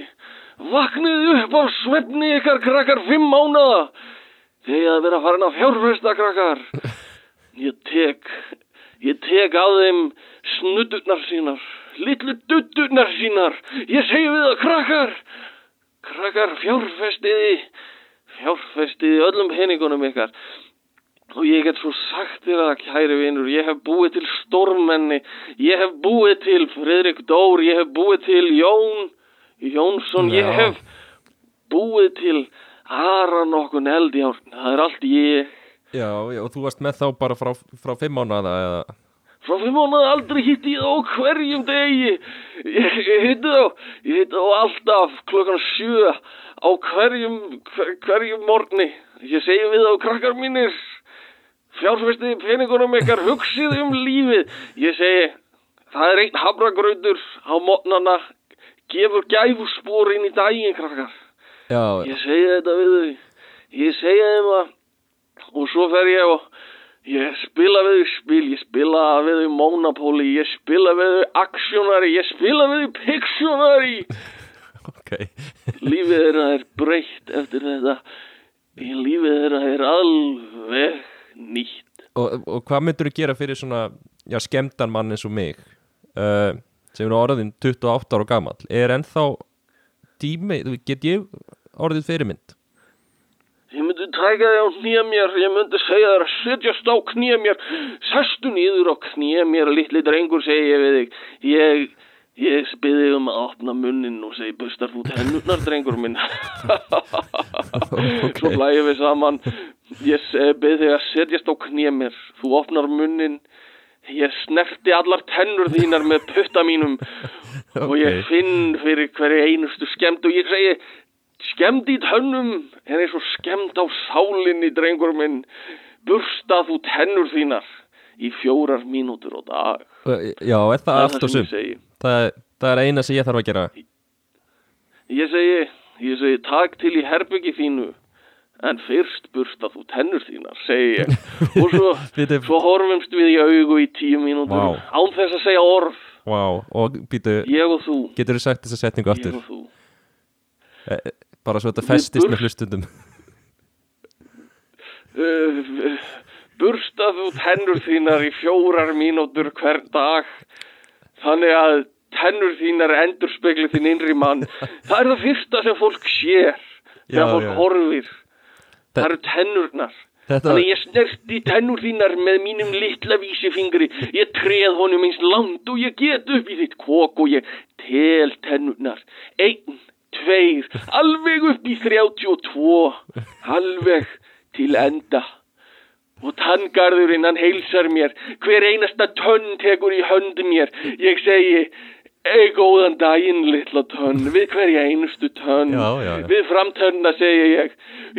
Vakniði upp af svefni ykkar, krakkar, fimm mánaða. Þegar að vera farin að fjárfesta, krakkar. *laughs* Ég tek, ég tek á þeim snutturnar sínar, litlu dutturnar sínar. Ég segi við það, krakkar, krakkar, fjárfestiði, fjárfestiði öllum peningunum ykkar. Og ég get svo sagt þér að, kæri vinur, ég hef búið til stórmenni, ég hef búið til Fredrik Dór, ég hef búið til Jón Jónsson, ég Já. hef búið til Aran okkun Eldjárn, það er allt ég. Já, já, og þú varst með þá bara frá, frá fimm mánuða eða Frá fimm mánuði aldrei hitti ég þá hverjum degi. Ég, ég hitti þá, ég hitti þá alltaf klokkan sjö á hverjum, hver, hverjum morgni. Ég segi við þá krakkar mínir, fjárfestiði peningunum ykkar, hugsið um lífið. Ég segi, það er einn hafragrautur á mótnana, gefur gæfuspor inn í daginn krakkar. Já, Ég segi þetta við þau, ég segi þeim að, og svo fer ég og ég spila við þau spil, ég spila við þau Monopoly, ég spila við þau Actionary, ég spila við þau Pictionary. *laughs* ok Lífið þeirra er breytt eftir þetta, lífið þeirra er alveg nýtt. og, og hvað myndur þú gera fyrir svona já, skemmtan mann eins og mig uh, sem er orðin 28 ára gamall er ennþá tími, get ég orðið fyrirmynd? Ég myndi tæka þig á knýja mér, ég myndi segja þér að setjast á knýja mér, sestu nýður á knýja mér, litli drengur, segi ég við þig. Ég, ég spyði þig um að opna munnin og segi, bustar þú tennurnar, drengur minn. *laughs* Svo hlægjum við saman, ég byrði þig að setjast á knýja mér, þú opnar munnin, ég snerti allar tennur þínar með putta mínum og ég finn fyrir hverju einustu skemmt og ég segi skemmt í tönnum er eins og skemmt á sálinni drengur minn. Bursta þú tennur þínar í fjórar mínútur á dag. Já, er það allt og sum það, það er eina sem ég þarf að gera. Ég segi, ég segi takk til í herbyggi þínu en fyrst bursta þú tennur þínar segi ég. Og svo, *laughs* svo horfumst við í augu í tíu mínútur Vá. án þess að segja orð Vá, og býtu, getur þú sagt þessa setningu ég aftur? og þú. Eh, bara svo þetta festist burt- með hlustundum. *laughs* Uh, bursta þú tennur þínar í fjórar mínútur hver dag þannig að tennur þínar endur spekli þín innri mann. *laughs* Það er það fyrsta sem fólk sér þegar fólk já. horfir það eru tennurnar Þetta, Þannig ég snerti tennur þínar með mínum litla vísifingri. Ég treð honum eins langt og ég get upp í þitt kók og ég tel tennurnar. Einn, tveir, alveg upp í 32, alveg til enda. Og tanngarðurinn hann heilsar mér, hver einasta tönn tekur í hönd mér. Ég segi, ei góðan daginn litla tönn, við hverja einustu tönn. Já, já, já. Við framtönna segi ég,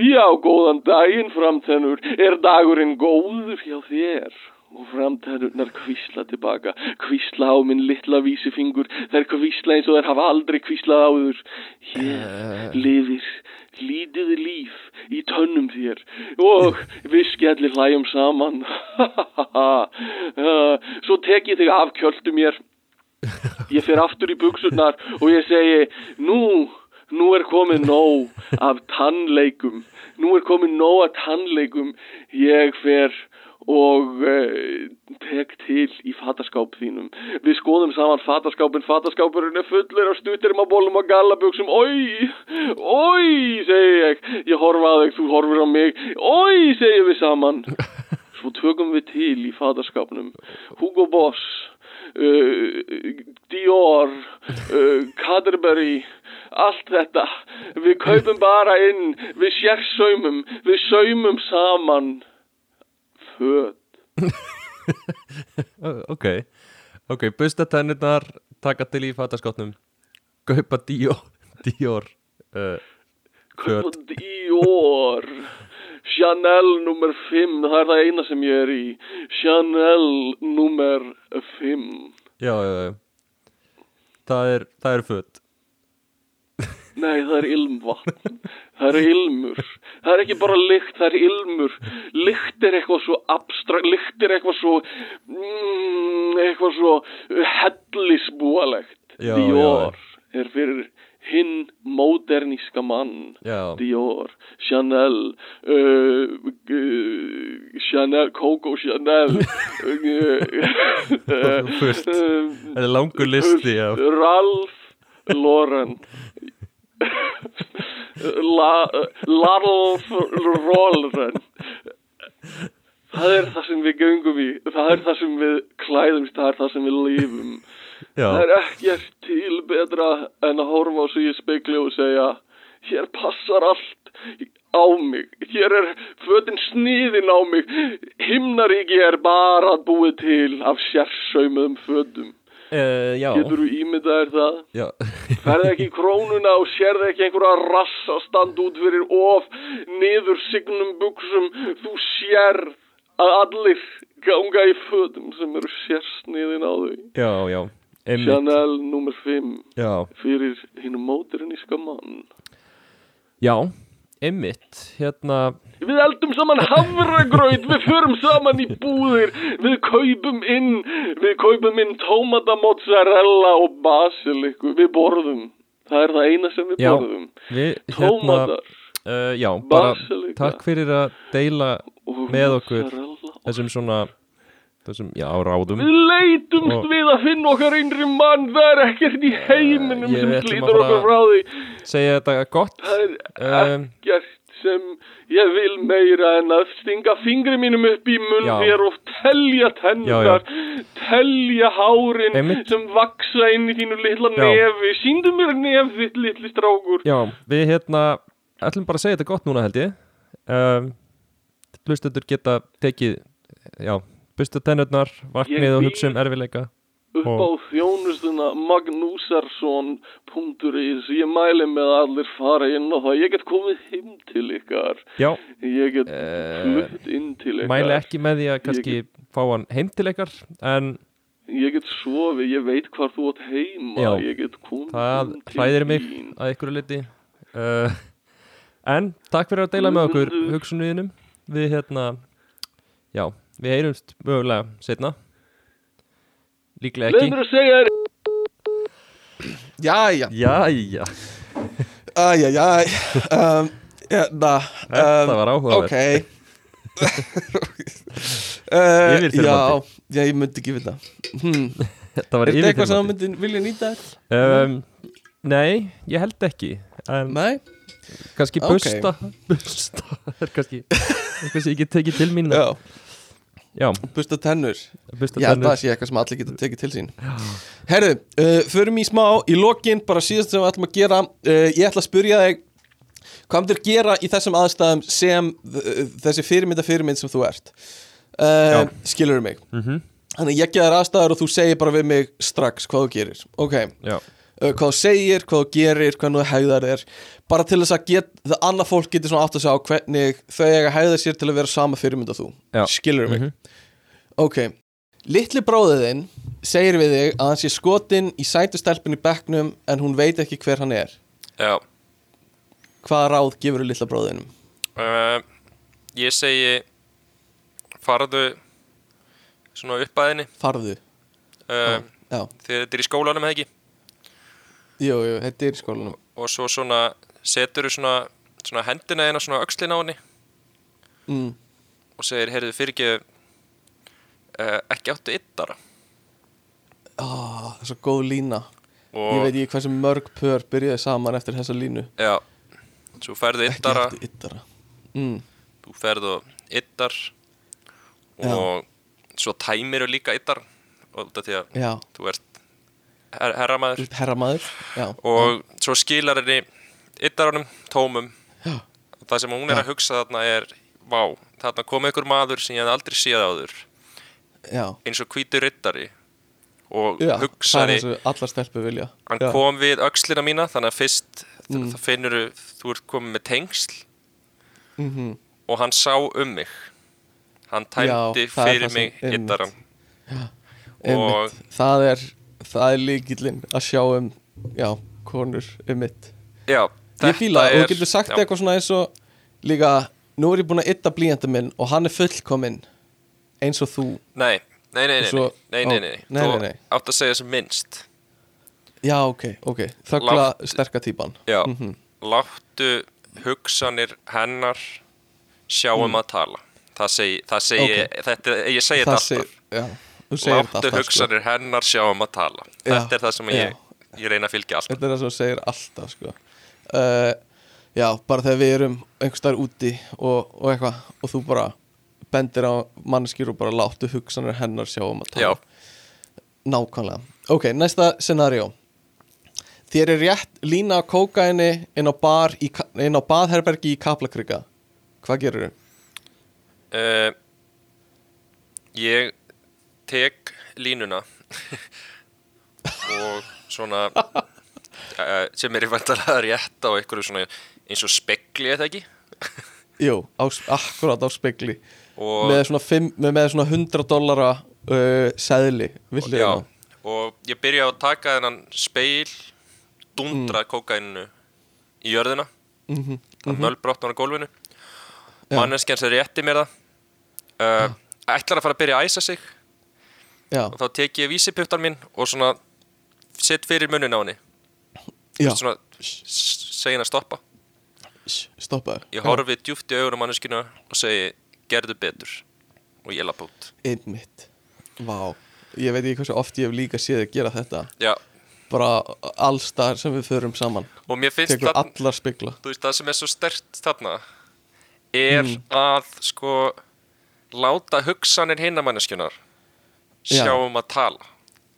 já góðan daginn framtönnur, er dagurinn góður hjá þér? Og framtennurnar kvísla tilbaka, kvísla á minn litla vísifingur, þær kvísla eins og þær hafa aldrei kvíslað áður. Hér lifir lítið líf í tönnum þér og við skellir hlæjum saman. *laughs* Svo tek ég þig af kjöldu mér ég fer aftur í buksurnar og ég segi nú, nú er komið nóg af tannleikum. Nú er komið nóg af tannleikum. Ég fer og uh, tek til í fataskáp þínum. Við skoðum saman fataskápin fataskápurinn er fullur af stuttermabólum og gallabuxum. Oi, oi segi ég, ég horfa að þig þú horfir á mig, oi segjum við saman. Svo tökum við til í fataskápnum. Hugo Boss uh, Dior uh, Cadbury allt þetta. Við kaupum bara inn við sérsaumum við saumum saman. Föt. *laughs* Ok. Ok, busta tennurnar taka til í fattaskotnum kaupa Dior Dior uh, kaupa. Dior Chanel nummer 5 það er það eina sem ég er í Chanel nummer 5 já, já, já það er, það er föt *laughs* Nei, það er ilmvatn. Það er ilmur. Það er ekki bara lykt, það er ilmur. Lykt er eitthvað svo abstrakt, lykt er eitthvað svo, mm, eitthvað svo hellisbúalegt. Já, Dior er fyrir hinn móderníska mann. Já, Dior, Chanel, uh, uh, Chanel, Coco Chanel, *laughs* uh, Fullt. uh, þetta er langur listi af Ralph Lauren La, Larlf Rolren Það er það sem við göngum í Það er það sem við klæðumst Það er það sem við lífum Já, Það er ekkert til betra en að horfa á sig í spekli og segja Hér passar allt á mig. Hér er fötin sniðin á mig. Himnaríki er bara búið til af sérsaumuðum fötum. Uh, já, Getur þú ímyndaðir það? já. *laughs* Ferði ekki krónuna og sérði ekki einhverja rassa standa út fyrir of niður signum buksum þú sérð að allir ganga í fötum sem eru sérsniðin á þau. Já, já Chanel nummer 5 já, fyrir hinn móteriníska mann já, einmitt Hérna, Við eldum saman havragraut, við förum saman í búðir, við kaupum inn, við kaupum inn tómata, mozzarella og basiliku, við borðum. Það er það eina sem við Já. borðum. við, hérna Tómatar uh, Já, bara Basilika. takk fyrir að deila með okkur þessum svona þessum, já, ráðum Við leitumst Og- við að finna okkar einri mann, það er ekkert í heiminum Ég sem fara- okkur frá því. segja þetta gott Það er Um, ekkert sem ég vil meira en að stinga fingri mínum upp í munn þér og telja tennundar, telja hárin Einmitt. sem vaksa inn í þínu litla Já. nefi. Sýndu mér nef þitt litli strákur. Já, við hérna ætlum bara að segja þetta gott núna held ég um, Hlustendur geta tekið já, busta tennurnar vaknið og hugsa um erfileika Upp á Og- þjónustuna magnúsarsson.is Ég mæli með að allir fara inn á það. Ég get komið heim til ykkar. Já, Ég get Eh, flutt inn til ykkar. mæli ekki með því að kannski fá hann heim til ykkar en Ég get sofið, ég veit hvar þú átt heima, Já. ég get komið það hræðir mig þín. að ykkur liti uh, En takk fyrir að deila með okkur hugsunuðinum Við hérna Já, við heyrumst mögulega setna Líklega ekki. Mér að segja þér, Jæja, Jæja, æjæjæj um, *laughs* Hérna þetta um, var áhugaverð Ok. *laughs* Uh, Yfirþyrmandi. Já, já, ég myndi ekki vita. Hmm. Þetta var Er þetta eitthvað sem þú yfirþyrmandi myndi vilja nýta þér? um, Nei, ég held ekki. En Nei? kannski Ok. busta Busta. Er *laughs* kannski Eitthvað sem ég get tekið til mín. Já, Já, busta tennur. Busta Já, tennur. það sé eitthvað sem allir geta tekið til sín. Herðu, uh, förum í smá í lokin, bara síðast sem við ætlum að gera. Uh, Ég ætla að spyrja þig Hvað myndir gera í þessum aðstæðum sem uh, þessi fyrirmynda fyrirmynd sem þú ert? Uh, Skilur mig? Mm Þannig að ég geða þér aðstæður og þú segir bara við mig strax hvað þú gerir. Ok, Já, hvað þú segir, hvað þú gerir, hvernig þú hegðar þér. Bara til þess að get, það annað fólk getur svona átt að segja á hvernig þau eiga hegða sér til að vera sama fyrirmynd og þú. Já. Skilur mig? Mhm. Ok, litli bróðiðinn segir við þig að hann sé skotin í sætustelpun í bekknum en hún veit ekki hver hann er. Já. Hvaða ráð gefur þú litla bróðinum? uh, Ég segi Farðu Svona upp að henni. Farðu. Uh, Já, Þegar þetta er í skólanum eða ekki jú, jú, þetta er í skólanum. Og svo svona Setur þú svona, svona hendina eina svona öxlina á henni? Mm. Og segir, heyrðu fyrir ekki uh, Ekki áttu yttara ah, Það er svo góð lína. Og Ég veit ekki hversu mörg pör byrjaði saman eftir þessa línu. Já. Svo Ekki yttara eftir yttara mm. Þú ferðu yttar Og svo tæmiru líka yttar Og þetta því að Já, þú ert her herramaður. Já, og svo skilar henni yttaranum tómum. Já. og það sem hún er Já. að hugsa þarna er vá, þarna kom einhver maður sem ég hef aldrei séð áður. Eins og hvítur ryttari og hugsaði, hann kom við öxlina mína þannig að fyrst Mm. það finnur þú ert komið með tengsl. Mm og hann sá um mig. Hann tæmdi fyrir mig einmitt. yttaran Einmitt, Og- það er það er líkillinn að sjá um já, konur um mitt. Já, Ég það og þú getur sagt já, eitthvað svona eins og líka, nú er ég búin að ytta blíjandi minn og hann er fullkominn eins og þú. Nei, nei, nei, nei, Svo- nei, ó, nei, nei, nei, Þú nei, nei. átt að segja sem minnst. Já, ok, ok, þöggla Lágt- sterka típan. Já, Mhm. láttu hugsanir hennar sjá um að tala. Það segi, það segi, Mm. Ok. þetta, ég segi þetta alltaf. já, þú Láttu sko. hugsanir hennar sjá um að tala Já, Þetta er það sem ég, ég reyna að fylgja alltaf Þetta er það sem þú segir alltaf sko. uh, Já, bara þegar við erum einhvers staðar úti og, og eitthvað og þú bara bendir á manneskjur og bara láttu hugsanir hennar sjá um að tala Já. Nákvæmlega Ok, næsta scenario Þér er rétt lína á kókaini inn á bar í, inn á baðherbergi í Kaplakrika Hvað gerur þau? uh, Ég tek línuna og svona uh, *laughs* sem er í vandalega rétt á einhverju svona eins og spekli eða ekki Jú, á, akkurat á spegli og, með svona, fimm, með, svona 100 dollara uh, seðli við já, hliðina. og ég byrja að taka þennan speil dundra mm. kókainu í jörðina mm -hmm. mm mölbrottan á gólfinu Já. manneskjan sem rétti mér það uh, ætlar að fara að byrja að æsa sig Já, og þá tek ég vísiputtan minn og svona sett fyrir munnin á henni. Svona s- segi henni að stoppa. Shh, stoppaðu ég horfi djúpt í augunum manneskinu og segi gerðu betur. Og ég lapp út. Einmitt. Vá, ég veit ekki hversu oft ég hef líka séð að gera þetta. Já, bara allstar sem við förum saman. Og mér finnst það, það sem er svo stert þarna er Mm. að sko láta hugsanir hinna manneskjunar Já. sjá um að tala.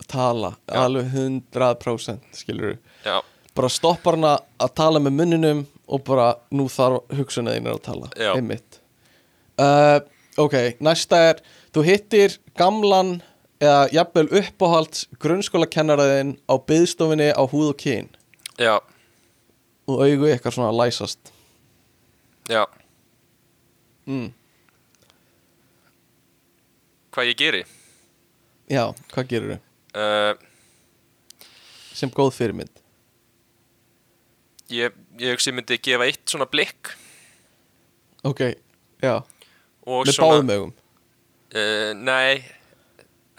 Tala, Já. alveg 100% skilur já, bara stoppar hana að tala með munninum og bara nú þarf hugsunin að tala Já. einmitt. Uh, ok, næsta er þú hittir gamlan eða jafnvel uppáhalds grunnskólakennaraðinn á byðstofinni á húð og kyn. Já, og augu eitthvað svona læsast. Já. Mm. hvað ég geri já, hvað gerur þau? uh, sem góð fyrirmynd. Ég, ég sem myndi gefa eitt svona blikk. Ok, já, og með svona báðum augum. Uh, nei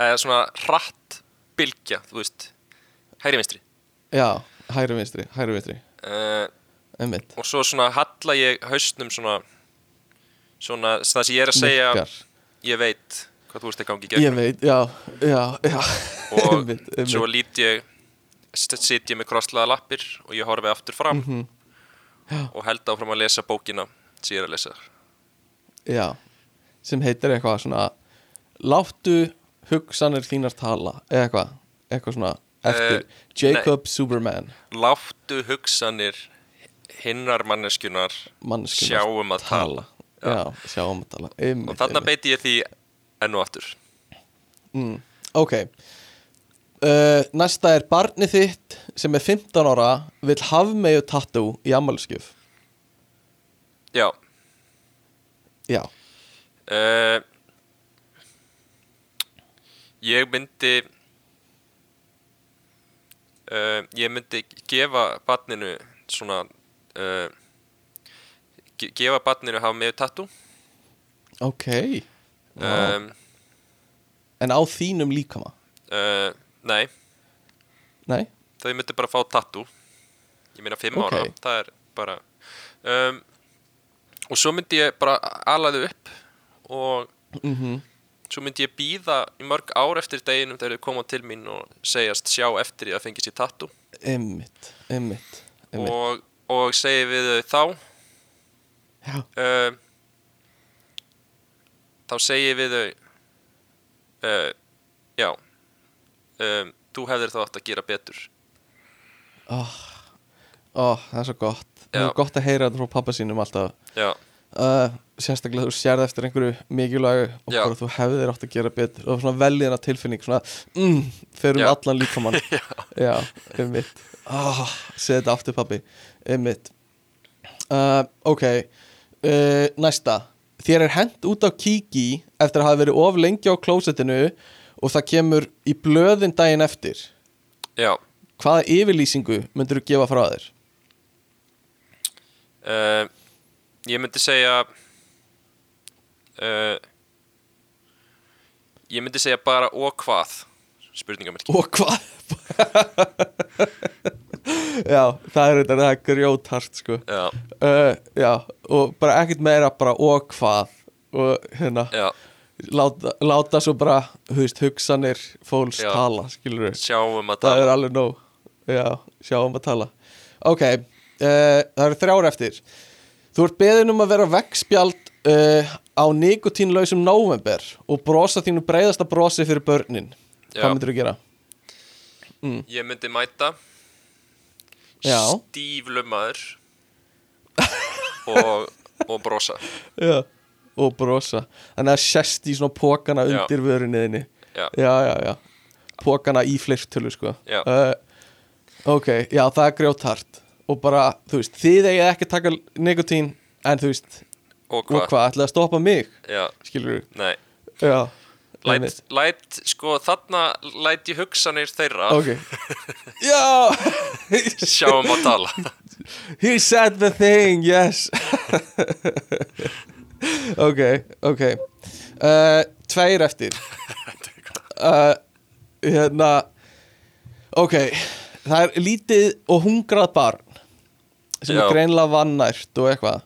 eða svona hratt bylgja, þú veist. Hægri vinstri. Já, hægri vinstri, hægri vinstri. Uh, og svo svona halla ég haustnum svona svona það sem ég er að segja Nikkar. ég veit hvað þú veist að gangi í gegn ég veit, já, já, já. Og *laughs* einmitt, einmitt. svo lít ég st- sit ég með krosslaða lappir og ég horfi aftur fram Mhm. og held áfram að lesa bókina sem ég er að lesa. Já, sem heitir eitthvað svona Láttu hugsanir þínar tala eða eitthvað, eitthvað svona eftir Eh, Jacob Superman. Láttu hugsanir hinnar manneskjunar manneskjuna sjá um að tala. Já, sjá um að tala. Einmitt, og þarna beiti ég því enn og aftur. Mm. Ok. Uh, Næsta er barnið þitt sem er 15 ára vill hafmeyju tattoo í ammálskjöf já. Já, uh, ég myndi uh, ég myndi gefa barninu svona uh, ge gefa barninu hafa með tattoo. Ok. Vá. Um, En á þínum líkama? Uh, nei, Nei? þau myndi bara fá tattoo. Ég meina fimm Ok. ára það er bara um, og svo myndi ég bara ala þau upp og Mm svo myndi ég býða í mörg ár eftir deginum þegar þau koma til mín og segjast sjá eftir því að fengi sér tattoo. Einmitt, einmitt, einmitt. og, og segi við þau þá Já, uh, þá segi ég við þau uh, já um, þú hefðir þá átt að gera betur. Ó, það er svo gott. Það er gott að heyra þetta frá pappa sínum alltaf. Já, uh, Sérstaklega þú sérð eftir einhverju mikilvægu og bara þú hefðir átt að gera betur. Og svona veljiðna tilfinning svona mm, fyrir um Já. allan líkamann. *laughs* Já. Já, einmitt. Oh, Segð þetta aftur pappi Einmitt. Uh, Ok. Uh, Næsta Þér er hent út á kíki eftir að hafa verið of lengi á klósettinu og það kemur í blöðin daginn eftir já Hvaða yfirlýsingu myndur þú gefa frá þér? uh, Ég myndi segja uh, Ég myndi segja bara og hvað Spurningamerki Og hvað? *laughs* já, það er þetta, það grjóthart sko. Já, uh, Já, og bara ekkert meira bara og hvað? Og hérna, láta, láta svo bara, veist, hugsanir fólks tala, skilur við sjáum að Það tala. er alveg nóg. Já, sjáum að tala. Ok, uh, það eru þrjár eftir. Þú ert beðin um að vera veggspjald uh, á nikotínlausum november og brosa þínu breiðasta brosi fyrir börnin. Já. Hvað myndir þú gera? Ég myndi mæta Já. Stíflumaður og, og brosa. Já, og brosa. Þannig að sest í svona pókana undir vörunniðinni Já, Já, já, já. Pókana í fleirtölu, sko. Uh, Ok, já, það er grjóthart Og bara, þú veist, þið eigið ekki að taka nikotín En þú veist, og hvað? ætlaði að stoppa mig? Já, Skilur nei. Já Læt, læt, sko, þarna læt ég hugsanir þeirra. Ok. *laughs* Já! Sjáum að tala. *laughs* He said the thing, yes. *laughs* Ok, ok. Uh, Tveir eftir. Uh, Hérna Ok. Það er lítið og hungrað barn sem Já. er greinlega vannært og eitthvað.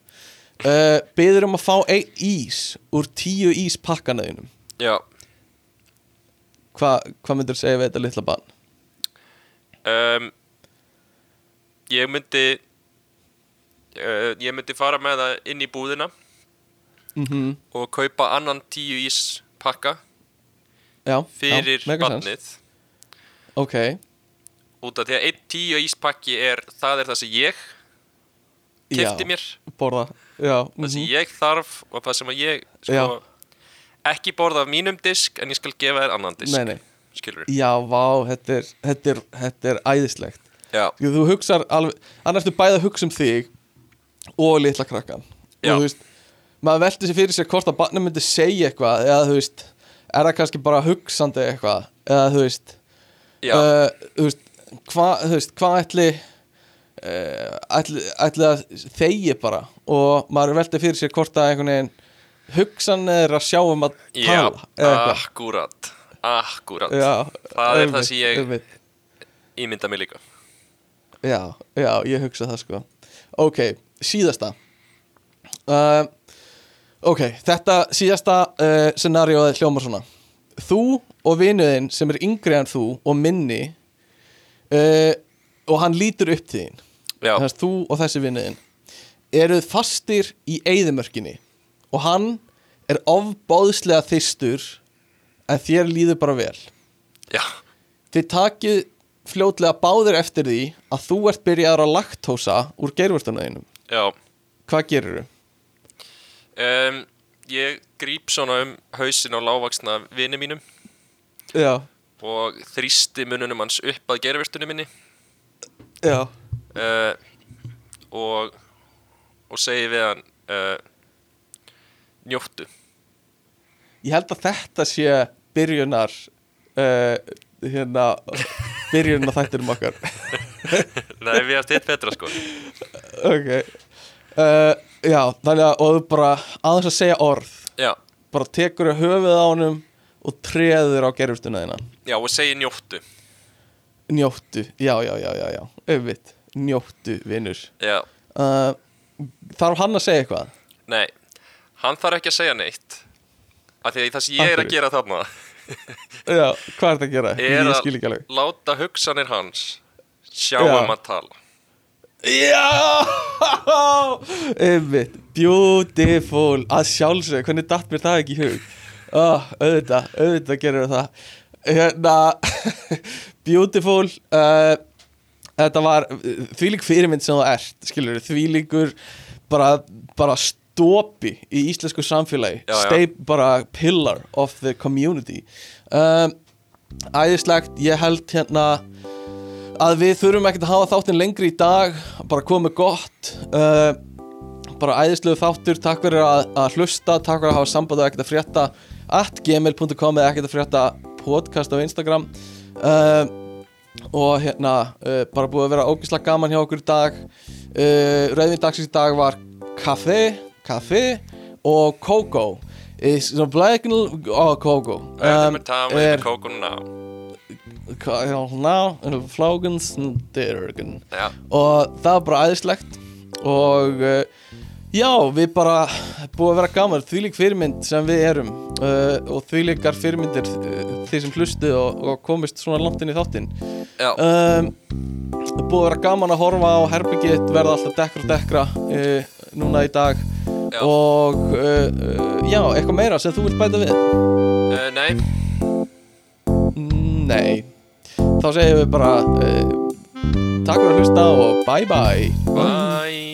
Uh, Byður um að fá einn ís úr tíu íspakkaneðinum Já, Hvað hva myndir segja við þetta litla barn? um, Ég myndi uh, Ég myndi fara með það inn í búðina Mm og kaupa annan tíu ís pakka Já, fyrir já, barnið Ok, út af því að einn tíu íspakki er það er það sem ég kefti já, mér borða það sem mhm. ég þarf og það sem ég sko. Ekki borða af mínum disk en ég skal gefa þér annan disk. Nei, nei. Já, vá, þetta er, þetta er, þetta er æðislegt. Jú, Þú hugsar alveg, annars þú bæði að hugsa um þig og litla krakkan Já. og þú veist, maður velti sér fyrir sér hvort að barnið myndi segja eitthvað eða þú veist, er það kannski bara hugsandi eitthvað, eða þú veist uh, þú veist, hvað, hvað ætli uh, ætli, ætli að þegi bara? Og maður velti fyrir sér hvort að einhvern veginn hugsan er að sjá um að já, tala eitthvað. akkurat akkurat, Já, það er það sem ég einmitt. ímynda mig líka. Já, já, ég hugsa það sko. Ok, síðasta. Uh, Ok, þetta síðasta uh, scenarióið hljómar svona. Þú og vinuðinn sem er yngri en þú og minni uh, og hann lítur upp til þín. Já, Þannig að þú og þessi vinuðinn eruð fastir í eyðimörkinni og hann er ofbáðslega þystur en þér líður bara vel. Já, Þið takið fljótlega báðir eftir því að þú ert byrjaður að laktósa úr geirvörtunaðinum. já. Hvað gerir þú? um, ég gríp svona um hausin á lágvaksna vini mínum. Já, og þrýsti mununum hans upp að gerfistunum minni. Já, uh, og og segi við hann uh, njóttu ég held að þetta sé byrjunar uh, hérna byrjunar þættinum okkar. *laughs* Nei, við erum stitt betra sko. Ok. Uh, já, þannig að og þú bara aðeins að segja orð. Já, bara tekur höfuð á honum og treður á gerfustunaðina já og segi njóttu njóttu, já, já, já, já, já. Auðvitt, njóttu, vinnur Já, uh, þarf hann að segja eitthvað? Nei, hann þarf ekki að segja neitt af því að það sem ég er að gera þarna *laughs* já, hvað er þetta að gera? *laughs* er að láta hugsanir hans sjá Já. um að tala. Já! *laughs* Einmitt, beautiful. Að sjálfsög, hvernig datt mér það ekki í hug? Oh, Auðvitað, auðvitað gerir það Hérna Beautiful uh, Þetta var þvílík fyrirmynd sem þú ert Skilur, þvílíkur bara, bara stopi í íslensku samfélagi. Já, já. Stay bara pillar of the community. Um, Æðislegt, ég held hérna að við þurfum ekkert að hafa þáttinn lengri í dag bara komið gott. Uh, bara æðislegu þáttur takk fyrir að, að hlusta, takk fyrir að hafa samband og ekkert að frétta at gmail.com eða ekkert að frétta podcast á Instagram. Uh, og hérna uh, bara búið að vera ógislega gaman hjá okkur í dag. Uh, Rauðvin dagsins í dag var kaffi, kaffi og kókó Is the black and oh, kókó Um, er er kókun ná ná, flógans dyrgen. Já, og það var bara æðislegt. Og uh, já, við bara búið að vera gaman, þvílík fyrirmynd sem við erum. Uh, og þvílíkar fyrirmyndir uh, þeir sem hlustu og, og komist svona langt inn í þáttinn. Um, búið að vera gaman að horfa á herbyggið verða alltaf dekkra og dekkra uh, núna í dag Já. og uh, já, eitthvað meira sem þú vilt bæta við? Uh, nei. Mm, nei. Þá segjum við bara uh, takk fyrir að hlusta og bye bye Bye